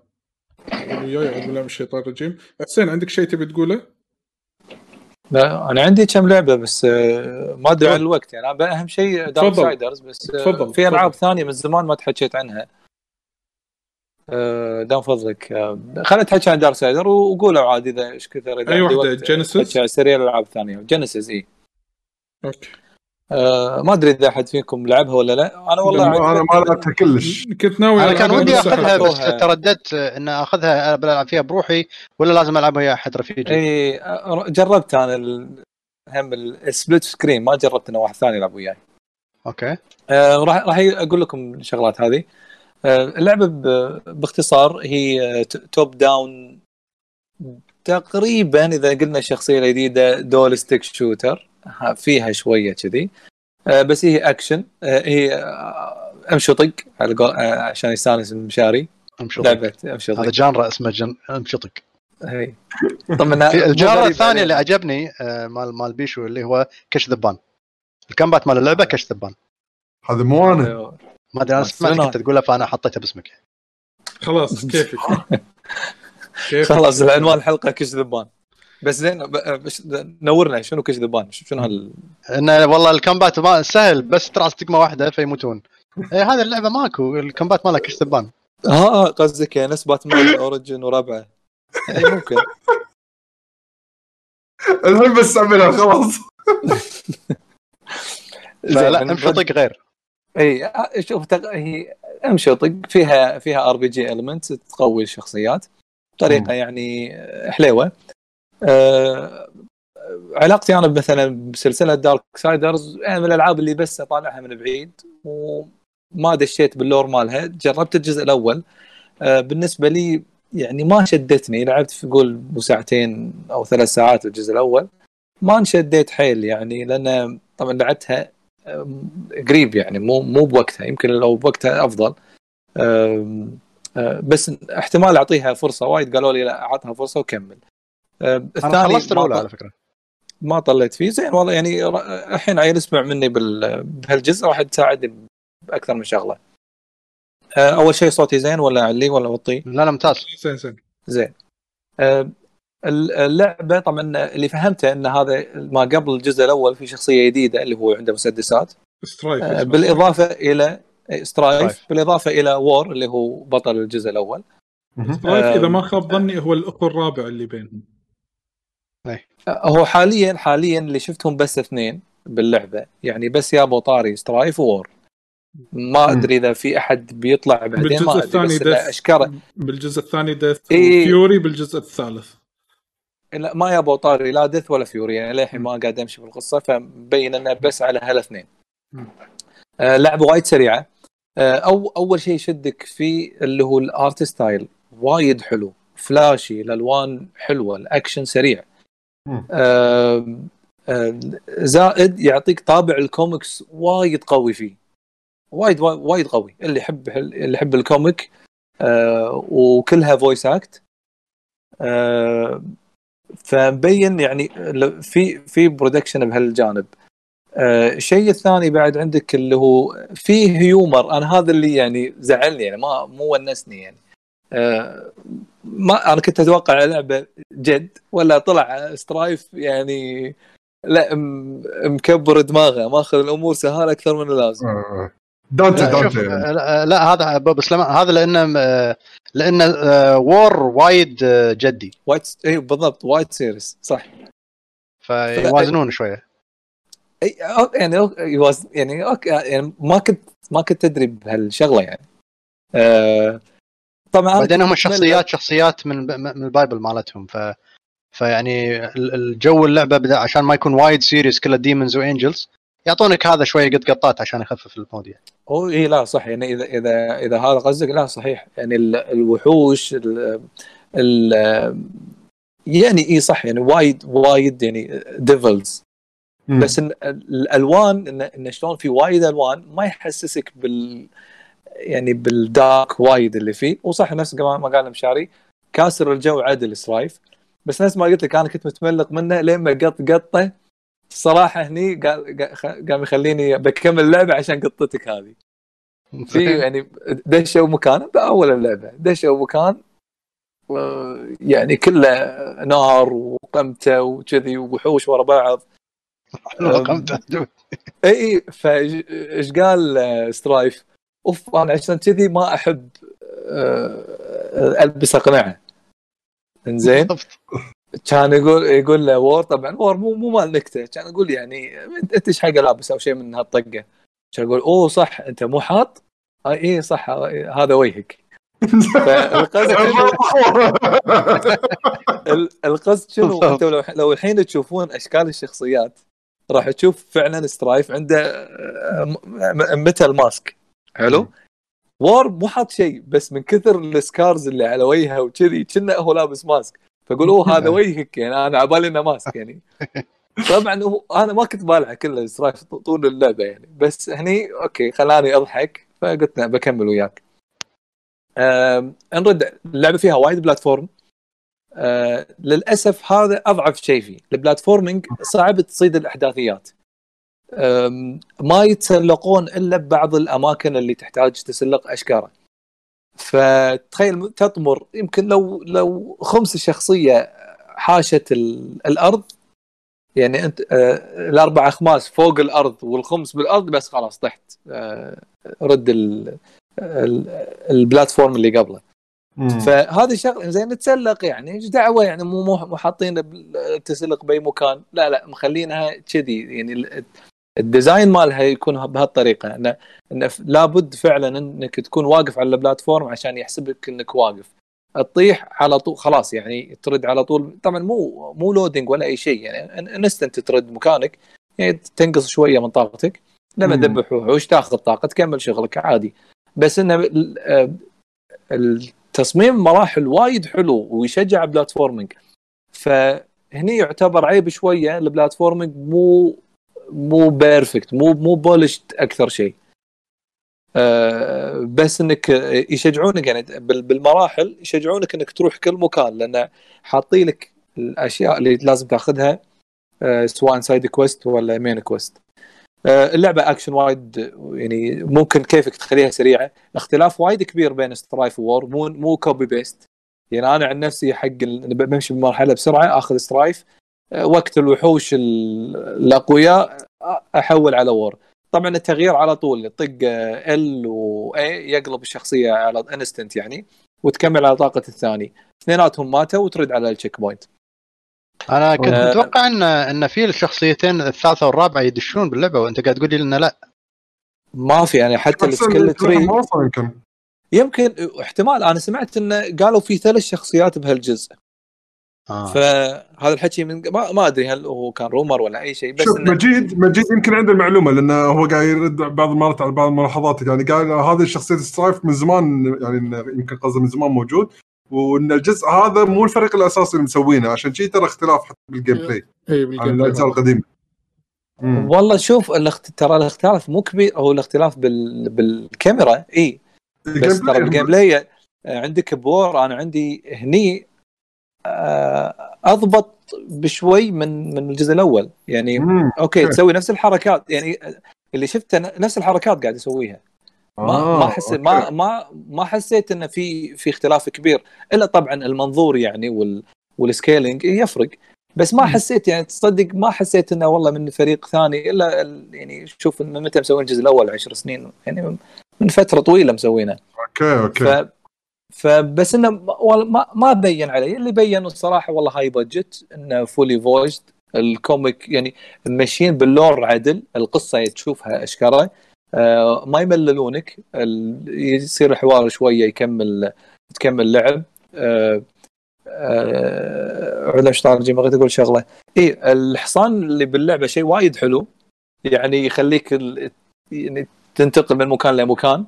وياي اعوذ بالله من الشيطان الرجيم. حسين عندك شيء تبي تقوله؟ لا أنا عندي كم لعبة بس آه، ما أدري عن الوقت. يعني أهم شيء Dark. Siders بس آه، تفضل، في ألعاب. ثانية من زمان ما تحكيت عنها. دام فضلك. آه، خلينا نتحكي عن Darksider وقولوا عاد إذا إيش كثر إذا Genesis؟ نتحكي عن سريع الألعاب الثانية Genesis إي. okay. آه، ما أدري إذا أحد فيكم لعبها ولا لا. أنا والله أنا ما. لعبتها كلش. كنت ناوي أنا كان ودي أخذها. بس. ترددت إن أخذها بلعب فيها بروحي ولا لازم العب ويا أحد رفيجي. إي آه، جربت أنا ال- هم ال split screen ما جربت انه واحد ثاني يلعب وياي. okay. آه، راح راح أقول لكم الشغلات هذه. آه، اللعبة ب- باختصار هي آه، top down تقريبا إذا قلنا الشخصية الجديدة dual stick shooter ها، فيها شوية كذي. آه، بس هي اكشن آه، هي آه، امشي طق على قول- آه، عشان يستانس المشاري. لعبة امشي هذا طق genre اسمه جن... امشطق هي. طبعا ال genre غريب الثاني علينا. اللي عجبني آه، مال مال بيشو اللي هو كش ذبان. ال combat مال اللعبة كش ذبان. هذا مو أنا. أيوه. ما أدري أنا سمعتك منو؟ انت تقولها فأنا حطيتها باسمك. خلاص كيفك؟ خلاص العنوان الحلقة كش ذبان بس زين نورنا شنو كش ذبان شنو هال انه والله ال combat ما سهل بس ترى استقمه واحدة فيموتون. إيه هذه اللعبة ماكو ال combat مالها كش ذبان آه قصدك يعني نفس Batman Origin وربعه اي ممكن. الحين بس أعملها خلاص. فلا من امشي رد- طق غير. إي شوف تق... هي أمشي طق فيها فيها RPG element تقوي الشخصيات بطريقة مم. يعني حلوة أه... علاقتي أنا مثلا بسلسلة Darksiders يعني من الألعاب اللي بس أطالعها من بعيد وما دشيت بال lore مالها. جربت الجزء الأول. أه بالنسبة لي يعني ما شدتني. لعبت في قول ساعتين أو ثلاث ساعات الجزء الأول. ما انشديت حيل يعني لأن طبعا لعبتها قريب يعني مو مو بوقتها يمكن لو بوقتها أفضل. أه، بس احتمال أعطيها فرصة وايد قالوا لي لا أعطها فرصة وكمل. أه، الثاني خلصت ما الأولى على فكرة. ما طليت فيه. زين والله يعني الحين عيل يسمع مني بال- بهالجزء راح تساعدني بأكثر من شغلة. أه، أول شيء صوتي زين ولا اعليه ولا اوطيه لا لا ممتاز. زين زين. زين. اللعبة طبعا اللي فهمته إن هذا ما قبل الجزء الأول في شخصية جديدة اللي هو عنده مسدسات. آه، اسمه. بالإضافة إلى Strife Strife. بالإضافة إلى War اللي هو بطل الجزء الأول. Strife إذا ما آه، خاب ظني هو الأخو الرابع اللي بينهم. هو حاليا حاليا اللي شفتهم بس اثنين باللعبة. يعني بس يابو طاري Strife و War ما. أدري إذا في أحد بيطلع بعدين بالجزء ما ادري الثاني بس أشكره. بالجزء الثاني Death إيه. و Fury بالجزء الثالث. لا ما يابو طاري لا Death ولا Fury. يعني للحين ما قاعد أمشي بالقصة فمبين إنه بس على هالاثنين. آه لعبة وايد سريعة. آه أو أول شيء يشدك فيه اللي هو ال art style. وايد حلو. flashy الألوان حلوة. الأكشن سريع. آه آه زائد يعطيك طابع الكوميكس وايد قوي فيه. وايد وايد, وايد قوي. اللي يحب اللي يحب ال comic. آه وكلها voice act آه فمبين يعني في في production بهالجانب آه، الشيء الثاني بعد عندك اللي هو فيه humor أنا هذا اللي يعني زعلني يعني ما مو ونسني يعني آه، ما أنا كنت أتوقع لعبه جد ولا طلع Strife يعني لا مكبر دماغه ماخذ الأمور سهالة أكثر من اللازم آه. دانتي لا يعني. لا, هذا ابو سليمان هذا لأنه آه، لأنه آه، War وايد آه، جدي. وايد اي بالضبط وايد serious صح. فيوازنون شوية. إي يعني أو- يواز يعني okay يعني ما كنت ما كنت ادري بهالشغلة يعني. آه طبعا بعدين هم الشخصيات شخصيات من من ال Bible مالتهم ف فيعني ال- الجو اللعبة بدأ عشان ما يكون وايد serious كله demons و angels يعطونك هذا شوية قط قطات عشان يخفف ال mood يعني هو اي لا صح يعني إذا إذا إذا هذا قصدك لا صحيح. يعني ال- الوحوش ال ال يعني اي صح. يعني وايد وايد يعني devils. بس إن الألوان إن إن شلون في وايد ألوان ما يحسسك بال يعني بال dark وايد اللي فيه. وصح نفس ما ما قال مشاري كاسر الجو عدل Strife بس نفس ما قلت لك أنا كنت متملل منه لين ما قط قطة الصراحه هني قال قام يخليني بكمل اللعبة عشان قطتك هذه. في يعني دشوا مكان؟ باول اللعبة. دشوا مكان يعني كله نار وقمتة وكذي ووحوش ورا بعض. إي فإيش قال آه، سترايف؟ أوف أنا عشان كذي ما أحب آه، ألبس أقنعة. إنزين؟ كان يقول يقول له وور طبعا وور مو مو مال نكتة. كان يقول يعني أنت انت إيش حق لابس أو شيء من هالطقه كان يقول أوه صح أنت مو حاط؟ آه، اي صح هذا وجهك. فالقصد شنو؟ ال- القصد شنو. أنتم لو لو الحين تشوفون أشكال الشخصيات راح تشوف فعلا سترايف عنده آه، متل mask حلو؟ وور مو حاط شيء بس من كثر ال scars اللي على وجهه وكذي كنا هو لابس mask فقول أوه هذا وجهك يعني أنا عبالي إنه mask يعني. طبعا هو أنا ما كنت بالعه كله سترايف طول اللعبة يعني. بس هني أوكي خلاني أضحك فقلت لا بكمل وياك. نرد اللعبة فيها وايد platform. آه للأسف هذا أضعف شيء فيه. ال platforming صعب تصيد الأحداثيات. ما يتسلقون إلا ببعض الأماكن اللي تحتاج تسلق اشكاره فتخيل تطمر يمكن لو لو خمس الشخصيه حاشت ال- الأرض يعني أنت آه الاربع اخماس فوق الأرض والخمس بالأرض بس خلاص طحت آه رد ال- ال- ال platform اللي قبله. فهذه شغلة زين نتسلق يعني. إيش دعوة يعني؟ مو مو حاطين التسلق بأي مكان. لا لا مخلينها كذي يعني ال design مالها يكون بهالطريقة انه انه ف- لابد فعلا إنك تكون واقف على ال platform عشان يحسبك إنك واقف. تطيح على طول خلاص يعني ترد على طول طبعا مو مو loading ولا أي شيء يعني instant ترد مكانك يعني تنقص شوية من طاقتك. لما. تذبح وحوش تاخذ طاقة تكمل شغلك عادي. بس انه آه، التصميم مراحل وايد حلو ويشجع platforming فهني يعتبر عيب شوية ال platforming مو مو perfect مو مو polished أكثر شيء. آه، بس إنك يشجعونك يعني بال- بالمراحل يشجعونك إنك تروح كل مكان لأن حاطين لك الأشياء اللي لازم تاخذها آه، سواء side quest ولا main quest آه، اللعبة اكشن وايد يعني ممكن كيفك تخليها سريعة. اختلاف وايد كبير بين سترايف وور مو مو copy paste يعني أنا عن نفسي حق بمشي بمرحلة بسرعة آخذ سترايف وقت الوحوش ال- الأقوياء أحول على وور طبعا التغيير على طول طق ال Y يقلب الشخصية على instant يعني وتكمل على طاقة الثاني. اثنيناتهم ماتوا وترد على ال checkpoint أنا كنت آه. متوقع ان إن في الشخصيتين الثالثة والرابعة يدشون باللعبة وأنت قاعد تقول لي إنه لا. ما في يعني حتى ال skill tree يمكن. احتمال أنا سمعت انه قالوا في ثلاث شخصيات بهالجزء. آه. فهذا الحكي من ما, ما أدري هل هو كان rumor ولا أي شيء بس شوف إنه مجيد مجيد يمكن عنده المعلومة لأنه هو قاعد يرد بعض المرات على بعض الملاحظات. يعني قال هذه الشخصية سترايف من زمان يعني يمكن قصده من زمان موجود وإن الجزء هذا مو الفريق الأساسي اللي مسوينه. عشان شي ترى اختلاف حتى بال gameplay اي عن بال game الأجزاء القديمة. والله شوف الاخت... ترى الاختلاف مو كبير هو الاختلاف بال... بالكاميرا اي بس ترى play بال gameplay عندك بور أنا عندي هني أضبط بشوي من من الجزء الأول. يعني مم. أوكي. تسوي نفس الحركات. يعني اللي شفته نفس الحركات قاعد يسويها. ما آه، ما حسيت أوكي. ما ما ما حسيت إنه في في اختلاف كبير. إلا طبعا المنظور يعني وال وال scaling يفرق. بس ما حسيت يعني تصدق ما حسيت إنه والله من فريق ثاني. إلا ال- يعني شوف من متى مسوين الجزء الأول 10 سنين. يعني من- فترة طويلة مسوينه. أوكي أوكي. فبس إنه ما- ما بين علي. اللي بين الصراحة والله high budget إنه fully voiced ال comic يعني ماشيين بال lore عدل القصة تشوفها اشكره آه ما يمللونك. يصير الحوار شوية يكمل تكمل لعب. آه آه على طاري game بغيت أقول شغلة. اي الحصان اللي باللعبة شيء وايد حلو. يعني يخليك يعني تنتقل من مكان لمكان.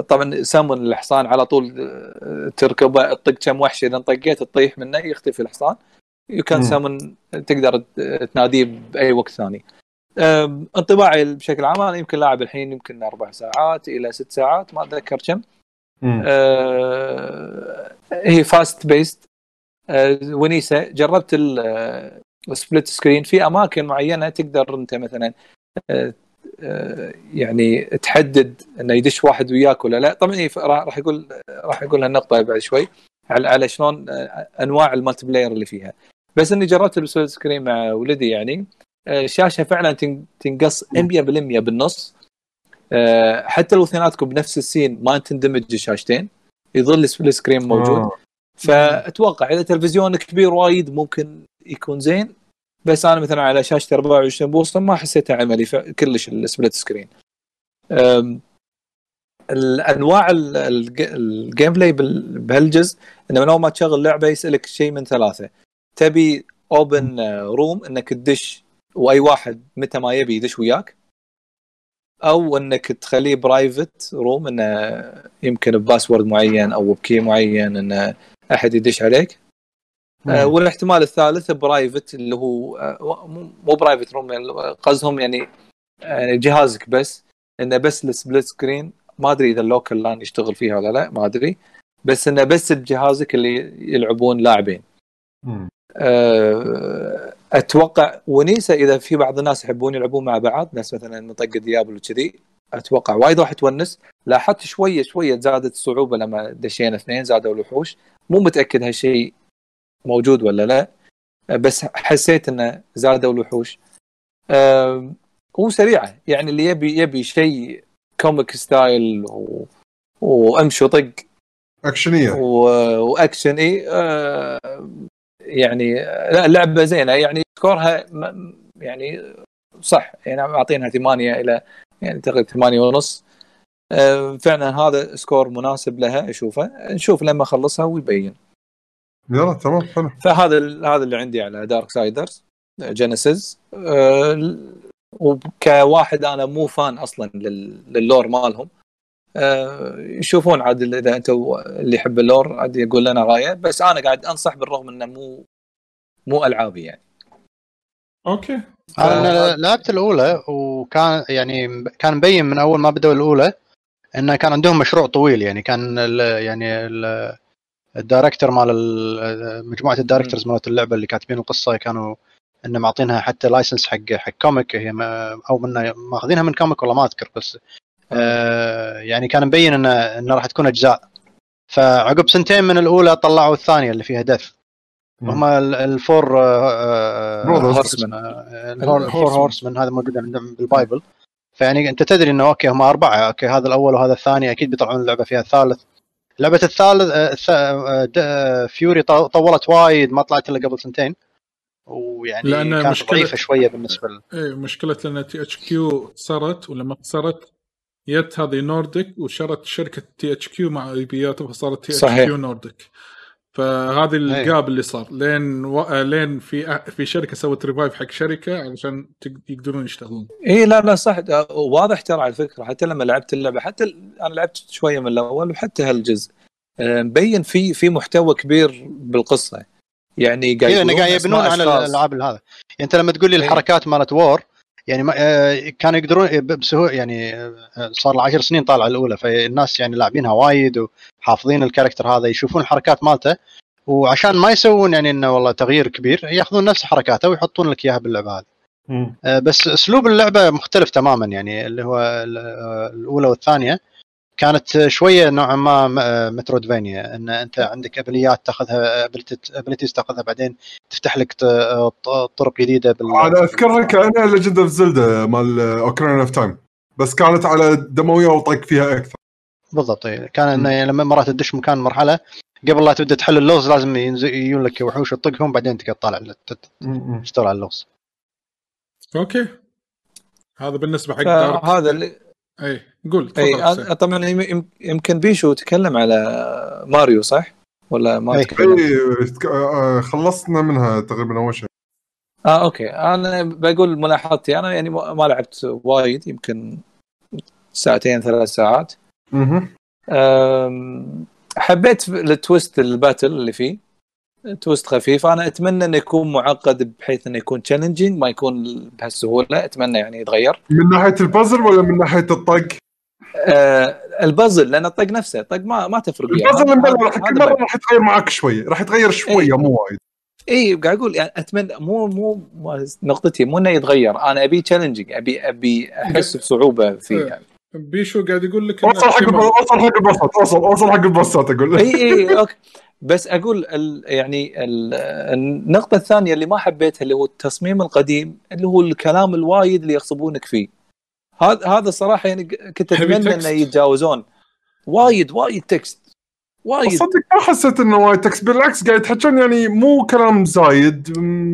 طبعا سمن الحصان على طول آه، تركبه تطق كم وحش إذا طقيت تطيح منه يختفي الحصان. يمكن مم. سمن تقدر تناديه بأي وقت ثاني. انطباعي بشكل عام أنا يمكن لاعب الحين يمكن أربع ساعات إلى ست ساعات ما أتذكر كم. آه، هي fast paced ونيسة جربت ال split screen في أماكن معينة تقدر أنت مثلا آه، آه، يعني تحدد إنه يدش واحد وياك ولا لا. طبعا إيه، راح يقول راح يقول هالنقطة بعد شوي على على شلون آه، أنواع ال multiplayer اللي فيها. بس إني جربت ال split screen مع ولدي يعني آه، الشاشة فعلا تن- تنقص 100% بالنص. آه، حتى لو اثنيناتكم بنفس ال scene ما تندمج الشاشتين يظل ال split screen موجود. آه. فأتوقع إذا تلفزيون كبير وايد ممكن يكون زين. بس أنا مثلا على شاشة 24 بوصه ما حسيتها عملي كلش ال split screen الأنواع ال- الج- ال gameplay بهالجزء إنه من أول ما تشغل لعبة يسألك شيء من ثلاثة. تبي open room إنك تدش وأي واحد متى ما يبي يدش وياك أو إنك تخليه private room إنه يمكن ب password معين أو ب key معين إنه أحد يدش عليك. والاحتمال الثالث private اللي هو آه، مو- private room يعني قصدهم يعني يعني جهازك بس إنه بس ال split screen. ما أدري إذا ال local LAN يشتغل فيها ولا لا ما أدري. بس إنه بس بجهازك اللي يلعبون لاعبين. آه، أتوقع ونيسه إذا في بعض الناس يحبون يلعبون مع بعض ناس مثلا من طقة Diablo وكذي أتوقع وايد راح تونس لاحظت شوية شوية زادت الصعوبه لما دشينا اثنين زادوا الوحوش. مو متأكد هالشيء موجود ولا لا بس حسيت إنه زادوا الوحوش. وسريعه يعني اللي يبي يبي شيء comic style و... وأمشي وطق. أكشنية. و- وأكشن إي آه، يعني لا لعبة زينة يعني score ها م- يعني صح يعني معطينها ثمانية إلى يعني تقريبا ثمانية ونص. آه، فعلا هذا score مناسب لها أشوفه. نشوف لما أخلصها ويبين. يلا تمام حلو. فهذا ال- هذا اللي عندي على Darksiders Genesis وكواحد أنا مو fan أصلا لل- لل lore مالهم. آه، يشوفون عاد إذا أنتم اللي يحب ال lore عاد يقول لنا رأيه. بس أنا قاعد أنصح بالرغم إنه مو مو ألعابي يعني. okay. أنا لعبت الأولى وكان يعني كان مبين من أول ما بدأوا الأولى إنه كان عندهم مشروع طويل يعني. كان ال يعني ال ال director مال ال- مجموعة ال directors مالت اللعبة اللي كاتبين القصة كانوا انه معطينها حتى license حق حق comic هي ما أو من ماخذينها من comic والله ما أذكر بس آه. يعني كان مبين انه انه راح تكون أجزاء. فعقب سنتين من الأولى طلعوا الثانية اللي فيها Death. هم ال- ال four آه،. آه، ال hor- ال four horsemen هذا موجود عندهم بال Bible. فيعني أنت تدري إنه okay هم أربعة. okay هذا الأول وهذا الثاني. أكيد بيطلعون اللعبة فيها الثالث. لعبه الثالث آه، آه، د- آه، Fury طو- طولت وايد ما طلعت إلا قبل سنتين ويعني لأن كانت مشكلة- ضعيفة شوية بالنسبة ل... إيه مشكلة لأن THQ خسرت ولما خسرت جت هذه Nordic وشرت شركة THQ مع IP اتها فصارت THQ Nordic فهذه أيه. ال gap اللي صار. لين و... لين في في شركة سوت revive حق شركة علشان يقدرون يشتغلون. اي لا لا صح. ده واضح ترى على فكرة. حتى لما لعبت اللعبة حتى أنا لعبت شوية من الأول وحتى هالجزء. آه، مبين في في محتوى كبير بالقصة. يعني قاعد يقولون قاعد يبنون على. الألعاب هذا. يعني أنت لما تقول لي إيه. الحركات مالت War يعني ما آه، كانوا يقدرون ب- بسهوله يعني آه، صار له 10 سنين طالعه الأولى فالناس يعني لاعبينها وايد وحافظين ال character هذا يشوفون الحركات مالته وعشان ما يسوون يعني إنه والله تغيير كبير يأخذون نفس حركاته ويحطون لك إياها باللعبة هذه. آه، بس أسلوب اللعبة مختلف تماما يعني اللي هو ال- آه، الأولى والثانية كانت شوية نوعا ما آه، Metroidvania إن أنت عندك abilities تاخذها abilities تاخذها بعدين تفتح لك ط- آه، طرق جديدة بال أنا أذكرها كأنها Legend of Zelda مال Ocarina of Time بس كانت على دموية وطق فيها أكثر بالضبط إيه. كان إنه لما مرات تدش مكان مرحلة قبل لا تبدأ تحل اللغز لازم ينز- يجون لك وحوش تطقهم بعدين تقدر تطالع. تشتغل على اللغز okay هذا بالنسبة حق Dark فهذا اللي اي قول اي. طبعا يم- يم- يمكن بيشو تكلم على ماريو صح؟ ولا ما أي. تكلم؟ اي تك- آه، خلصنا منها تقريبا أول شيء آه okay أنا بقول ملاحظتي أنا يعني ما لعبت وايد يمكن ساعتين ثلاث ساعات. أم، حبيت ال twist ال battle اللي فيه twist خفيف. أنا أتمنى انه يكون معقد بحيث انه يكون challenging ما يكون بهالسهولة. أتمنى يعني يتغير. من ناحية البازل ولا من ناحية الطق؟ أه البازل لأن الطق نفسه الطق ما ما تفرق. البازل راح كل مرة. راح يتغير معك شوي. راح يتغير شوية إي. مو وايد. اي قاعد أقول يعني أتمنى مو مو نقطتي مو إنه يتغير. أنا أبي challenging ابي أبي أحس بصعوبة فيه يعني. بيشو قاعد يقول لك اوصل حق اوصل حق ال boss ات اوصل اوصل حق ال boss ات أقول. اي اي okay. بس أقول ال يعني ال النقطة الثانية اللي ما حبيتها اللي هو التصميم القديم اللي هو الكلام الوايد اللي يغصبونك فيه. هذا هذا صراحة يعني كنت أتمنى. إنه يتجاوزون. وايد وايد text وايد. صدق ما حسيت إنه وايد text بالعكس قاعد يتحكون يعني مو كلام زايد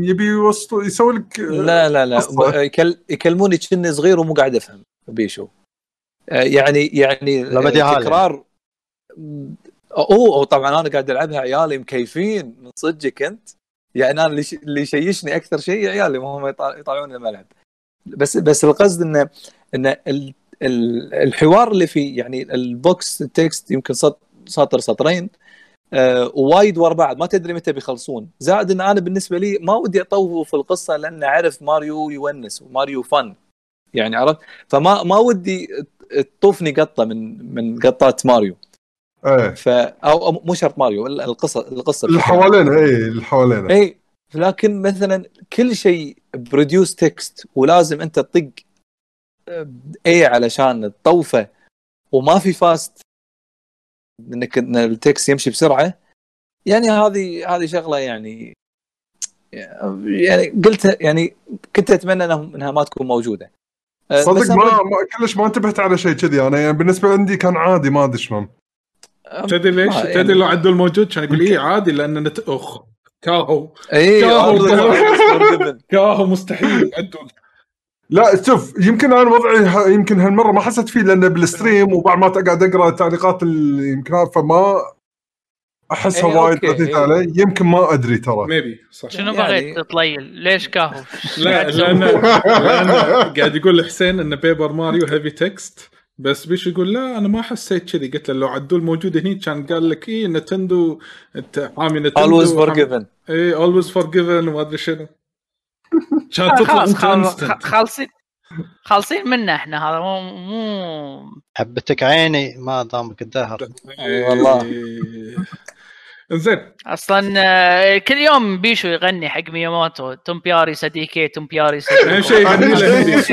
يبي يوصل يسوي لك لا لا لا. يكل يكلموني كني صغير ومو قاعد أفهم. بيشو يعني يعني. تكرار أوه طبعا أنا قاعد ألعبها عيالي مكيفين من صدقك أنت؟ يعني أنا اللي يشيشني أكثر شيء عيالي هم يطلعون الملعب. بس بس القصد إنه إنه ال- ال- الحوار اللي فيه يعني ال box text يمكن سط- سطر سطرين آه، ووايد ورا بعض ما تدري متى بيخلصون. زائد إن أنا بالنسبة لي ما ودي اطوف في القصة لأن أعرف ماريو يونس وماريو fun يعني عرفت؟ فما ما ودي تطوفني قطة من من قطات ماريو. إيه. ف أو مو شرط ماريو ال- القصة القصة اللي. حوالينا اي اللي حوالينا اي لكن مثلا كل شيء produce text ولازم أنت تطق اي علشان تطوفه وما في فاست إنك إن ال text يمشي بسرعة. يعني هذه هذه شغلة يعني يعني قلت يعني كنت أتمنى انها ما تكون موجودة. بس صدق ما, ما كلش ما انتبهت على شيء كذي. أنا يعني بالنسبة عندي كان عادي ما أدري شلون. تدري ليش؟ يعني- تدري لو عدوا الموجود كان يقول إيه عادي لأن نت... أخ كاهو اي كاهو. كاهو مستحيل يعدون لا شوف يمكن أنا وضعي يمكن هالمرة ما حسيت فيه لأنه بالستريم وبعد ما قاعد أقرأ التعليقات اللي يمكن فما أحسها إيه، وايد خفيف إيه. عليه يمكن ما أدري ترى maybe صح شنو يعني- بغيت تطليل؟ ليش كاهو؟ لا لأن لأن قاعد يقول حسين إن بيبر ماريو heavy text بس بيش يقول لا أنا ما حسيت كذي. قلت له لو عدول موجود هني كان قال لك إيه نينتندو إنت حامي نينتندو always وحامي- forgiven إيه always forgiven وما أدري شنو. كان تطلع خالصين خالصين منا إحنا هذا مو مو حبتك عيني ما دامك الدهر. أي والله. زين. أصلا آه، كل يوم بيشو يغني حق مياموتو تومبياري صديقي تومبياري أهم شيء يغني له هندي.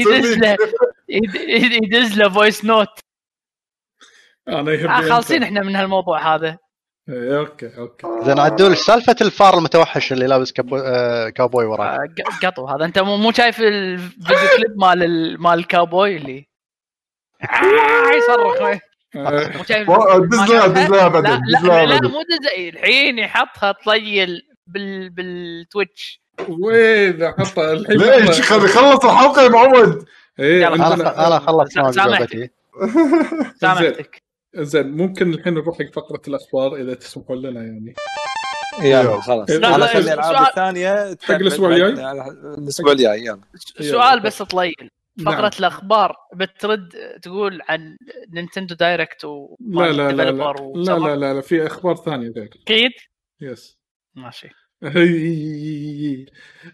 يدز له. يد- يد- يدز له فويس نوت أنا يهمني آه. خالصين إحنا من هالموضوع هذا. إيه، أوكي أوكي. زين عدول إيش سالفة الفار المتوحش اللي لابس كابو... آه وراك ق- قطو هذا. أنت مو مو شايف ال video clip مال ال- مال الكاوبوي اللي؟ يصرخ. آه، مو شايف و- دز لها- شايفها؟ دز لها بعدين، لا لا. مو دز الحين يحطها طيل بال بالتويتش. وين احطه الحين ليش؟ خلص الحلقة يا معود. إيه أنا خلصت سامحتك. سامحتك. زين ممكن الحين نروح حق فقرة الأخبار إذا تسمحون لنا يعني. يلا خلاص. لا، الألعاب سؤال- الثانية حق الأسبوع الجاي؟ الأسبوع الجاي يلا. سؤال بس طليل نعم. فقرة الأخبار بترد تقول عن نينتندو دايركت و لا لا لا لا. لا لا لا, لا في أخبار ثانية غير أكيد؟ yes ماشي.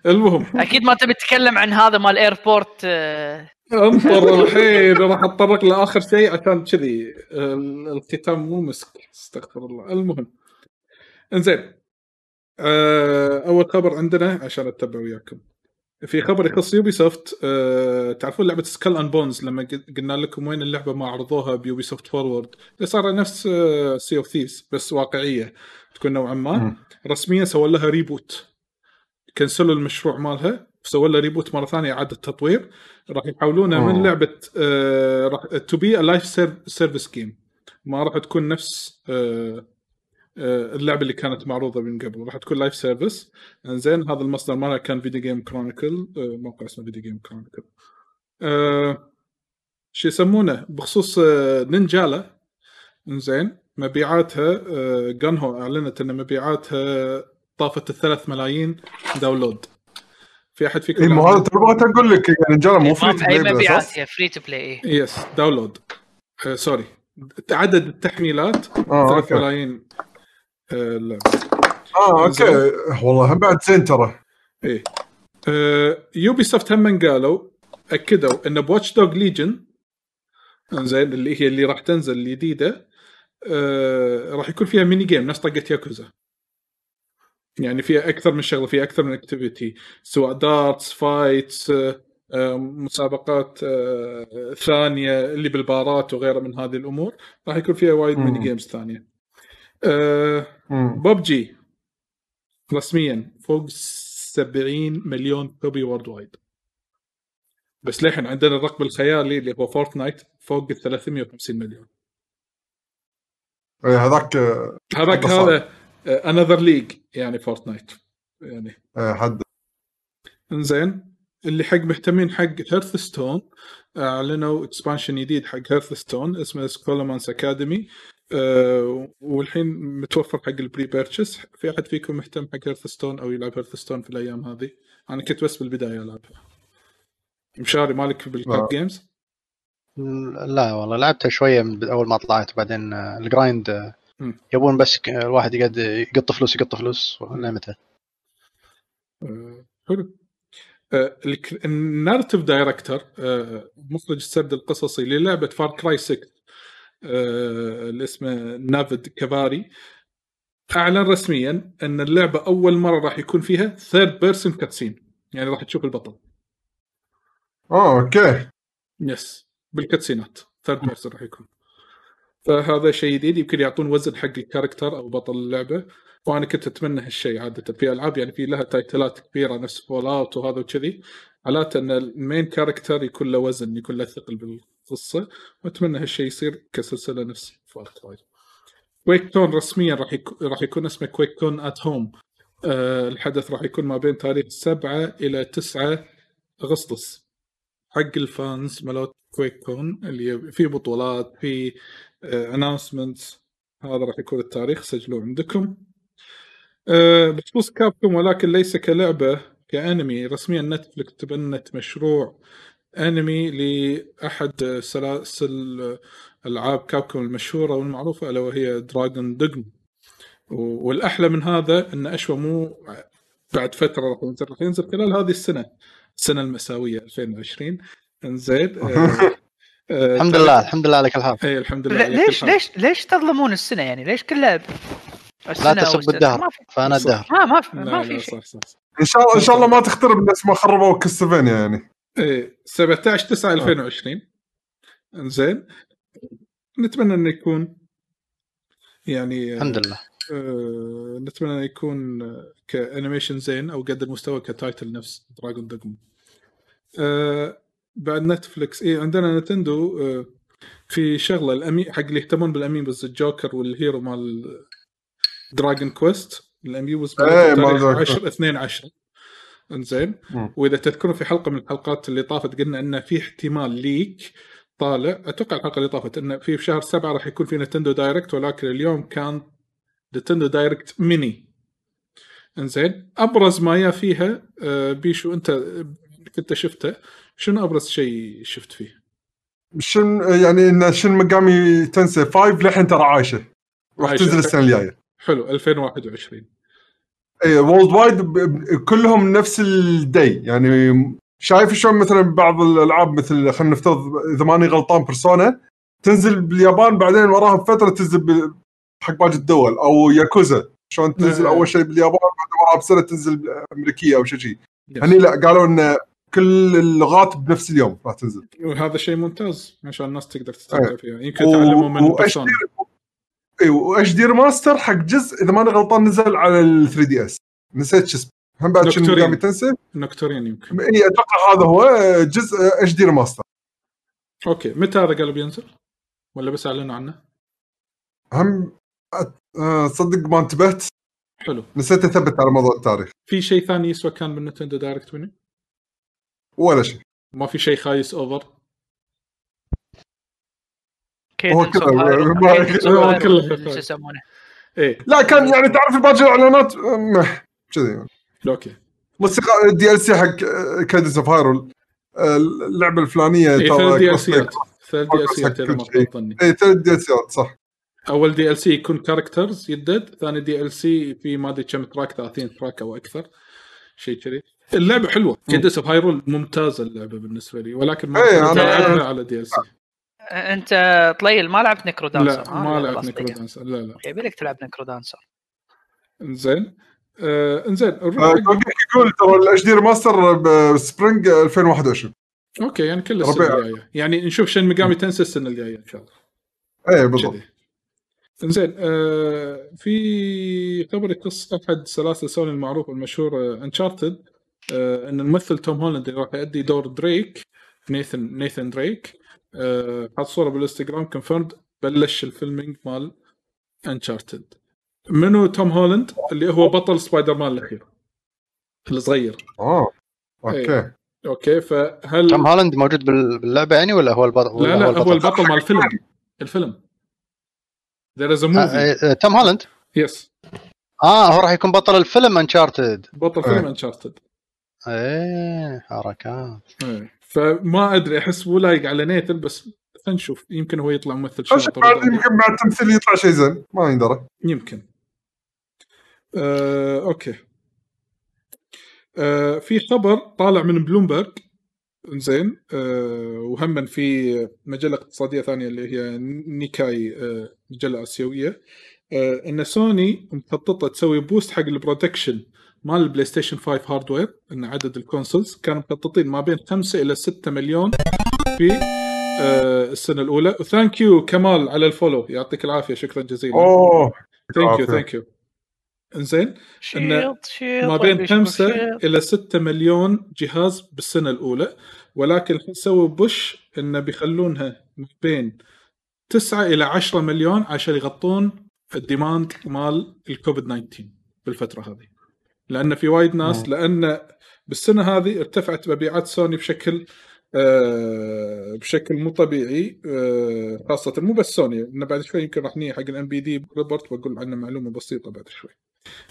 المهم. أكيد ما تبي تتكلم عن هذا مال airport آه، انطر الحين راح أتطرق لآخر شيء عشان كذي ال- الختام مو مسك استغفر الله. المهم. انزين. آه، أول خبر عندنا عشان أتبع وياكم. في خبر يخص يوبي سوفت أه تعرفون لعبة Skull and Bones لما قل- قلنا لكم وين اللعبة ما عرضوها بيوبي سوفت Forward صار نفس Sea of Thieves بس واقعية تكون نوعا ما. رسميا سووا لها reboot كنسلوا المشروع مالها سووا لها reboot مرة ثانية إعادة تطوير. راح يحولونها من. لعبة آه راح to be live service game ما راح تكون نفس آه اللعبة اللي كانت معروضة من قبل. راح تكون live service إنزين هذا المصدر مالها كان Video Game Chronicle آه موقع اسمه Video Game Chronicle آه شو يسمونه؟ بخصوص آه Ninjala. إنزين مبيعاتها آه جانهو أعلنت إن مبيعاتها طافت الثلاث ملايين download في أحد فيكم اي ما هذا ترى بغيت أقول لك. يعني جانا مو فري تو بلاي مبيعات بالاساس هي فري تو بلاي يس داونلود آه سوري عدد التحميلات آه 3 okay. ملايين. آه آه okay. والله هم بعد زين ترى. إيه. آه يوبي سوفت هم قالوا أكدوا إن ب Watch Dogs Legion زين اللي هي اللي راح تنزل الجديدة آه راح يكون فيها mini game نفس طقه ياكوزا يعني فيها أكثر من شغلة فيها أكثر من activity سواء darts fights آه آه، مسابقات آه، ثانية اللي بالبارات وغيرها من هذه الأمور راح يكون فيها وايد. mini games ثانية. آه مم. ببجي رسميا فوق 70 مليون copy worldwide بس للحين عندنا الرقم الخيالي اللي هو فورتنايت فوق ال 350 مليون. إيه، هذاك آه، هذاك هذا another league يعني فورتنايت يعني. آه، حد. إنزين اللي حق مهتمين حق Hearthstone أعلنوا expansion جديد حق Hearthstone اسمه Scholomance Academy أه والحين متوفر حق ال pre-purchase في أحد فيكم مهتم حق Hearthstone أو يلعب Hearthstone في الأيام هذه؟ أنا كنت بس بالبداية ألعبها. مشاري مالك بال card لا. games لا والله لعبتها شوية من أول ما طلعت وبعدين آه، ال grind آه،. يبون بس الواحد يقعد يقط فلوس يقط فلوس لمتى أه حلو. ال narrative director أه مخرج السرد القصصي للعبة Far Cry 6 أه اللي اسمه Navid Khavari أعلن رسميا أن اللعبة أول مرة راح يكون فيها third person cutscene يعني راح تشوف البطل. آه okay. yes بال cutsceneات third person راح يكون. فهذا شيء جديد. يمكن يعطون وزن حق ال character أو بطل اللعبة. وأنا كنت أتمنى هالشيء عادة. في ألعاب يعني في لها titleات كبيرة نفس Fallout وهذا وكذي. علاته أن ال main character يكون له وزن يكون له ثقل بالقصة وأتمنى هالشيء يصير كسلسلة نفس Far Cry QuakeCon رسميا راح يكون راح يكون اسمه QuakeCon at Home آه الحدث راح يكون ما بين تاريخ 7 إلى 9 أغسطس. حق ال fans مالوت QuakeCon اللي في بطولات في announcements هذا راح يكون التاريخ سجلوه عندكم. أه بخصوص كابكوم ولكن ليس كلعبة كأنمي. رسميا نتفلكس تبنت مشروع أنمي لأحد سلاسل العاب كابكوم المشهورة والمعروفة ألا وهي دراجونز دوجما والأحلى من هذا أن أشوى مو بعد فترة راح ينزل راح ينزل خلال هذه السنة السنة المأساوية 2020 إنزين آه، آه، الحمد لله الحمد لله عليك الحظ اي الحمد لله ليش. ليش ليش تظلمون السنة يعني ليش كلها لا تسب؟ الدهر فأنا. الدهر ما ما في, ما في شيء صح صح, صح. إن شاء الله إن شاء الله ما تخترب نفس ما خربوا كاستلفينيا يعني إيه 17 9 2020 إنزين. نتمنى إنه يكون يعني الحمد لله. آه، نتمنى إنه يكون كأنيميشن زين أو قد المستوى كتايتل نفس دراجون دوجما آه بعد نتفلكس اي عندنا نتندو آه في شغلة الامي حق اللي يهتمون بالامين بس الجوكر والهيرو مال دراجون كويست الاميوز إيه، مال تاريخ دراجون 10 2 10 انزين. مم. وإذا تذكرون في حلقة من الحلقات اللي طافت قلنا انه في احتمال ليك طالع. أتوقع الحلقة اللي طافت انه في شهر سبعة راح يكون في نتندو direct ولكن اليوم كان نتندو direct mini. إنزين. أبرز ما يا فيها آه، بيشو أنت كنت شفته. شنو أبرز شيء شفت فيه؟ شن يعني إن شين ميغامي تينسي. 5 للحين ترى عايشة. راح. تنزل السنة الجاية. حلو. 2021 إيه worldwide كلهم نفس ال day يعني شايف شلون مثلا بعض الألعاب مثل خلينا نفترض إذا ماني غلطان بيرسونا تنزل باليابان بعدين وراها بفتره تنزل حق باقي الدول أو ياكوزا. شلون تنزل إيه. أول شيء باليابان بعدين وراها بسنة تنزل أمريكا أو شيء yes. هني لا قالوا إن كل اللغات بنفس اليوم راح تنزل. وهذا شيء ممتاز عشان الناس تقدر تستمتع إيه. فيها. يمكن تعلموا من بيرسونا اي واتش دي remaster حق جزء إذا ماني غلطان نزل على ال 3DS نسيت شو اسمه. هم بعد شين ميغامي تينسي نوكتورين يمكن. إي أتوقع هذا هو جزء اتش دي ريماستر أوكي متى هذا قالوا بينزل؟ ولا بس أعلنوا عنه؟ هم أت- آه، صدق ما انتبهت. حلو. نسيت أثبت على موضوع التاريخ. في شيء ثاني يسوى كان بالنتندو دايركت مني؟ ولا شيء. ما في شيء خايس اوفر هو كيدنس كذا، اوف هايرو ما- كيدنس هو اوف كله. شو يسمونه. إيه. لا كان يعني تعرف باقي الأعلانات؟ كذي. okay. موسيقى ال DLC حق Cadence of Hyrule اللعبة الفلانية إيه ترى ثلاث DLC ات ثلاث DLC ات إذا كل ما شيء. خاب ظني إيه ثلاث DLC ات صح. أول DLC يكون characters يدد ثاني DLC في ما أدري كم track 30 track أو أكثر. شيء كذي. اللعبة حلوة. Cadence of Hyrule ممتازة اللعبة بالنسبة لي ولكن ما إيه، ألعبها على DLC أنت طليل ما لعبت NecroDancer لا ها؟ ما لعبت Necro. Dancer لا لا. يبي لك تلعب NecroDancer إنزين. آه إنزين نروح آه، يقول ترى ال HD remaster ب spring 2021 okay يعني كل السنة ربيع. الجاية. يعني نشوف شين ميغامي تينسي السنة الجاية إن شاء الله. إيه بالضبط. كذي. زين آه في خبر يخص أحد سلاسل سوني المعروفه المشهوره Uncharted آه إن الممثل توم هولاند اللي راح يؤدي دور دريك نيثن نيثن دريك. آه حط صورة بالإنستغرام confirmed بلش ال filming مال Uncharted منو توم هولاند؟ اللي هو بطل سبايدر مان الأخير. الصغير. آه okay. okay فهل توم هولاند موجود بال- باللعبة يعني ولا هو البطل؟ لا لا هو البطل؟ مال الفيلم. الفيلم. آه، movie. آه، توم هولاند؟ yes آه هو راح يكون بطل الفيلم Uncharted بطل فيلم إيه. Uncharted إيه حركات. إيه. فما أدري أحس مو لايق على نيثن بس خلينا نشوف. يمكن هو يطلع ممثل شاطر. يمكن مع التمثيل يطلع شيء زين ما يندرى. يمكن. آه، okay. آه، في خبر طالع من بلومبرج زين آه، وهم في مجلة اقتصادية ثانية اللي هي نيكاي آه، مجلة آسيوية. آه، إن سوني مخططة تسوي boost حق ال production مال البلاي ستيشن 5 hardware إن عدد ال consoles كانوا مخططين ما بين 5 إلى 6 مليون في آه، السنة الأولى. و thank you كمال على ال follow يعطيك العافية. شكرا جزيلا. أوه. thank you. thank you إنزين شيلد ما بين 5 إلى 6 مليون جهاز بالسنة الأولى. ولكن سووا push انه بيخلونها ما بين 9 إلى 10 مليون عشان يغطون ال demand مال الكوفيد 19 بالفترة هذه. لأن في وايد ناس لأن بالسنة هذه ارتفعت مبيعات سوني بشكل آه بشكل مو طبيعي آه خاصة مو بس سوني إنه بعد شوي يمكن راح نيجي حق ال NPD report بقول عنه معلومة بسيطة بعد شوي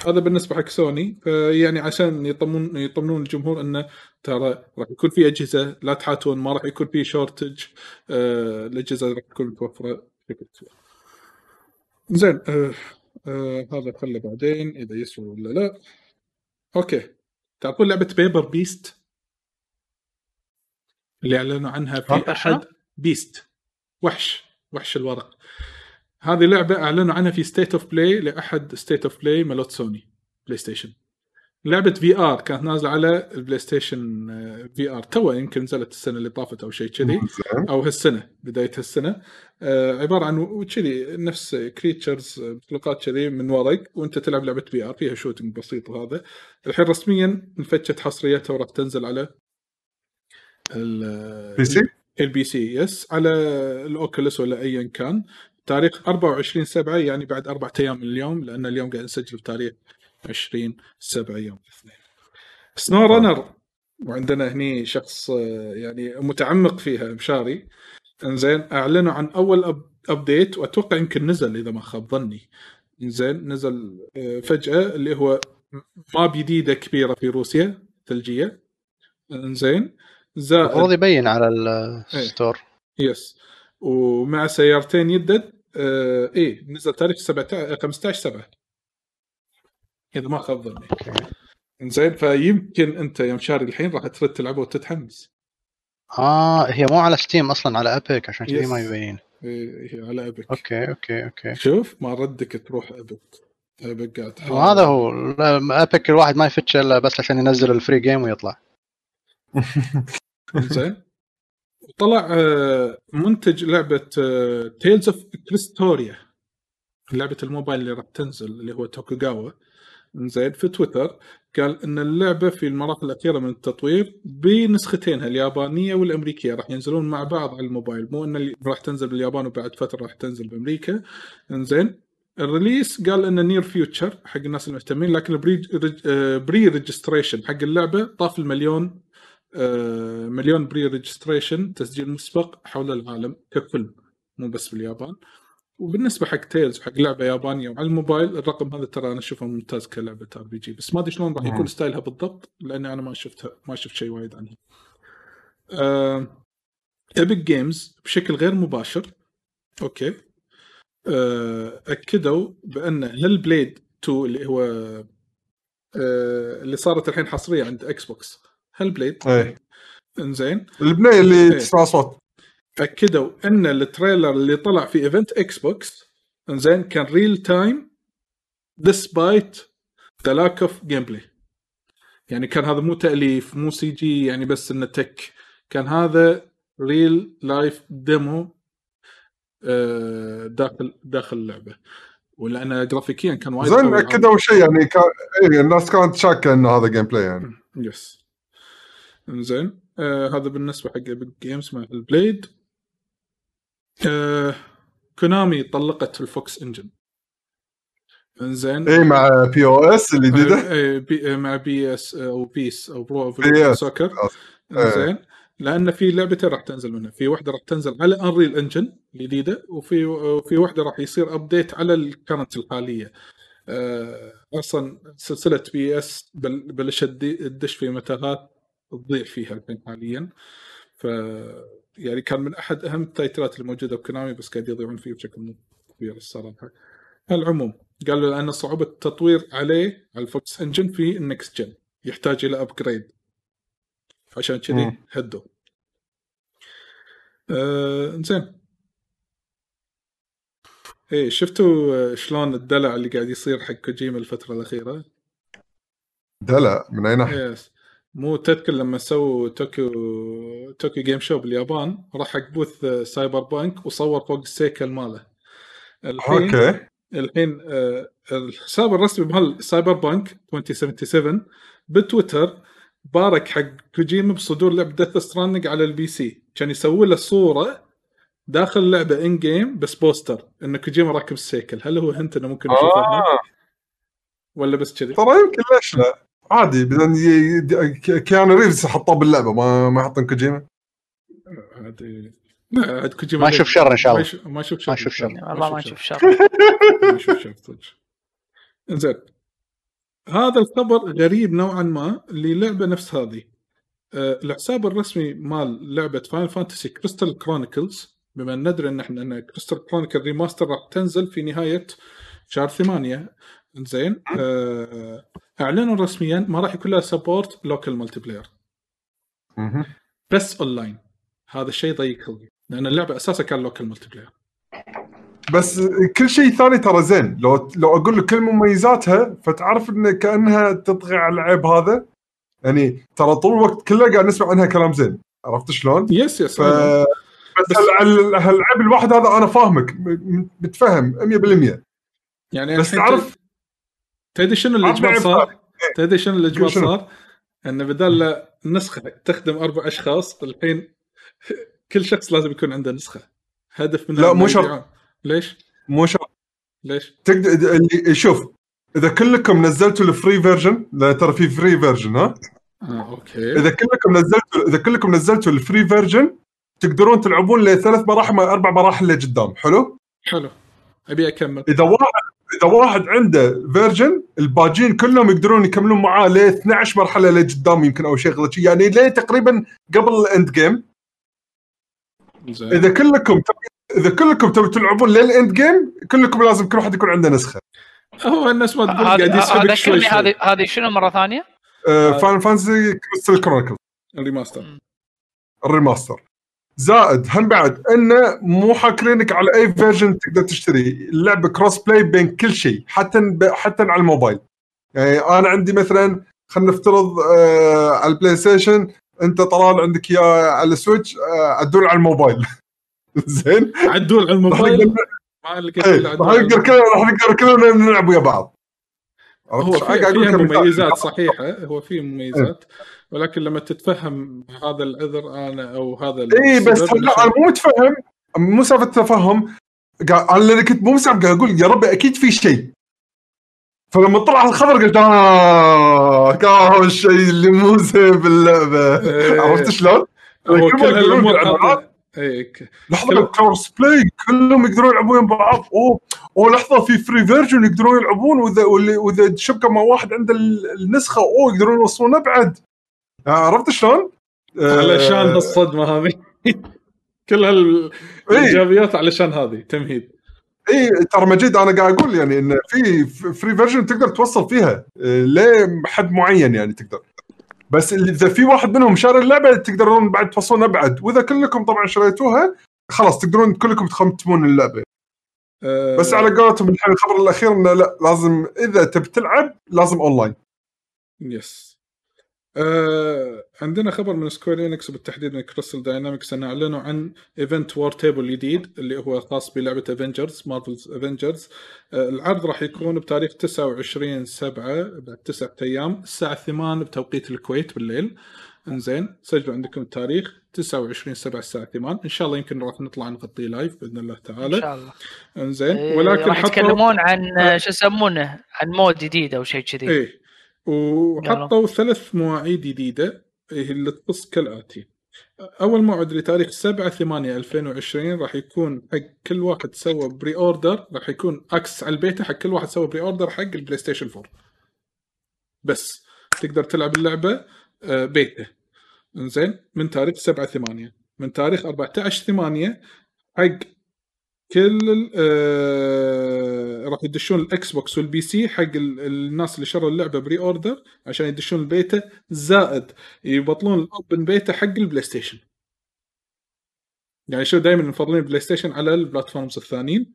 هذا بالنسبة حق سوني يعني عشان يطمنون يطمنون الجمهور إنه ترى راح يكون في أجهزة لا تحاتون ما راح يكون في shortage آه الأجهزة راح تكون متوفرة بشكل كبير. زين آه آه هذا خله بعدين إذا يسوى ولا لا. okay. تعرفون لعبة Paper Beast اللي أعلنوا عنها في؟ أحد. beast وحش. وحش الورق. هذه لعبة أعلنوا عنها في State of Play لأحد State of Play مالوت سوني بلاي ستيشن لعبة VR كانت نازلة على البلاي ستيشن آه، VR تو يمكن نزلت السنة اللي طافت أو شيء كذي أو هالسنة بداية هالسنة. آه عبارة عن كذي نفس creatures مخلوقات كذي من ورق وأنت تلعب لعبة VR فيها shooting بسيط وهذا. الحين رسميا انفكت حصريتها وراح تنزل على ال- PC ال PC yes على ال Oculus ولا ايا كان. تاريخ 24 7 يعني بعد أربع أيام من اليوم لأن اليوم قاعد نسجل بتاريخ 20 7 يوم الاثنين SnowRunner وعندنا هني شخص آه، يعني متعمق فيها مشاري. انزين أعلنوا عن أول up update وأتوقع يمكن نزل إذا ما خاب ظني. انزين نزل آه، فجأة اللي هو map جديدة كبيرة في روسيا ثلجية. انزين زائد المفروض يبين على ال store. yes ومع سيارتين يدد آه إيه نزل تاريخ 17 15 7 إذا ما خاب ظني. زين فيمكن أنت يوم شاري الحين راح ترد تلعبه وتتحمس. آه هي مو على Steam أصلا على Epic عشان كذي. ما يبين. هي على Epic okay okay okay. شوف ما ردك تروح Epic Epic قاعد. وهذا هو Epic الواحد ما يفتش إلا بس عشان ينزل ال free game ويطلع. زين طلع آه، منتج لعبة Tales of Crestoria لعبة الموبايل اللي راح تنزل اللي هو توكوغاوا زين في تويتر قال إن اللعبة في المراحل الأخيرة من التطوير بنسختينها اليابانية والأمريكية راح ينزلون مع بعض على الموبايل. مو إن راح تنزل باليابان وبعد فترة راح تنزل بأمريكا. زين ال release قال انه near future حق الناس المهتمين لكن ال pre آه، pre-registration حق اللعبة طاف المليون آه، مليون pre-registration تسجيل مسبق حول العالم ككل مو بس باليابان. وبالنسبة حق Tales وحق لعبة يابانية وعلى الموبايل الرقم هذا ترى أنا أشوفه ممتاز كلعبة RPG بس ما أدري شلون راح يكون. ستايلها بالضبط لأني أنا ما شفتها ما شفت شيء وايد عنها. Epic Games بشكل غير مباشر okay آه أكدوا بأن Hellblade 2 اللي هو آه اللي صارت الحين حصرية عند Xbox Hellblade إيه إنزين البنيه اللي إيه. تسمع صوت اكدوا أن ال trailer اللي طلع في event Xbox إنزين كان real time despite the lack of gameplay يعني كان هذا مو تأليف مو CG يعني بس إنه tech كان هذا real life demo داخل داخل اللعبة. ولأنه جرافيكيا كان وايد زين أكدوا شيء يعني كان إيه الناس كانت شاكة إنه هذا جيم بلاي يعني يس إنزين آه هذا بالنسبة حق ايبك جيمز مع البليد آه كونامي طلقت الفوكس انجن. انزين. اي مع بي أو اس الجديده آه، آه، بي- آه، مع بي اس أو بيس أو برو PS. سوكر آه. زين لأن في لعبتين راح تنزل منها. في واحدة راح تنزل على انريل انجن الجديدة وفي وفي واحدة راح يصير ابديت على الكرنت الحالية. آه، أصلا سلسلة PES بل- بلشت تدش في متاهات تضيع فيها الحين حاليا. ف يعني كان من أحد أهم ال titleات الموجودة ب Konami بس قاعد يضيعون فيه بشكل مو كبير الصراحة. على العموم قالوا لأن صعوبة التطوير عليه على ال Fox Engine في ال next gen يحتاج إلى upgrade عشان كذي. هدوا. آه زين إيه شفتوا شلون الدلع اللي قاعد يصير حق كوجيما الفترة الأخيرة؟ دلع من أي ناحية yes مو تذكر لما سووا Tokyo Tokyo Game Show باليابان راح حق booth آه، Cyberpunk وصور فوق السيكل ماله. الحين okay. الحين آه، الحساب الرسمي مال Cyberpunk 2077 بتويتر بارك حق كوجيما بصدور لعبة Death Stranding على ال PC. كان يسوي له صورة داخل اللعبة in-game بس poster ان كوجيما راكب السيكل. هل هو hint إنه ممكن نشوفه آه. ولا بس كذي؟ ترى يمكن ليش لا؟ عادي بعدين ي- ي- ك- Keanu Reeves حطوه باللعبة ما ما يحطون كوجيما. عاد لا عاد كوجيما ما نشوف شر إن شاء الله. ما يشوف شر ما نشوف شر. والله ما نشوف شر. ما يشوف شر صدق. زين هذا الخبر غريب نوعا ما للعبة نفس هذه. آه، الحساب الرسمي مال لعبة Final Fantasy Crystal Chronicles بما إن ندري إن إحنا إن Crystal Chronicle remaster راح تنزل في نهاية شهر ثمانية زين. آه، اعلنوا رسميا ما راح يكون لها support local multiplayer. بس اونلاين هذا الشيء ضيق خلقي. لأن اللعبة أساسا كان local multiplayer بس كل شيء ثاني ترى زين. لو لو أقول لك كل مميزاتها فتعرف إن كأنها تطغى على العيب هذا؟ يعني ترى طول الوقت كله قاعد نسمع عنها كلام زين. عرفت شلون؟ يس يس ف... بس بس- هال- هالعيب الواحد هذا أنا فاهمك. متفهم 100% يعني بس تعرف تدري شنو عيب صار؟ تدري شنو الاجبار شنو؟ صار؟ إنه بدال لا النسخه تخدم أربع أشخاص الحين كل شخص لازم يكون عنده نسخة هدف منها لا، مو شرط. ليش؟ مو شرط ليش؟ تقدر اللي شوف إذا كلكم نزلتوا ال free version لا ترى في free version ها آه okay إذا كلكم نزلتوا إذا كلكم نزلتوا ال free version تقدرون تلعبون لثلاث مراحل أربع مراحل لقدام حلو حلو أبي أكمل إذا واحد إذا واحد عنده version الباجين كلهم يقدرون يكملون معاه ل 12 مرحلة لقدام يمكن أو شغله شي، يعني ليه تقريبا قبل ال end game؟ زين. إذا كلكم تبي إذا كلكم تبي تلعبون لل end game كلكم لازم كل واحد يكون عنده نسخة. هو الناس ما تقول قاعد هذا يسحبك شوي هذه هذه شنو مرة ثانية؟ فان Fantasy Crystal Chronicles ال remaster. ال remaster. زائد هم بعد انه مو حاكرينك على أي version تقدر تشتري. اللعبة crossplay بين كل شيء حتى. حتى على الموبايل. يعني أنا عندي مثلا خلينا نفترض آه على البلاي ستيشن أنت طلال عندك إياه على السويتش آه عدول على الموبايل. زين؟ عدول على الموبايل؟ ما إيه، راح نقدر كلنا راح نقدر كلنا نلعب ويا بعض. هو؟ في. مميزات صحيحة هو في مميزات. ولكن لما تتفهم هذا العذر أنا أو هذا اي بس لا أنا مو متفهم. مو سالفة تفهم قاعد أنا كنت مو مستوعب قاعد أقول يا ربي أكيد في شيء. فلما طلع الخبر قلت آه كان الشيء اللي مو زين باللعبة. إيه. عرفت شلون؟ هو كل هذه إيه، لحظة crossplay كلهم يقدرون يلعبون ويا بعض. أوه أوه لحظة في free version يقدرون يلعبون واذا وإذا شبكة مع واحد عنده ال- النسخة أوه يقدرون يوصلون ابعد عرفت شلون؟ آه، علشان هالصدمه هذه. كل هالإيجابيات علشان هذه تمهيد. اي ترى مجيد أنا قاعد أقول يعني إن في free version تقدر توصل فيها آه، لحد معين يعني تقدر. بس إذا في واحد منهم شاري اللعبة تقدرون بعد توصلون أبعد. وإذا كلكم طبعا شريتوها خلاص تقدرون كلكم تختمون اللعبة. آه، بس على قولتهم الحين الخبر الأخير إنه لا لازم إذا تبي تلعب لازم أونلاين. يس آه عندنا خبر من سكوير إنكس وبالتحديد من كريستال داينامكس ان أعلنوا عن event War Table جديد اللي هو خاص بلعبة Avengers Marvel's Avengers آه العرض راح يكون بتاريخ 29 7 بعد تسعة أيام الساعة 8 بتوقيت الكويت بالليل. إنزين سجلوا عندكم التاريخ 29 7 الساعة 8 إن شاء الله يمكن راح نطلع نغطيه live بإذن الله إن تعالى شاء الله. إنزين إيه، ولكن راح حطوا- يتكلمون عن آه، شو يسمونه عن mode جديد أو شيء كذي. إيه. وحطوا ثلاث مواعيد جديدة إيه اللي تخص كالاتي أول موعد لتاريخ 7 8 2020 راح يكون حق كل واحد سوى pre-order راح يكون access على البيتا حق كل واحد سوى pre-order حق البلاي ستيشن 4 بس تقدر تلعب اللعبة آه، بيتا زين من تاريخ 7 8 من تاريخ 14 8 حق كل آه راح يدشون الإكس بوكس وال PC حق ال- الناس اللي شروا اللعبة pre-order عشان يدشون البيتا زائد يبطلون ال open beta حق البلاي ستيشن. يعني شو دائما مفضلين البلاي ستيشن على ال platforms الثانيين.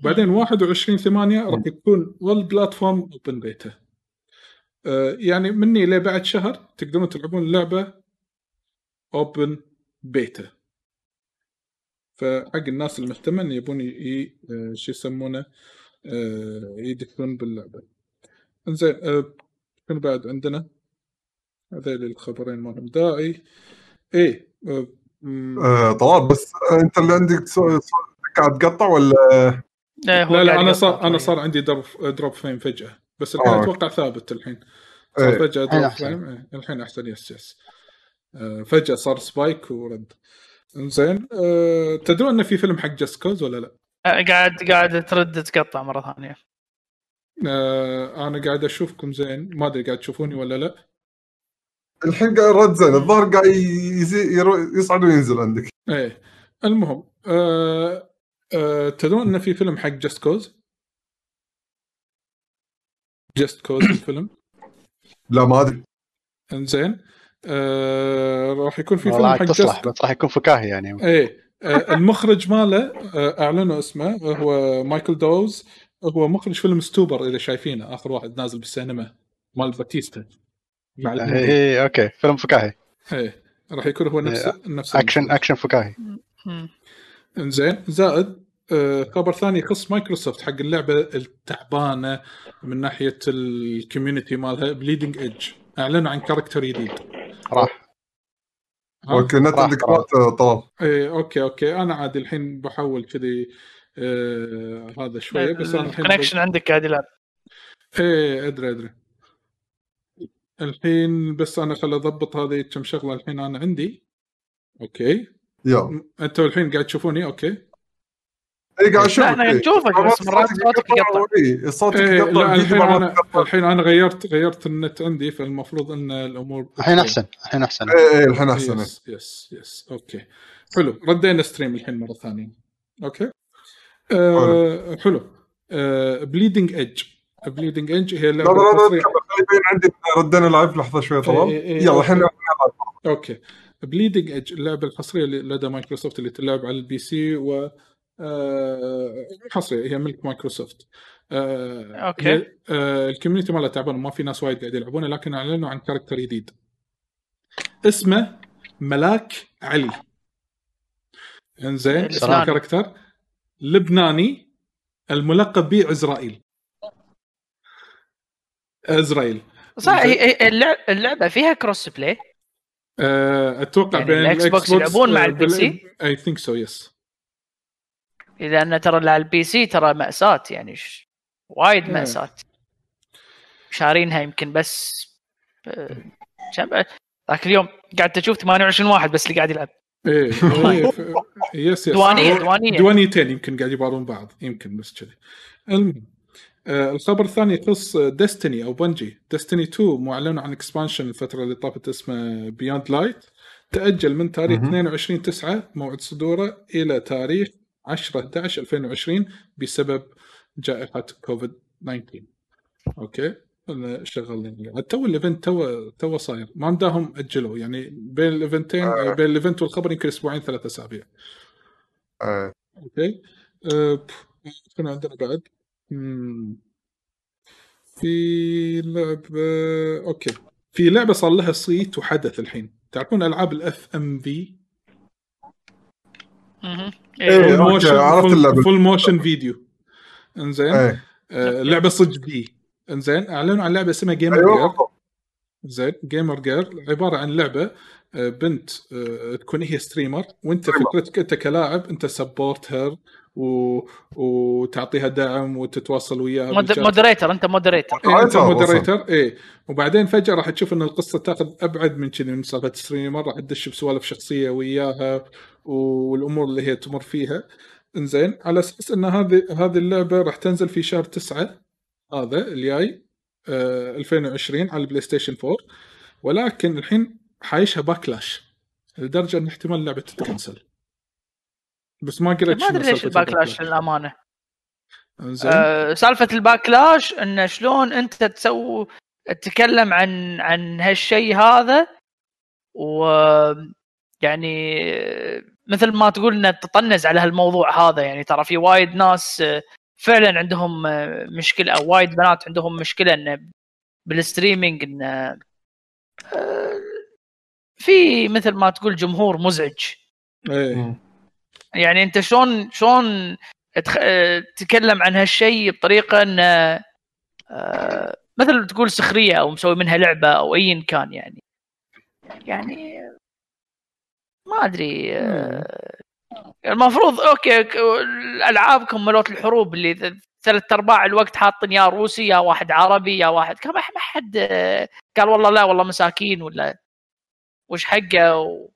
وبعدين 21 8 راح يكون وال platform open beta. آه يعني مني لبعد شهر تقدرون تلعبون اللعبه أوبن بيتا. فحق الناس المهتمه يبون آه، شو يسمونه آه، يدخلون باللعبة. إنزين آه، شنو بعد عندنا؟ هذيل الخبرين ما لهم داعي. آه، آه طلال بس آه، أنت اللي عندك قاعد تقطع ولا هو لا لا قاعد أنا صار أنا. صار عندي دروب دروب فريم فجأة بس الحين آه. أتوقع ثابت الحين. صار إيه. فجأة الحين دروب أحسن. فريم إيه، الحين أحسن يس يس. آه، فجأة صار سبايك ورد. انزين آه، تدرون إن في فيلم حق جاست كوز ولا لا؟ آه، قاعد قاعد ترد تقطع مرة ثانية. آه، أنا قاعد أشوفكم زين. ما أدري قاعد تشوفوني ولا لا. الحين قاعد رد زين. الظاهر قاعد يزي- يرو- يصعد وينزل عندك. إيه. المهم آه آه تدرون إن في فيلم حق Just Cause Just Cause الفيلم لا ما أدري. إنزين. آه راح يكون في فيلم حق تصلح بس راح يكون فكاهي يعني. إيه آه، المخرج ماله آه، أعلنوا اسمه هو مايكل دوز هو مخرج فيلم Stuber إذا شايفينه آخر واحد نازل بالسينما مال باتيستا. مع الهندي. اي okay فيلم فكاهي. إيه راح يكون هو نفس إيه، نفس اكشن المخرج. أكشن فكاهي. إنزين زائد خبر ثاني يخص مايكروسوفت حق اللعبة التعبانة من ناحية ال community مالها Bleeding Edge أعلنوا عن character جديد. راح؟ okay. نت عندك طلال إيه okay okay. أنا عادي الحين بحول كذي آه هذا شوية بس أنا الحين ال connection عندك قاعد يلعب. إيه أدري أدري. الحين بس أنا خل أضبط هذه كم شغلة الحين أنا عندي. okay. يلا. أنتوا الحين قاعد تشوفوني؟ okay. اي قاعد أشوف لا، إحنا نشوفك، بس مرات صوتك يقطع. اي صوتك إيه يقطع لا الحين أنا. الحين أنا غيرت غيرت النت عندي فالمفروض إن الأمور الحين أحسن الحين أحسن. اي اي الحين أحسن. yes yes yes okay. حلو. ردينا stream الحين مرة ثانية. okay. آه حلو. آه Bleeding Edge Bleeding Edge هي لا لا لا يبين عندي. ردينا live لحظة شوي طلال إيه، إيه، يلا الحين. okay. Bleeding Edge اللعبة الحصرية اللي لدى مايكروسوفت اللي تلعب على ال PC و آه، حصرية هي ملك مايكروسوفت. آه، okay. هي- آه، ال community مالها تعبان ما في ناس وايد قاعد يلعبونه لكن أعلنوا عن character جديد. اسمه ملاك علي. إنزين اسم لبناني. ال character. لبناني الملقب به عزرائيل عزرائيل صح اللعبة فيها crossplay أتوقع يعني بين الإكس بوكس يلعبون مع ال PC؟ I think so yes لأن ترى اللي على ال PC ترى مأساة يعني ش... وايد. مأساة. شارينها يمكن بس آه، كم ذاك اليوم قاعد أشوف 28 واحد بس اللي قاعد يلعب. إيه إيه، ف- yes yes. دوانية دوانيتين يمكن قاعد يبارون بعض يمكن بس كذي. المهم آه الخبر الثاني يخص Destiny أو Bungie Destiny 2 معلن عن expansion الفترة اللي طافت اسمه Beyond Light تأجل من تاريخ مهم. 22 9 موعد صدوره إلى تاريخ 10 11 2020 بسبب جائحة كوفيد 19 okay؟ شغالين تو ال event تو تو صاير. ما مداهم أجلوا. يعني بين الايفنتين آه. بين ال event والخبر يمكن أسبوعين ثلاث أسابيع. إيه. okay؟ أه عندنا بعد؟ في لعبه okay. في لعبة صار لها صيت وحدث الحين. تعرفون ألعاب ال FMV مهم. إيه، عرفت اللعبة. full motion video إنزين إيه آه لعبه صج بي إنزين أعلنوا عن لعبة اسمها Gamer أيوه Girl. زين Gamer Girl عبارة عن لعبة آه، بنت آه، تكون هي streamer وأنت. فكرتك أنت كلاعب أنت support her و... وتعطيها دعم وتتواصل وياها. مودريتر أنت مودريتر إيه أنت مودريتر مودريتر إيه. وبعدين فجأة راح تشوف إن القصة تاخذ أبعد من كذي من سالفه streamer راح تدش بسوالف شخصية وياها والأمور اللي هي تمر فيها. إنزين على أساس إن هذه هذه اللعبة راح تنزل في شهر تسعة هذا الجاي آه 2020 على ال PlayStation 4 ولكن الحين حايشها backlash لدرجة إن احتمال اللعبة تتكنسل. بس ما قريت ما أدري ليش ال backlash للأمانة. آه، سالفة ال backlash انه شلون أنت تسوي تتكلم عن عن هالشيء هذا و يعني مثل ما تقول إنه تطنز على هالموضوع هذا. يعني ترى في وايد ناس آه، فعلا عندهم آه، مشكلة أو وايد بنات عندهم مشكلة إنه بالستريمينج إنه آه، في مثل ما تقول جمهور مزعج. إيه. يعني انت شلون شلون تتكلم عن هالشيء بطريقة انه آه، مثل تقول سخرية أو مسوي منها لعبة أو ايا كان يعني. يعني ما أدري آه، المفروض okay الالعاب مالوت الحروب اللي ثلاث أرباع الوقت حاطين يا روسي يا واحد عربي يا واحد ما حد آه، قال والله لا والله مساكين ولا وش حقه و...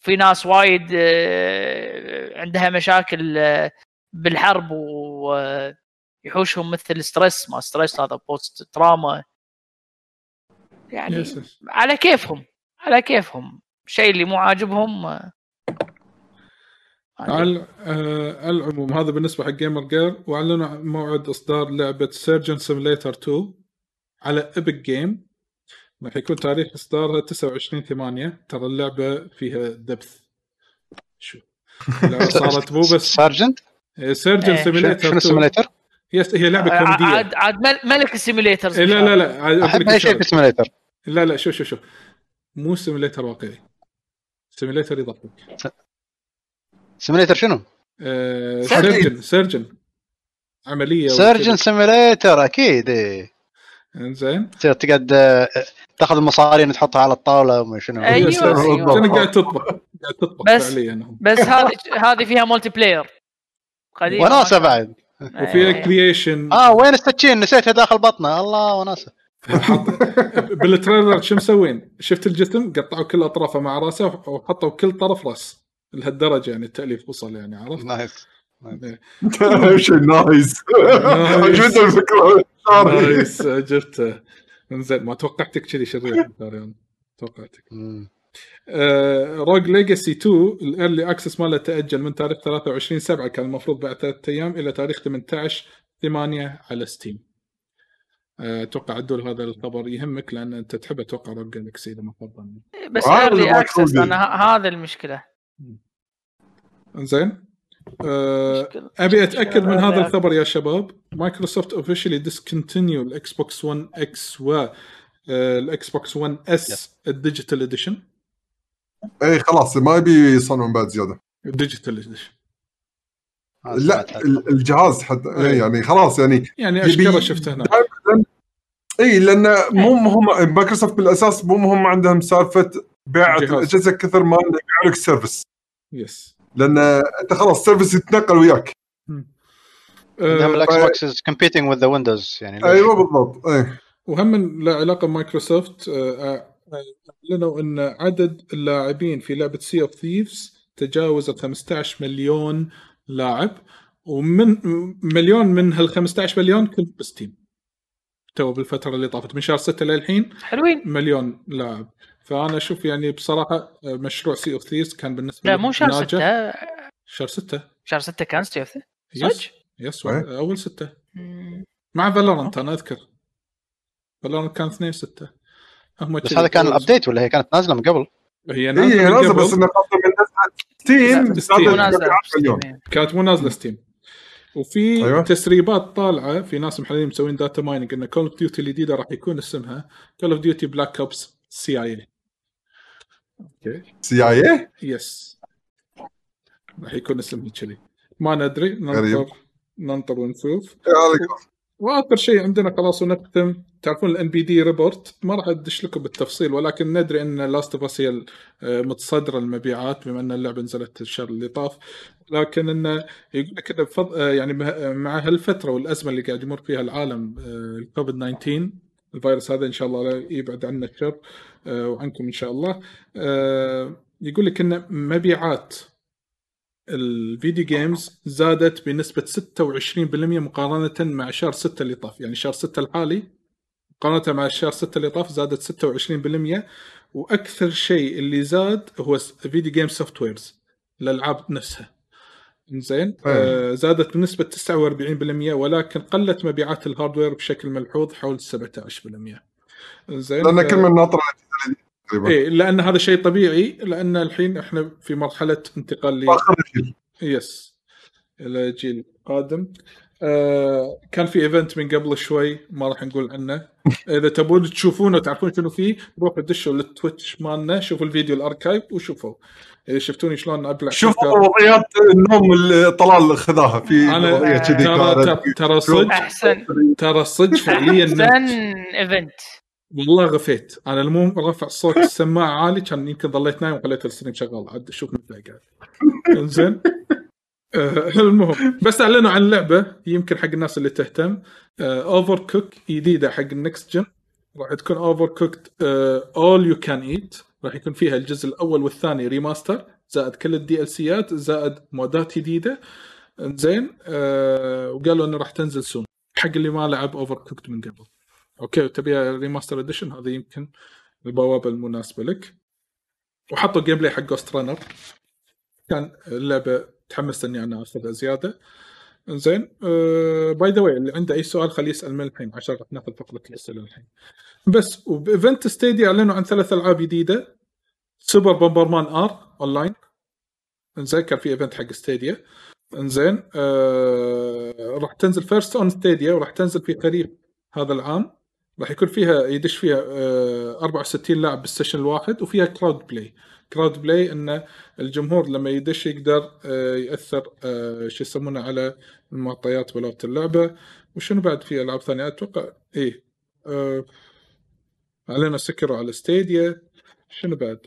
في ناس وايد آه، عندها مشاكل آه، بالحرب ويحوشهم مثل stress. ما stress هذا post trauma يعني. على كيفهم على كيفهم. الشيء اللي مو عاجبهم آه،. على آه، العموم هذا بالنسبة حق Gamer Girl وأعلنوا موعد إصدار لعبة Surgeon Simulator 2 على Epic Game راح يكون تاريخ اصدارها 29 8 ترى اللعبة فيها depth شو؟ صارت مو بس sergeant surgeon إيه. simulator شنو ال simulator؟ yes هي لعبة عاد كوميدية. عاد- عاد مل- ملك ال simulators إيه، لا لا لا أحب أي شيء. في ال simulator لا لا شوف شوف شوف مو simulator واقعي. simulator يضحك. simulator شنو؟ آه، surgeon. surgeon surgeon عملية surgeon simulator أكيد إيه. إنزين. تصير تقعد آه، تاخذ المصارين تحطها على الطاولة وما شنو. أيوة، yes، أيوة. قاعد تطبخ؟ قاعد تطبخ بس- فعليا بس هذه هذه فيها multiplayer وناسة بعد. وفيها. creation آه وين السكين نسيتها داخل بطنه. الله وناسة. بال trailer شو مسوين؟ شفت الجسم؟ قطعوا كل أطرافه مع راسه وحطوا كل طرف راس. لهالدرجة يعني التأليف وصل يعني عرفت؟ nice. نايس. عجبتني الفكرة؟ نايس عجبته انزين ما توقعتك كذي شرير داريان. توقعتك. Rogue Legacy 2 ال early access ماله تأجل من تاريخ 23 7 كان المفروض بعد ثلاثة أيام إلى تاريخ 18 8 على Steam آه، أتوقع عدول هذا الخبر يهمك لأن أنت تحب أتوقع Rogue Galaxy لما فرضا بس عارف early ما access أنا ه- هذا المشكلة. انزين؟ مشكلة. أبي أتأكد من هذا. الخبر يا شباب. Microsoft officially discontinue ال Xbox 1 X و ال Xbox 1 S ال digital edition اي خلاص ما يبي يصنعون بعد زيادة. ال digital edition آه، لا الجهاز حتى إيه. يعني خلاص يعني يعني اشكره شفته هنا؟ اي لأن مو مهم مايكروسوفت بالأساس مو مهم عندهم سالفة بيع. الاجهزه كثر ما يبيعوا لك service yes لأن أنت خلاص ال service يتنقل وياك. آه، ال Xbox is competing with the Windows يعني؟ أيوه بالضبط اي وهم علاقه بمايكروسوفت آه، أعلنوا إن عدد اللاعبين في لعبة Sea of Thieves تجاوز ال 15 مليون لاعب ومن مليون من هال 15 مليون كل ب Steam تو بالفترة اللي طافت من شهر 6 للحين حلوين. مليون لاعب. فأنا أشوف يعني بصراحة آه، مشروع Sea of Thieves كان بالنسبة لا مو شهر ناجح. 6 شهر 6 شهر 6 كان Steam yes صدق؟ yes إيه. أول 6 مع Valorant أنا أذكر. Valorant كان 2 6 هم بس هذا كان ال update ولا هي كانت نازلة من قبل؟ هي اي نازلة من لازم قبل. بس انه خاصه من Steam نازلة. كانت مو نازلة Steam وفي أيوة. أيوة. تسريبات طالعة في ناس محللين مسوين data mining إن Call of Duty الجديدة راح يكون اسمها Call of Duty Black Ops CIA okay CIA yes راح يكون اسمها كذي ما ندري. ننطر ننطر ونشوف. وآخر شيء عندنا خلاص ونختم. تعرفون ال NPD report ما راح ادش لكم بالتفصيل ولكن ندري إن Last of Us هي متصدرة المبيعات بما إن اللعبة نزلت الشهر اللي طاف. لكن انه يقول لك انه بفض... آه، يعني مه- مع هالفترة والأزمة اللي قاعد يمر فيها العالم آه، الكوفيد 19 الفيروس هذا إن شاء الله لا يبعد عنا الشر. آه، وعنكم إن شاء الله. آه، يقول لك إن مبيعات ال video games زادت بنسبة 26% مقارنة مع شهر 6 اللي طاف. يعني شهر 6 الحالي مقارنة مع شهر 6 اللي طاف زادت 26% وأكثر شيء اللي زاد هو video game softwares الألعاب نفسها. زين آه زادت بنسبة 49% ولكن قلت مبيعات ال hardware بشكل ملحوظ حول 17% زين لأن كل من ناطر إيه لأن هذا شيء طبيعي لأن الحين إحنا في مرحلة انتقال ل يس إلى جيل قادم. آه كان في event من قبل شوي ما راح نقول عنه. إذا تبون تشوفونه تعرفون شنو فيه روحوا دشوا لل Twitch مالنا شوفوا الفيديو ال archive وشوفوا. إذا شفتوني شلون أبلع شوفوا. وضعيات النوم اللي طلال خذاها في وضعية كذي ترى ترى- صدق أحسن. ترى صدق فعليا أحسن. event والله غفيت. أنا المهم رفع صوت السماعة عالي كان يمكن ظليت نايم وخليت ال stream شغال. عاد شوف مثل قاعد. إنزين. آه، المهم بس أعلنوا عن لعبة يمكن حق الناس اللي تهتم. Overcooked جديدة حق ال next gen راح تكون Overcooked All You Can Eat راح يكون فيها الجزء الأول والثاني remaster زائد كل ال DLC ات زائد mode ات جديدة. زين أه وقالوا إنه راح تنزل soon حق اللي ما لعب Overcooked من قبل. أوكي تبيها remaster edition هذا يمكن البوابة المناسبة لك. وحطوا gameplay حق Ghostrunner كان اللعبة تحمست إني أنا اخذها زيادة. زين by the way اللي عنده أي سؤال خليه يسأل من الحين عشان راح ناخذ فقرة الأسئلة الحين بس وب event Stadia أعلنوا عن ثلاث ألعاب جديدة. Super Bomberman R Online إنزين كان في event حق Stadia إنزين آه راح تنزل first on Stadia وراح تنزل في خريف هذا العام. راح يكون فيها يدش فيها آه 64 لاعب بال session الواحد وفيها crowd play crowd play إن الجمهور لما يدش يقدر آه يأثر آه شو يسمونه على المعطيات بلغه اللعبة. وشنو بعد في ألعاب ثانية؟ أتوقع إيه آه علينا سكروا على Stadia شنو بعد؟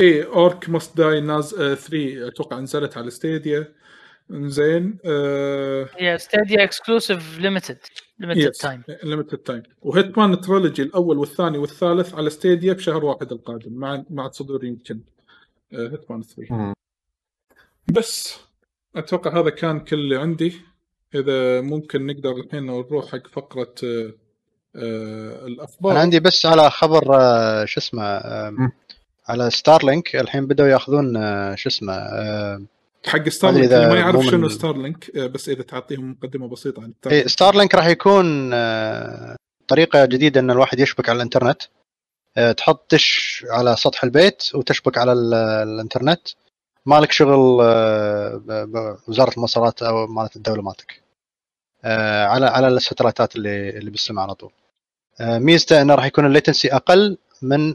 إيه Orcs Must Die 3 أتوقع نزلت على Stadia زين هي Stadia exclusive limited limited time limited time و Hitman trilogy الأول والثاني والثالث على Stadia بشهر واحد القادم مع مع صدور يمكن آه Hitman 3 مم. بس أتوقع هذا كان كل اللي عندي. إذا ممكن نقدر الحين نروح حق فقرة آه آه الأخبار. أنا عندي بس على خبر شو اسمه. على Starlink الحين بدأوا يأخذون شو اسمه حق Starlink اللي ما يعرف شنو Starlink آه، بس إذا تعطيهم مقدمة بسيطة عن إيه، Starlink راح يكون آه، طريقة جديدة إن الواحد يشبك على الإنترنت. آه، تحط دش على سطح البيت وتشبك على ال- الإنترنت. مالك شغل بوزاره المواصلات أو مالت الدولة مالتك. على على ال satellite ات اللي اللي بالسماء على طول. ميزته إنه راح يكون ال latency أقل من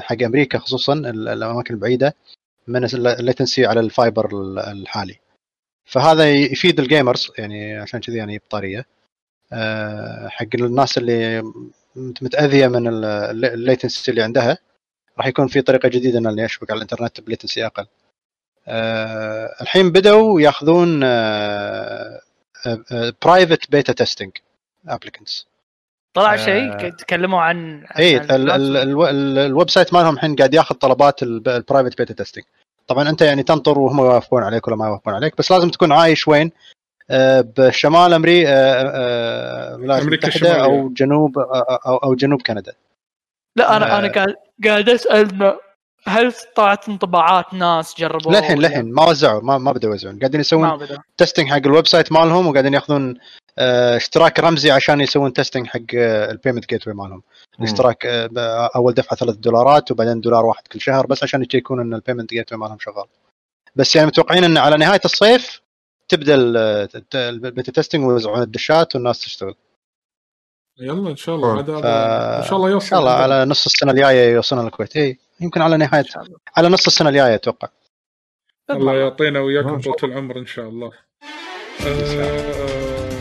حق أمريكا خصوصا ال- الأماكن البعيدة. من ال latency على ال fiber ال- الحالي. فهذا يفيد ال gamers يعني عشان كذي يعني بطارية. آه، حق الناس اللي مت- متأذية من ال- الل- ال latency اللي عندها راح يكون في طريقة جديدة إن اللي يشبك على الإنترنت ب latency أقل. آه، الحين بدأوا ياخذون private beta testing applicants طلع آه. شيء؟ تكلموا عن اي ال website مالهم الحين قاعد ياخذ طلبات ال private beta testing طبعا أنت يعني تنطر وهم يوافقون عليك ولا ما يوافقون عليك بس لازم تكون عايش وين آه، بشمال أمريكا الولايات أمريكا المتحدة الشمالية. أو جنوب أو جنوب كندا لا أنا آه. أنا قاعد قاعد أسأل هل طلعت انطباعات ناس جربوا للحين للحين ما وزعوا ما ما بدأوا يوزعون. قاعدين يسوون beta testing حق ال website مالهم وقاعدين ياخذون آه، اشتراك رمزي عشان يسوون testing حق ال payment gateway مالهم. الاشتراك آه، أول دفعة ثلاث دولارات وبعدين دولار واحد كل شهر بس عشان يشيكون إن ال payment gateway مالهم شغال. بس يعني متوقعين إن على نهاية الصيف تبدأ ال beta testing ويوزعون الدشات والناس تشتغل. يلا إن شاء الله ف- إن شاء الله إن يوصل. شاء الله على نص السنة الجاية يوصلون الكويت. اي يمكن على نهايه على نص السنة الجاية أتوقع. الله يعطينا وياكم طول العمر إن شاء الله. آه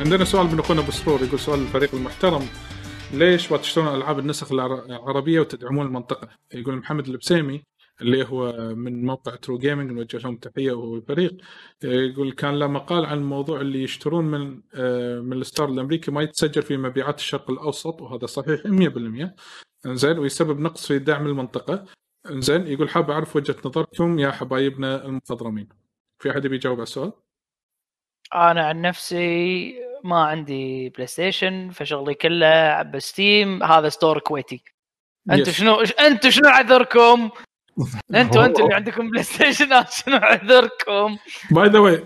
عندنا سؤال من أخونا أبو سرور يقول سؤال الفريق المحترم. ليش ما تشترون ألعاب النسخ العر- العربية وتدعمون المنطقة؟ يقول محمد البسيمي اللي هو من موقع True Gaming نوجه لهم تحية وهو الفريق. يقول كان له مقال عن الموضوع اللي يشترون من آه، من ال store الأمريكي ما يتسجل في مبيعات الشرق الأوسط وهذا صحيح 100% زين ويسبب نقص في دعم المنطقة زين يقول حاب أعرف وجهة نظركم يا حبايبنا المخضرمين في أحد يبي يجاوب على السؤال؟ أنا عن نفسي ما عندي PlayStation فشغلي كله ب Steam هذا store كويتي أنتم. شنو أنتم شنو عذركم؟ أنتم أنتم اللي عندكم PlayStation شنو عذركم؟ by the way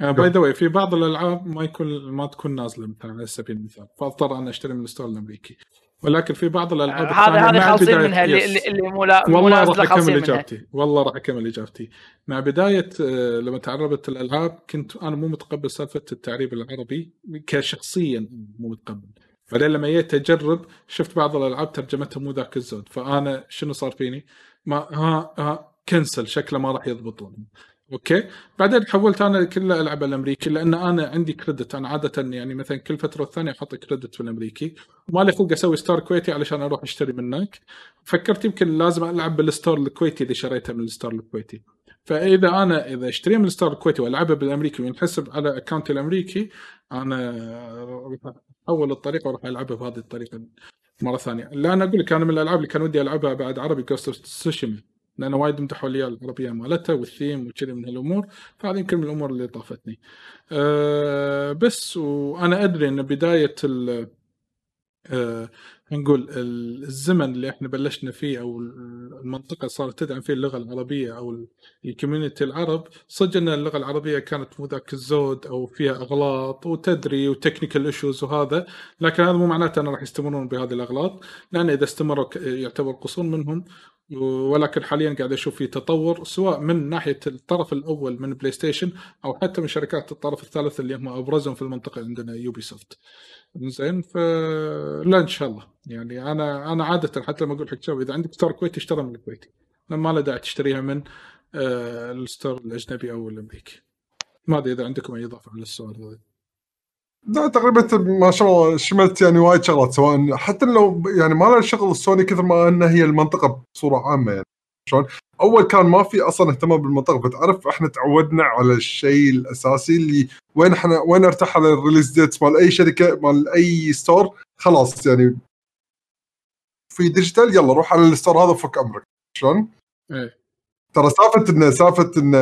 by the way في بعض الألعاب ما يكون ما تكون نازلة مثلا على سبيل المثال فأضطر أنا أشتري من ال store الأمريكي ولكن في بعض الألعاب هذا هذه خالصين منها اللي. اللي, مو لا- مو والله راح أكمل خالصين منها. إجابتي. والله راح أكمل إجابتي. مع بداية آه، لما تعربت الألعاب كنت أنا مو متقبل سالفة التعريب العربي كشخصيا مو متقبل. بعدين لما جيت أجرب شفت بعض الألعاب ترجمتها مو ذاك الزود. فأنا شنو صار فيني؟ ما ها ها cancel شكله ما راح يضبطون أوكي. بعدين حولت أنا كله العب الأمريكي لأن أنا عندي credit أنا عادة يعني مثلا كل فترة والثانية أحط credit في الأمريكي. وما لي خلق أسوي store كويتي علشان أروح أشتري من هناك فكرت يمكن لازم ألعب بال store الكويتي اللي شريته من ال store الكويتي. فإذا أنا إذا أشتريها من ال store الكويتي وألعبها بالأمريكي وينحسب على account ي الأمريكي أنا أحول الطريقة وأروح ألعبها بهذه الطريقة مرة ثانية. اللي أنا أقول لك أنا من الألعاب اللي كان ودي ألعبها بعد عربي Ghost of Tsushima لأن وايد مدحوا لي العربية مالتها والثيم وكذي من هالأمور فهذه يمكن من الأمور اللي طافتني. أه بس وأنا أدري إن بداية ال أه نقول ال- الزمن اللي إحنا بلشنا فيه أو ال- المنطقة صارت تدعم فيه اللغة العربية أو ال- ال community العرب صدق إن اللغة العربية كانت مو ذاك الزود أو فيها إغلاط وتدري و technical issues وهذا لكن هذا مو معناته انه راح يستمرون بهذه الإغلاط لأن إذا استمروا يعتبر قصور منهم ولكن حاليا قاعد أشوف في تطور سواء من ناحية الطرف الأول من بلاي ستيشن أو حتى من شركات الطرف الثالث اللي هم أبرزهم في المنطقة عندنا يوبي سوفت. زين ف لا إن شاء الله يعني أنا أنا عادة حتى لما أقول حق إذا عندك store كويتي اشترى من الكويتي ما له داعي تشتريها من آه، ال store الأجنبي أو الأمريكي. ما أدري إذا عندكم أي إضافة على السؤال هذا. لا تقريبا ما شاء الله شملت يعني وايد شغلات سواء حتى لو يعني ما لها شغل السوني كثر ما انها هي المنطقة بصورة عامة يعني شلون؟ أول كان ما في أصلا اهتمام بالمنطقة فتعرف إحنا تعودنا على الشيء الأساسي اللي وين إحنا وين أرتاح على ال release dates مال أي شركة مال أي store خلاص يعني في digital يلا روح على ال store هذا وفك أمرك شلون؟ إيه ترى سالفة انه سالفة انه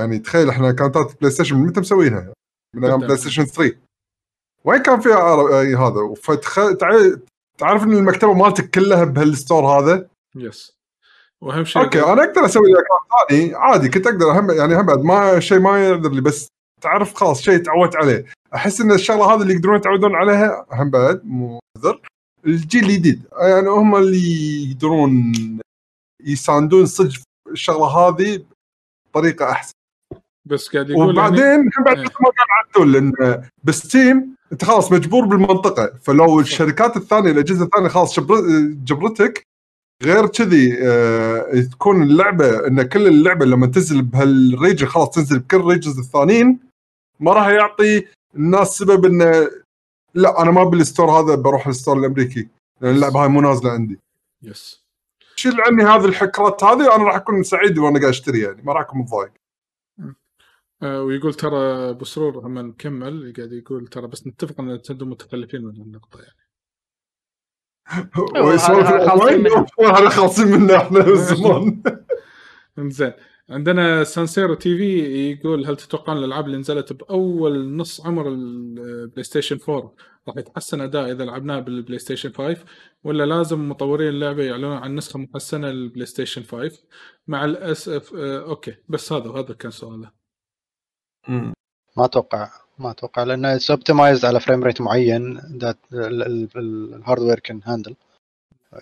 يعني تخيل إحنا كانت بلاي ستيشن من متى مسوينها؟ من أيام؟ بلاي ستيشن 3 وين كان في عر- أي هذا؟ فتخ... تع- تعرف إن المكتبة مالتك كلها بهال store هذا؟ yes واهم شيء أوكي أنا أقدر أسوي account ثاني؟ عادي كنت أقدر هم يعني هم بعد ما شيء ما يقدر لي بس تعرف خلاص شيء تعودت عليه. أحس إن الشغلة هذه اللي يقدرون يتعودون عليها هم بعد مو عذر الجيل الجديد يعني هم اللي يقدرون يساندون صدق الشغلة هذه بطريقة أحسن. بس قاعد يقول وبعدين يعني هم بعد إيه. ما قال عدل لأن ب Steam انت خلاص مجبور بالمنطقة. فلو الشركات الثانية الاجهزه الثانية خلاص جبر- جبرتك غير كذي آه، تكون اللعبة إن كل اللعبة لما تنزل بهال region خلاص تنزل بكل ال regions الثانيين ما راح يعطي الناس سبب انه لا أنا ما بال store هذا بروح ال store الأمريكي لأن اللعبة هاي مو نازلة عندي. yes شيل عني هذه الحركات هذه أنا راح أكون سعيد وأنا قاعد أشتري يعني ما راح أكون متضايق. ويقول ترى ابو سرور هم نكمل قاعد يقول ترى بس نتفق إن نتندو متخلفين من النقطة يعني. هذا خالصين منه إحنا من زمان زين عندنا سانسيرو TV يقول هل تتوقعون الألعاب اللي نزلت بأول نص عمر البلاي ستيشن 4 راح يتحسن أداء إذا لعبناه بالبلاي ستيشن 5 ولا لازم مطورين اللعبة يعلنون عن نسخة محسنة للبلاي ستيشن 5 مع الاسف آه أوكي بس هذا هذا كان سؤاله. ما أتوقع ما أتوقع لأنه it's optimized على frame rate معين ذات ال hardware كان handle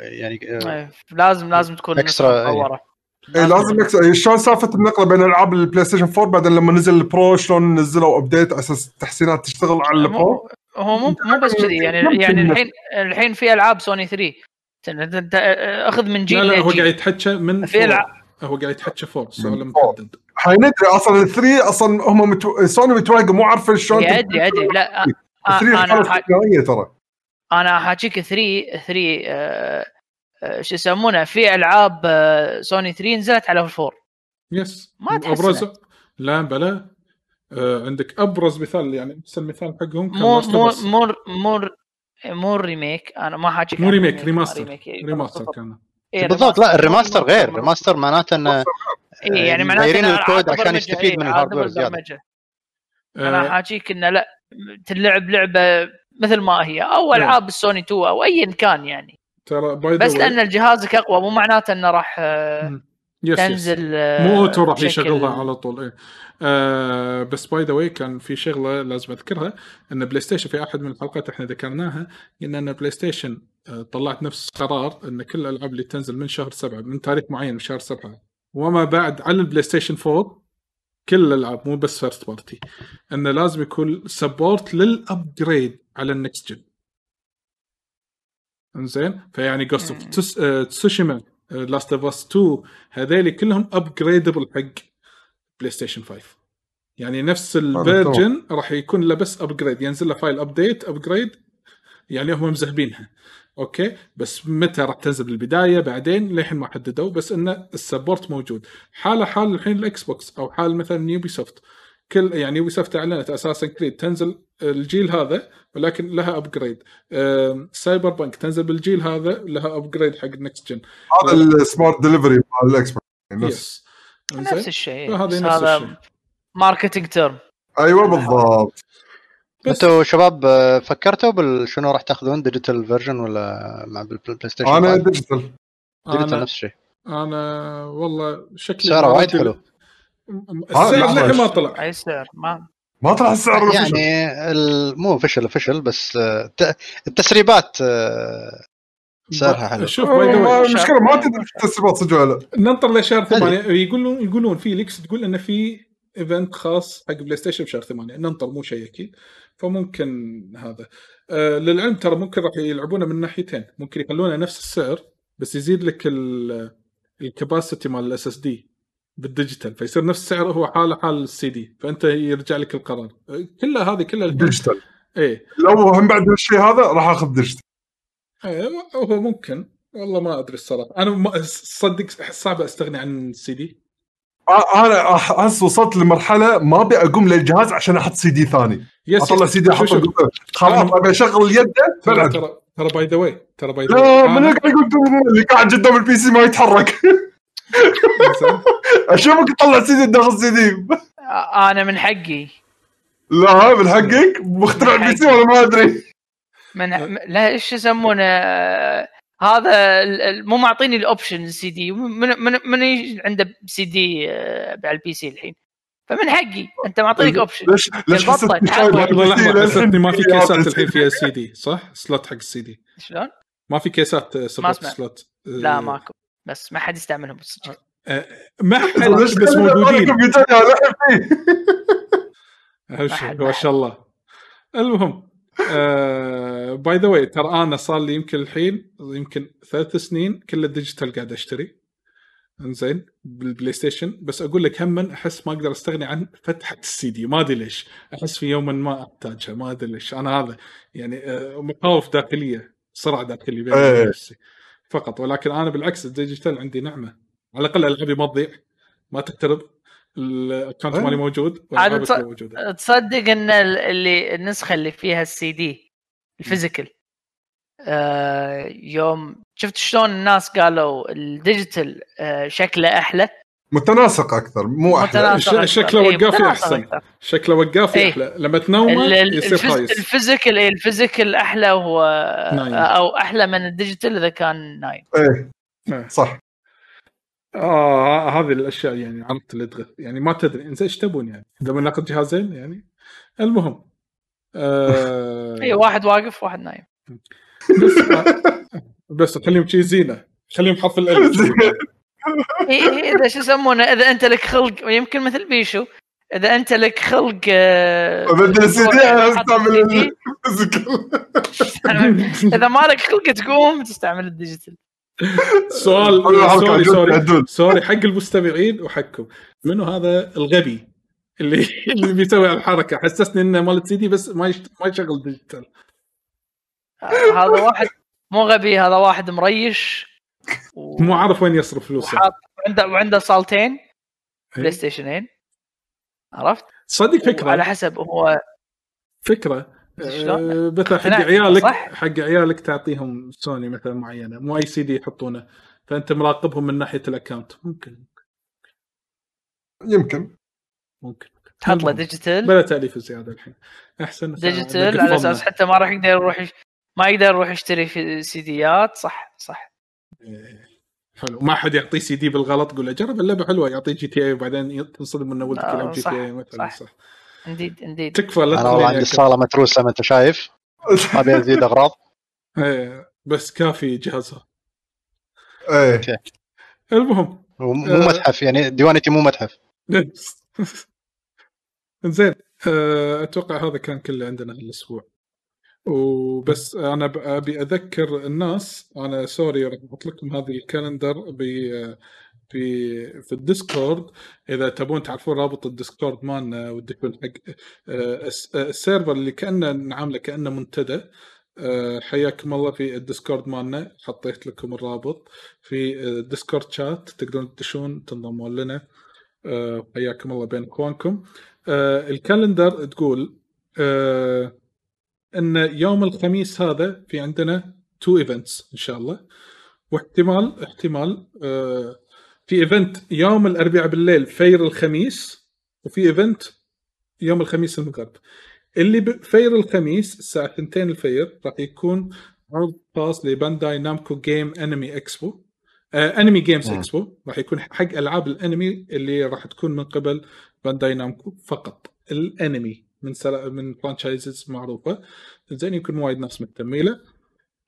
يعني آه، إيه، لازم لازم تكون Extra، نسخة إيه. اي لازم يكس... شلون سالفة النقلة بين العاب البلاي ستيشن 4 بعدين لما نزل ال Pro شلون نزلوا update على أساس التحسينات تشتغل على ال Pro هو مو مو بس كذي يعني ممكن يعني الحين الحين في ألعاب سوني 3 انت أنت أخذ من لا جيل لا هو لجيل. قاعد يتحكى من في. العاب هو قاعد يتحكى فور سؤال فور. محدد. حيندري أصلا الثري أصلا هم متو... سوني متوهقة مو عارفة شلون أدري أدري. لا آه، الثري أنا ترى. أنا حاجيك 3 3 آه، آه، شو يسمونه في ألعاب آه، سوني 3 نزلت على الفور يس ما ابرز. لا بلا. آه عندك أبرز مثال يعني احسن مثال حقهم كان مو مو Us. مو remake أنا ما حاجيك مو remake remaster remaster بالضبط. كان. إيه، بالضبط لا ال remaster remaster. غير ال remaster معناته انه إيه، يعني معناته الكود عشان يستفيد إيه، من عاد ال hardware زيادة. أنا آه حاجيك إنه لا تلعب لعبة مثل ما هي أو. ألعاب السوني 2 أو ايا كان يعني ترى by بس لأن جهازك اقوى مو معناته إنه راح آه، yes تنزل yes. آه، مو auto راح يشغلها على طول إيه. آه بس by the way كان في شغلة لازم أذكرها إن بلاي ستيشن في أحد من الحلقات إحنا ذكرناها قلنا أن بلاي ستيشن آه طلعت نفس قرار إن كل الألعاب اللي تنزل من شهر سبعة من تاريخ معين من شهر سبعة وما بعد على البلاي ستيشن 4 كل الألعاب مو بس first party انه لازم يكون support لل upgrade على ال next gen إنزين؟ فيعني of Tsushima Last of Us 2 هذيلي كلهم upgradable حق بلاي ستيشن 5 يعني نفس ال version راح يكون له بس upgrade ينزل له file update upgrade يعني هم مزهبينها. okay؟ بس متى راح تنزل بالبداية بعدين للحين ما حددوا بس انه ال support موجود. حاله حال الحين الإكس بوكس أو حال مثلا يوبي سوفت كل يعني يوبي سوفت أعلنت أساسا كريد تنزل الجيل هذا ولكن لها upgrade سايبر بانك تنزل بالجيل هذا لها upgrade حق ال next gen هذا ال smart delivery مال الاكس بوكس نفس نفس الشيء. هذا نفس الشيء. marketing term أيوه بالضبط. أنتوا شباب آه، فكرتوا بال شنو راح تاخذون digital version ولا مع بالبلاي ستيشن أنا 5 digital digital نفس الشيء. أنا والله شكلي سعره وايد حلو. السعر لحظة. للحين ما طلع. أي سعر؟ ما ما طلع السعر. يعني ال- مو فشل فشل بس آه، الت- التسريبات آه، سعرها حلو. شوف المشكلة ما تدري التسريبات صدق ولا لا. ننطر لشهر. ثمانية. يقولون يقولون في leaks تقول انه في event خاص حق بلاي ستيشن بشهر ثمانية. ننطر مو شيء أكيد. فممكن هذا. آه للعلم ترى ممكن راح يلعبونه من ناحيتين. ممكن يخلونه نفس السعر بس يزيد لك ال capacity مال ال SSD بال digital فيصير نفس السعر هو حاله حال السي دي فأنت يرجع لك القرار. كلها هذه كلها digital. إيه. لو هم بعد الشيء هذا راح آخذ digital. إيه، هو ممكن. والله ما أدري الصراحة. أنا ما- صدق صعب أستغني عن السي دي. آه، أنا أحس وصلت لمرحلة ما أبي أقوم للجهاز عشان أحط سي دي ثاني. يس أطلع سي دي أحطه. خلاص أبي أشغل اليد ترى ترى by the way ترى by the لا من يقول اللي قاعد قدام ال PC ما يتحرك. اشوفك تطلع سي دي داخل سي دي آه، أنا من حقي. لا من حقك؟ مخترع البي سي ولا ما أدري؟ من لا إيش يسمونه؟ هذا ال- ال- مو معطيني الاوبشن السي دي من من من عنده سي دي آه، على البي سي الحين. فمن حقي. أنت معطينك اوبشن ليش ليش البطة حسيتني لحظه سي لحظه ما في كيسات. الحين فيها سي دي صح؟ سلوت حق السي دي شلون؟ ما في كيسات آه، سبورت. سلوت آه، لا ماكو. بس ما حد يستعملهم بالصدق آه، ما حد ليش بس كل موجودين. ما شاء الله. المهم by the way ترى أنا صار لي يمكن الحين يمكن ثلاث سنين كله digital قاعد أشتري. إنزين بالبلاي ستيشن بس أقول لك هم أحس ما أقدر أستغني عن فتحة السي دي. ما أدري ليش. أحس في يوم ما أحتاجها. ما أدري ليش. أنا هذا يعني آه، مخاوف داخلية صراع داخلي بيني إيه. وبين نفسي. فقط ولكن أنا بالعكس ال digital عندي نعمة. على الأقل ألعابي ما تضيع ما تقترب ال account إيه. مالي موجود عاد تصدق إن ال- اللي النسخة اللي فيها ال CD ال physical آه يوم شفت شلون الناس قالوا ال digital آه شكله أحلى؟ متناسق أكثر مو أحلى متناسق ش- أكثر. شكله إيه، وقافي. أكثر. شكله وقافي إيه. أحلى لما تنومه ال- ال- يصير خايس ال physical إيه، ال physical أحلى هو نايم. أو أحلى من ال digital إذا كان نايم إيه إيه. صح آه هذه الأشياء يعني عرفت اللي تغث يعني ما تدري إنزين إيش تبون يعني لما ناخذ جهازين يعني المهم آه A واحد واقف واحد نايم بس, بس خليهم شي زينة خليهم حرف ال A إي، إذا شو يسمونه إذا أنت لك خلق يمكن مثل بيشو إذا أنت لك خلق آه، بدل السي دي حط أستعمل إذا ما لك خلق تقوم تستعمل ال digital. سؤال sorry sorry. sorry حق المستمعين وحقكم. منو هذا؟ الغبي اللي اللي بيسوي الحركه حسسني إنه مال سي دي بس ما. ما يشغل digital هذا واحد مو غبي هذا واحد مريش. و- مو عارف وين يصرف فلوسه. وحاط وعنده وعنده صالتين. بلاي ستيشنين عرفت؟ صدق فكرة. على حسب هو فكرة؟ آه، مثلا حق عيالك صح؟ حق عيالك تعطيهم سوني مثلا معينة. مو أي سي دي يحطونه. فأنت مراقبهم من ناحية ال account ممكن. يمكن. ممكن. تحط له. digital بلا تأليف زيادة الحين. أحسن digital على أساس حتى ما راح يقدر يروح. ما يقدر يروح يشتري في CDيات صح صح. حلو. ما حد يعطيه سي دي بالغلط يقول له جرب اللعبة حلوة يعطيه GTA وبعدين تنصدم إنه ولدك آه، يلعب G صح، TA مثلا صح. صح. indeed indeed. تكفى لا أنا والله عندي. الصاله متروسة ما أنت شايف؟ ما أبي أزيد أغراض. إيه، بس كافي جهازها. إيه. المهم ومو آه. متحف يعني ديوانيتي مو متحف. زين آه، أتوقع هذا كان كله عندنا الأسبوع. وبس أنا أبي أذكر الناس أنا sorry راح أحط لكم هذه ال calendar ب في في الديسكورد. إذا تبون تعرفون رابط الديسكورد مالنا وتدخلون حق آه، آه، ال server اللي كأنه نعامله كأنه منتدى آه، حياكم الله في الديسكورد مالنا. حطيت لكم الرابط في آه، ديسكورد شات تقدرون تدشون تنضمون لنا حياكم الله بين إخوانكم. ال calendar تقول أن يوم الخميس هذا في عندنا two events إن شاء الله. واحتمال احتمال آه، في event يوم الأربعاء بالليل فير الخميس وفي event يوم الخميس المغرب. اللي بفير الخميس الساعة 2 الفير راح يكون عرض خاص ل Bandai Namco game anime expo آه anime games. expo راح يكون حق ألعاب الأنمي اللي راح تكون من قبل Bandai Namco فقط. الأنمي. من سلا من franchises معروفة. زين يمكن وايد ناس مهتمين له.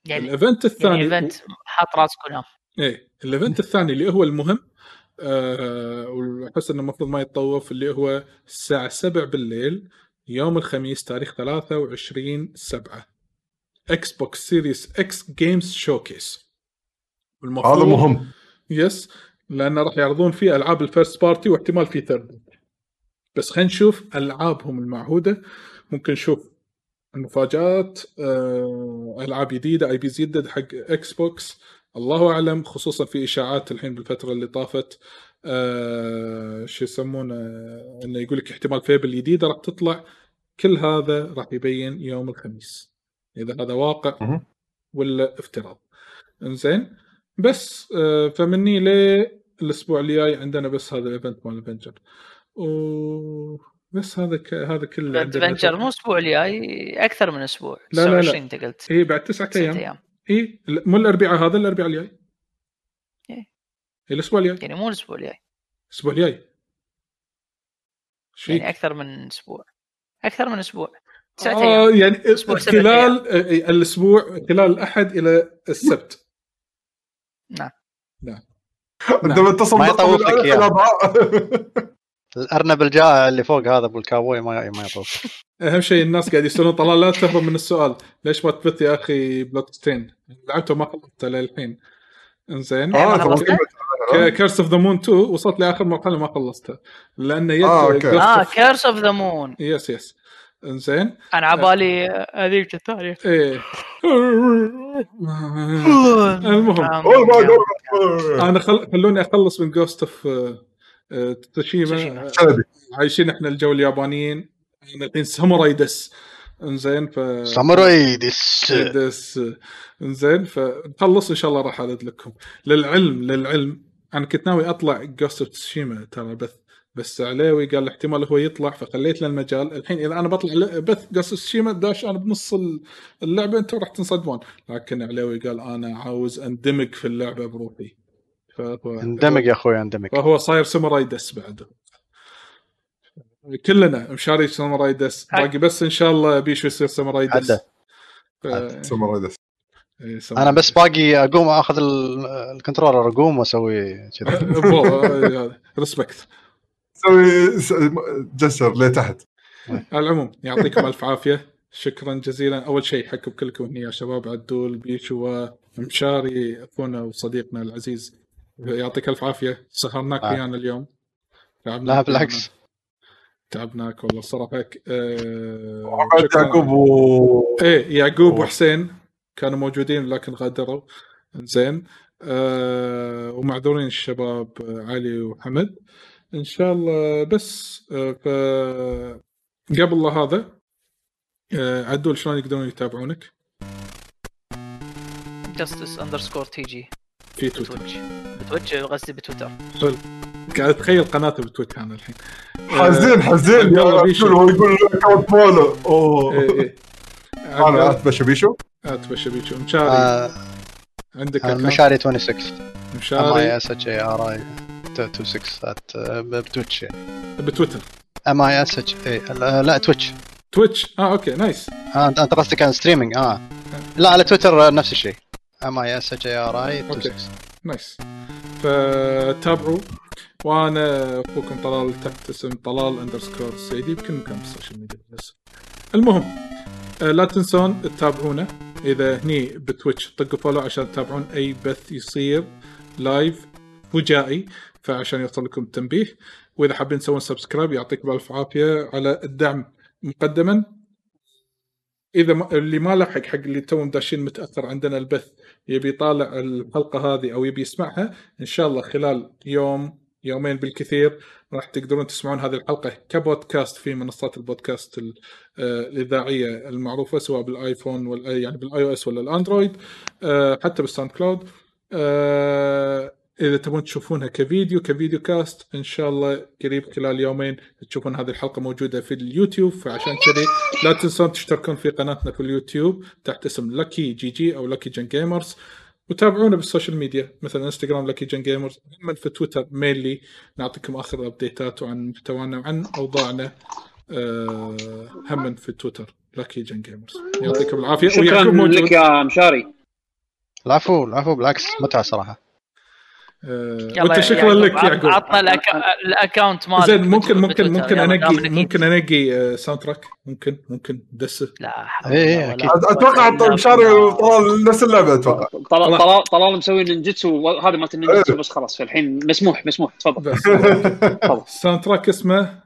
يعني ال event الثاني يعني event حاط راسك ونام إيه ال event الثاني اللي هو المهم آه واحس انه المفروض ما يتطوف اللي هو الساعة 7 بالليل يوم الخميس تاريخ 23 7 Xbox Series X games showcase هذا مهم. yes لأن راح يعرضون فيه ألعاب ال first party واحتمال في third بس خلينا نشوف ألعابهم المعهوده ممكن نشوف المفاجآت آه، ألعاب جديدة IP جديده حق Xbox. الله أعلم خصوصا في إشاعات الحين بالفترة اللي طافت آه شو يسمونه إنه يقول لك احتمال Fable جديدة راح تطلع. كل هذا راح يبين يوم الخميس. إذا هذا واقع. ولا افتراض. إنزين. بس آه فمني للاسبوع الجاي عندنا بس هذا ال event مال Avengers بس هذا ك... هذا كله. Avengers مو الأسبوع الجاي أكثر من أسبوع. لا، لا، لا. 29 انت قلت اي بعد تسعة أيام. أيام. اي مو الأربعاء هذا الأربعاء الجاي. إيه. إيه، الأسبوع الجاي. يعني مو الأسبوع الجاي. الأسبوع الجاي. شيء يعني أكثر من أسبوع. أكثر من أسبوع. تسعة آه أيام. يعني أسبوع خلال آه، الأسبوع خلال الأحد إلى السبت. نعم. أنت متصل ما برقم يطوف لك. الأرنب الجائع اللي فوق هذا أبو الكاوي ما ما يطوف. أهم شيء الناس قاعد يسألون طلال لا تهرب من السؤال. ليش ما تبث يا أخي بلوك ستين لعبته ما خلصته للحين إنزين. آه ما ترى خلصت؟ كلمة- Curse of the Moon 2 وصلت لآخر مرحلة ما خلصتها. لأن يد آه، okay. آه Curse of the Moon. yes yes إنزين. أنا عبالي هذيك الثانية إيه. المهم جاد. أنا خل... خلوني أخلص من Ghost of Tsushima. شلبي. عايشين إحنا الجو اليابانيين أنا الحين ساموراي desu. إنزين ف ساموراي desu desu. إنزين فنخلص إن شاء الله راح ارد لكم. للعلم للعلم أنا كنت ناوي أطلع Ghost of Tsushima ترى بث بس عليوي قال احتمال هو يطلع فخليت له المجال الحين إذا أنا بطلع بث Ghost of Tsushima داش أنا بنص ال- اللعبة أنتم راح تنصدمون. لكن عليوي قال أنا عاوز اندمج في اللعبة بروحي. اندمج يا أخوي اندمج. فهو صاير ساموراي desu بعده كلنا مشاري ساموراي desu. باقي بس إن شاء الله بيشو يصير ساموراي دس. ف- ساموراي desu. إيه، أنا بس. باقي أقوم آخذ ال- ال controller أقوم وأسوي كذا. respect سوي س- جسر لتحت. على العموم يعطيكم ألف عافية. شكرا جزيلا. أول شيء حكم كلكم هنا يا شباب عدول بيشو ومشاري أخونا وصديقنا العزيز يعطيك ألف عافية. سهرناك آه. ويانا اليوم. تعبناك لا بالعكس. تعبناك والله الصراحه آه. يعقوب. و إيه يعقوب. وحسين كانوا موجودين لكن غادروا. زين آه ومعذورين الشباب آه، علي وحمد. إن شاء الله بس آه ف قبل هذا آه عدول شلون يقدرون يتابعونك؟ underscore TG في تويتر. ب Twitch. ب Twitch قصدي بتويتر. حلو قاعد اتخيل قناته بتويتر أنا الحين. حزين حزين. يا. رجل هو يقول؟ اكونت ماله. أوه. إيه إيه. أنا اتبشى بيشو. اتبشى بيشو. مشاري. آه، عندك آه،؟ مشاري 26 ام اي مشاري اس اتش اي ار اي 26 at- آه، بتويتش. يعني بتويتر. ام اي اس اتش اي لا تويتش. تويتش. آه أوكي نايس. آه، أنت أنت قصدك عن ستريمينج آه. لا على تويتر آه، نفس الشيء. M A S H A R I okay. 26 nice فتابعوا. وأنا أخوكم طلال تحت اسم طلال underscore السعيدي بكل مكان بال social media بس المهم آه، لا تنسون تتابعونا. إذا هني ب Twitch طقوا follow عشان تتابعون أي بث يصير live فجائي فعشان يوصل لكم التنبيه. وإذا حابين تسوون subscribe يعطيكم الف عافية على الدعم مقدما. إذا ما اللي ما لحق حق اللي توهم داشين متاخر عندنا البث يبي يطالع الحلقة هذه أو يبي يسمعها إن شاء الله خلال يوم يومين بالكثير راح تقدرون تسمعون هذه الحلقة كبودكاست في منصات البودكاست ال- آه، الإذاعية المعروفة سواء بالآيفون ولا يعني بال iOS ولا الأندرويد آه، حتى بال SoundCloud. آه، إذا تبون تشوفونها كفيديو ك video cast إن شاء الله قريب خلال يومين تشوفون هذه الحلقة موجودة في اليوتيوب فعشان كذي لا تنسون تشتركون في قناتنا في اليوتيوب تحت اسم لكي GG أو لكي جن Gamers وتابعونا بال social media مثلا انستغرام لكي جن Gamers هم في تويتر mainly نعطيكم آخر الابديتات وعن محتوانا وعن أوضاعنا آه، هم في تويتر لكي جن Gamers يعطيكم العافية شكرا. لك يا مشاري. العفو العفو بالعكس متعة صراحة. آه، وانت يا شكرا يعقوب، لك يعقوب. عطنا الأكا- الاكونت مالك زين ممكن ممكن ممكن انقي. ممكن أنقي آه، ساوند تراك ممكن ممكن. دسه. لا حول إيه،. قوة أتوقع إلا شاري بالله. وطلال نفس اللعبة أتوقع. طلال طلال طلال مسوي نينجتسو هذا مالت النينجتسو بس خلاص فالحين مسموح مسموح. تفضل. بس. الساوند تراك اسمه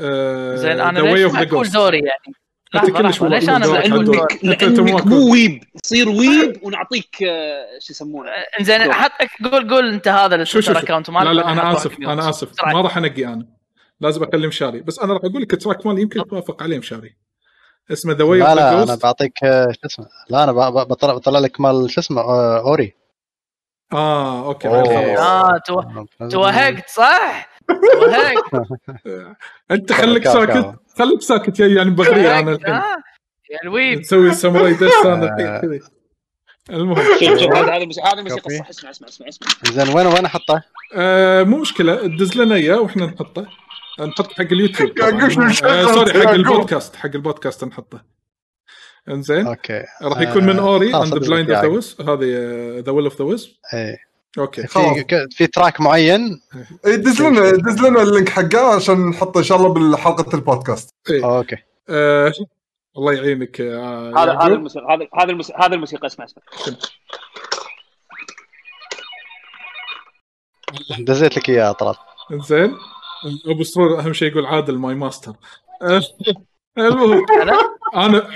آه، زين أنا ليش ما أقول. دوري يعني؟ لحظة، كلش ليش مو- أنا لانك أنت لأنك مو ويب. تصير ويب ونعطيك آه، شو يسمونه؟ إنزين. حط قول قول أنت هذا شو شو التويتر شو. اكونت مالك لا لا أنا آسف أنا. آسف. ما راح أنقي أنا. لازم أكلم شاري. بس أنا راح أقول لك التراك مالي يمكن توافق عليه مشاري اسمه ذا واي لا اوف لا أنا بعطيك آه، شو اسمه؟ لا أنا ب- ب- بطلع بطلع لك مال شو اسمه أوري. آه أوكي آه تو- توهقت صح؟ أنت خليك ساكت. خليك ساكت يا يعني بغري أنا الحين. آه، يا الويب. تسوي الساموراي ديس أنا كذي. المهم. شوف شوف هذا هذا الموسيقى. الصح اسمع اسمع اسمع اسمع. زين وين وين أحطه؟ آه مو مشكلة دز لنا إياه وإحنا نحطه. نحط حق اليوتيوب شو آه؟ سوري حق. البودكاست حق البودكاست نحطه. إنزين أوكي. راح يكون من آه، اوري اند بلايند اوف ذا. ويز هذه ذا ويل اوف ذا ويز إيه. أوكي خلاص. في ك- في تراك معين إيه، دز لنا دز لنا اللينك حقه عشان نحطه إن شاء الله بالحلقة البودكاست إيه. أوكي آه الله يعينك آه هذا هذا. الموسيقى هذا هذا الموسيقى هذا الموسيقى اسمع اسمع دزيت لك اياه طلال إنزين أبو سرور أهم شيء يقول عادل ماي ماستر المهم أنا؟ أنا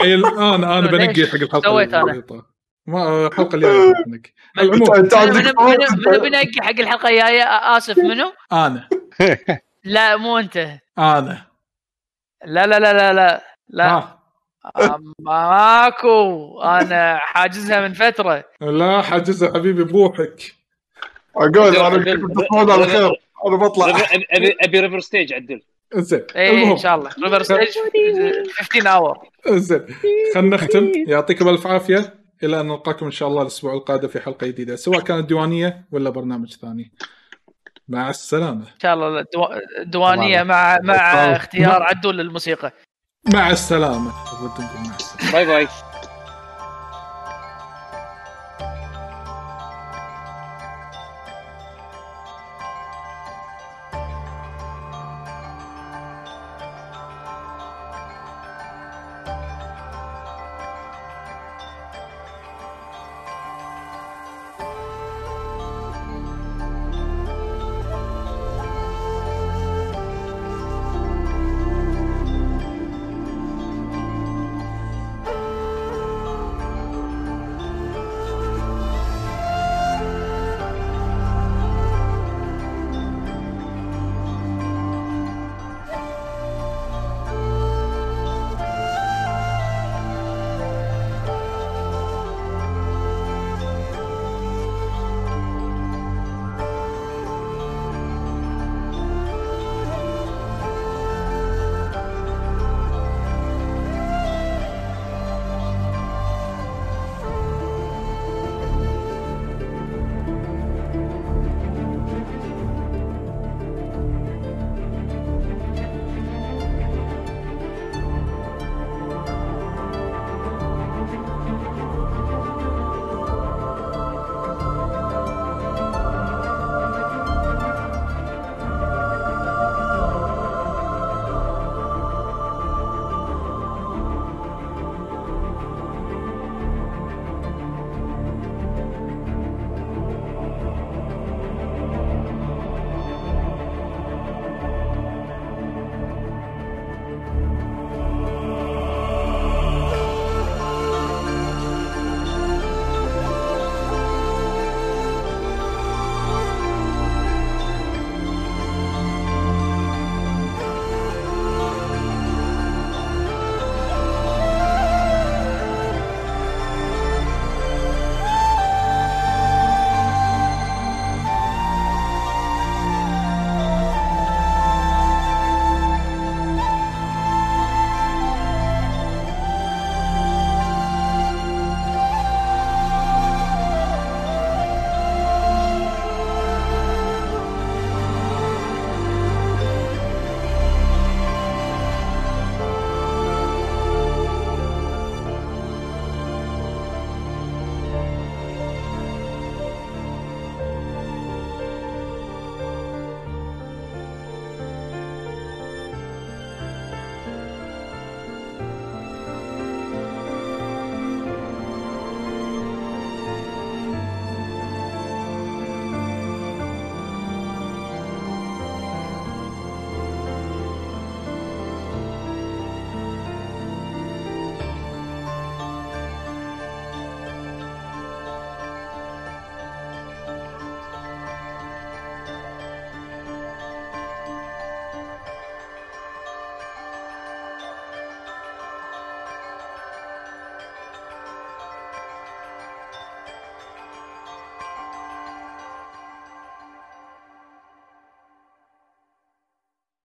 أنا أنا؟ بنقي حق الحلقة سويت أنا؟ اللي- ما الحلقة انت منو عندك منو- منو- منو بينقي حق الحلقة الجاية؟ آسف منو؟ أنا. لا مو أنت. أنا. لا لا لا لا لا. لا. ها آه، ماكو. أنا حاجزها من فترة. لا حاجزها حبيبي بروحك أقول أنا تصمد على خير أنا بطلع. ابي ابي ريفر ستيج عدل. إنزين اي إن شاء الله. ريفر ستيج 15 اور إنزين خلينا نختم. يعطيكم ألف عافية. إلى أن نلقاكم إن شاء الله الأسبوع القادم في حلقة جديدة سواء كانت ديوانية ولا برنامج ثاني. مع السلامة. إن شاء الله تمام. مع مع. اختيار عدول للموسيقى. مع السلامة. ودكم مع السلامة. باي باي.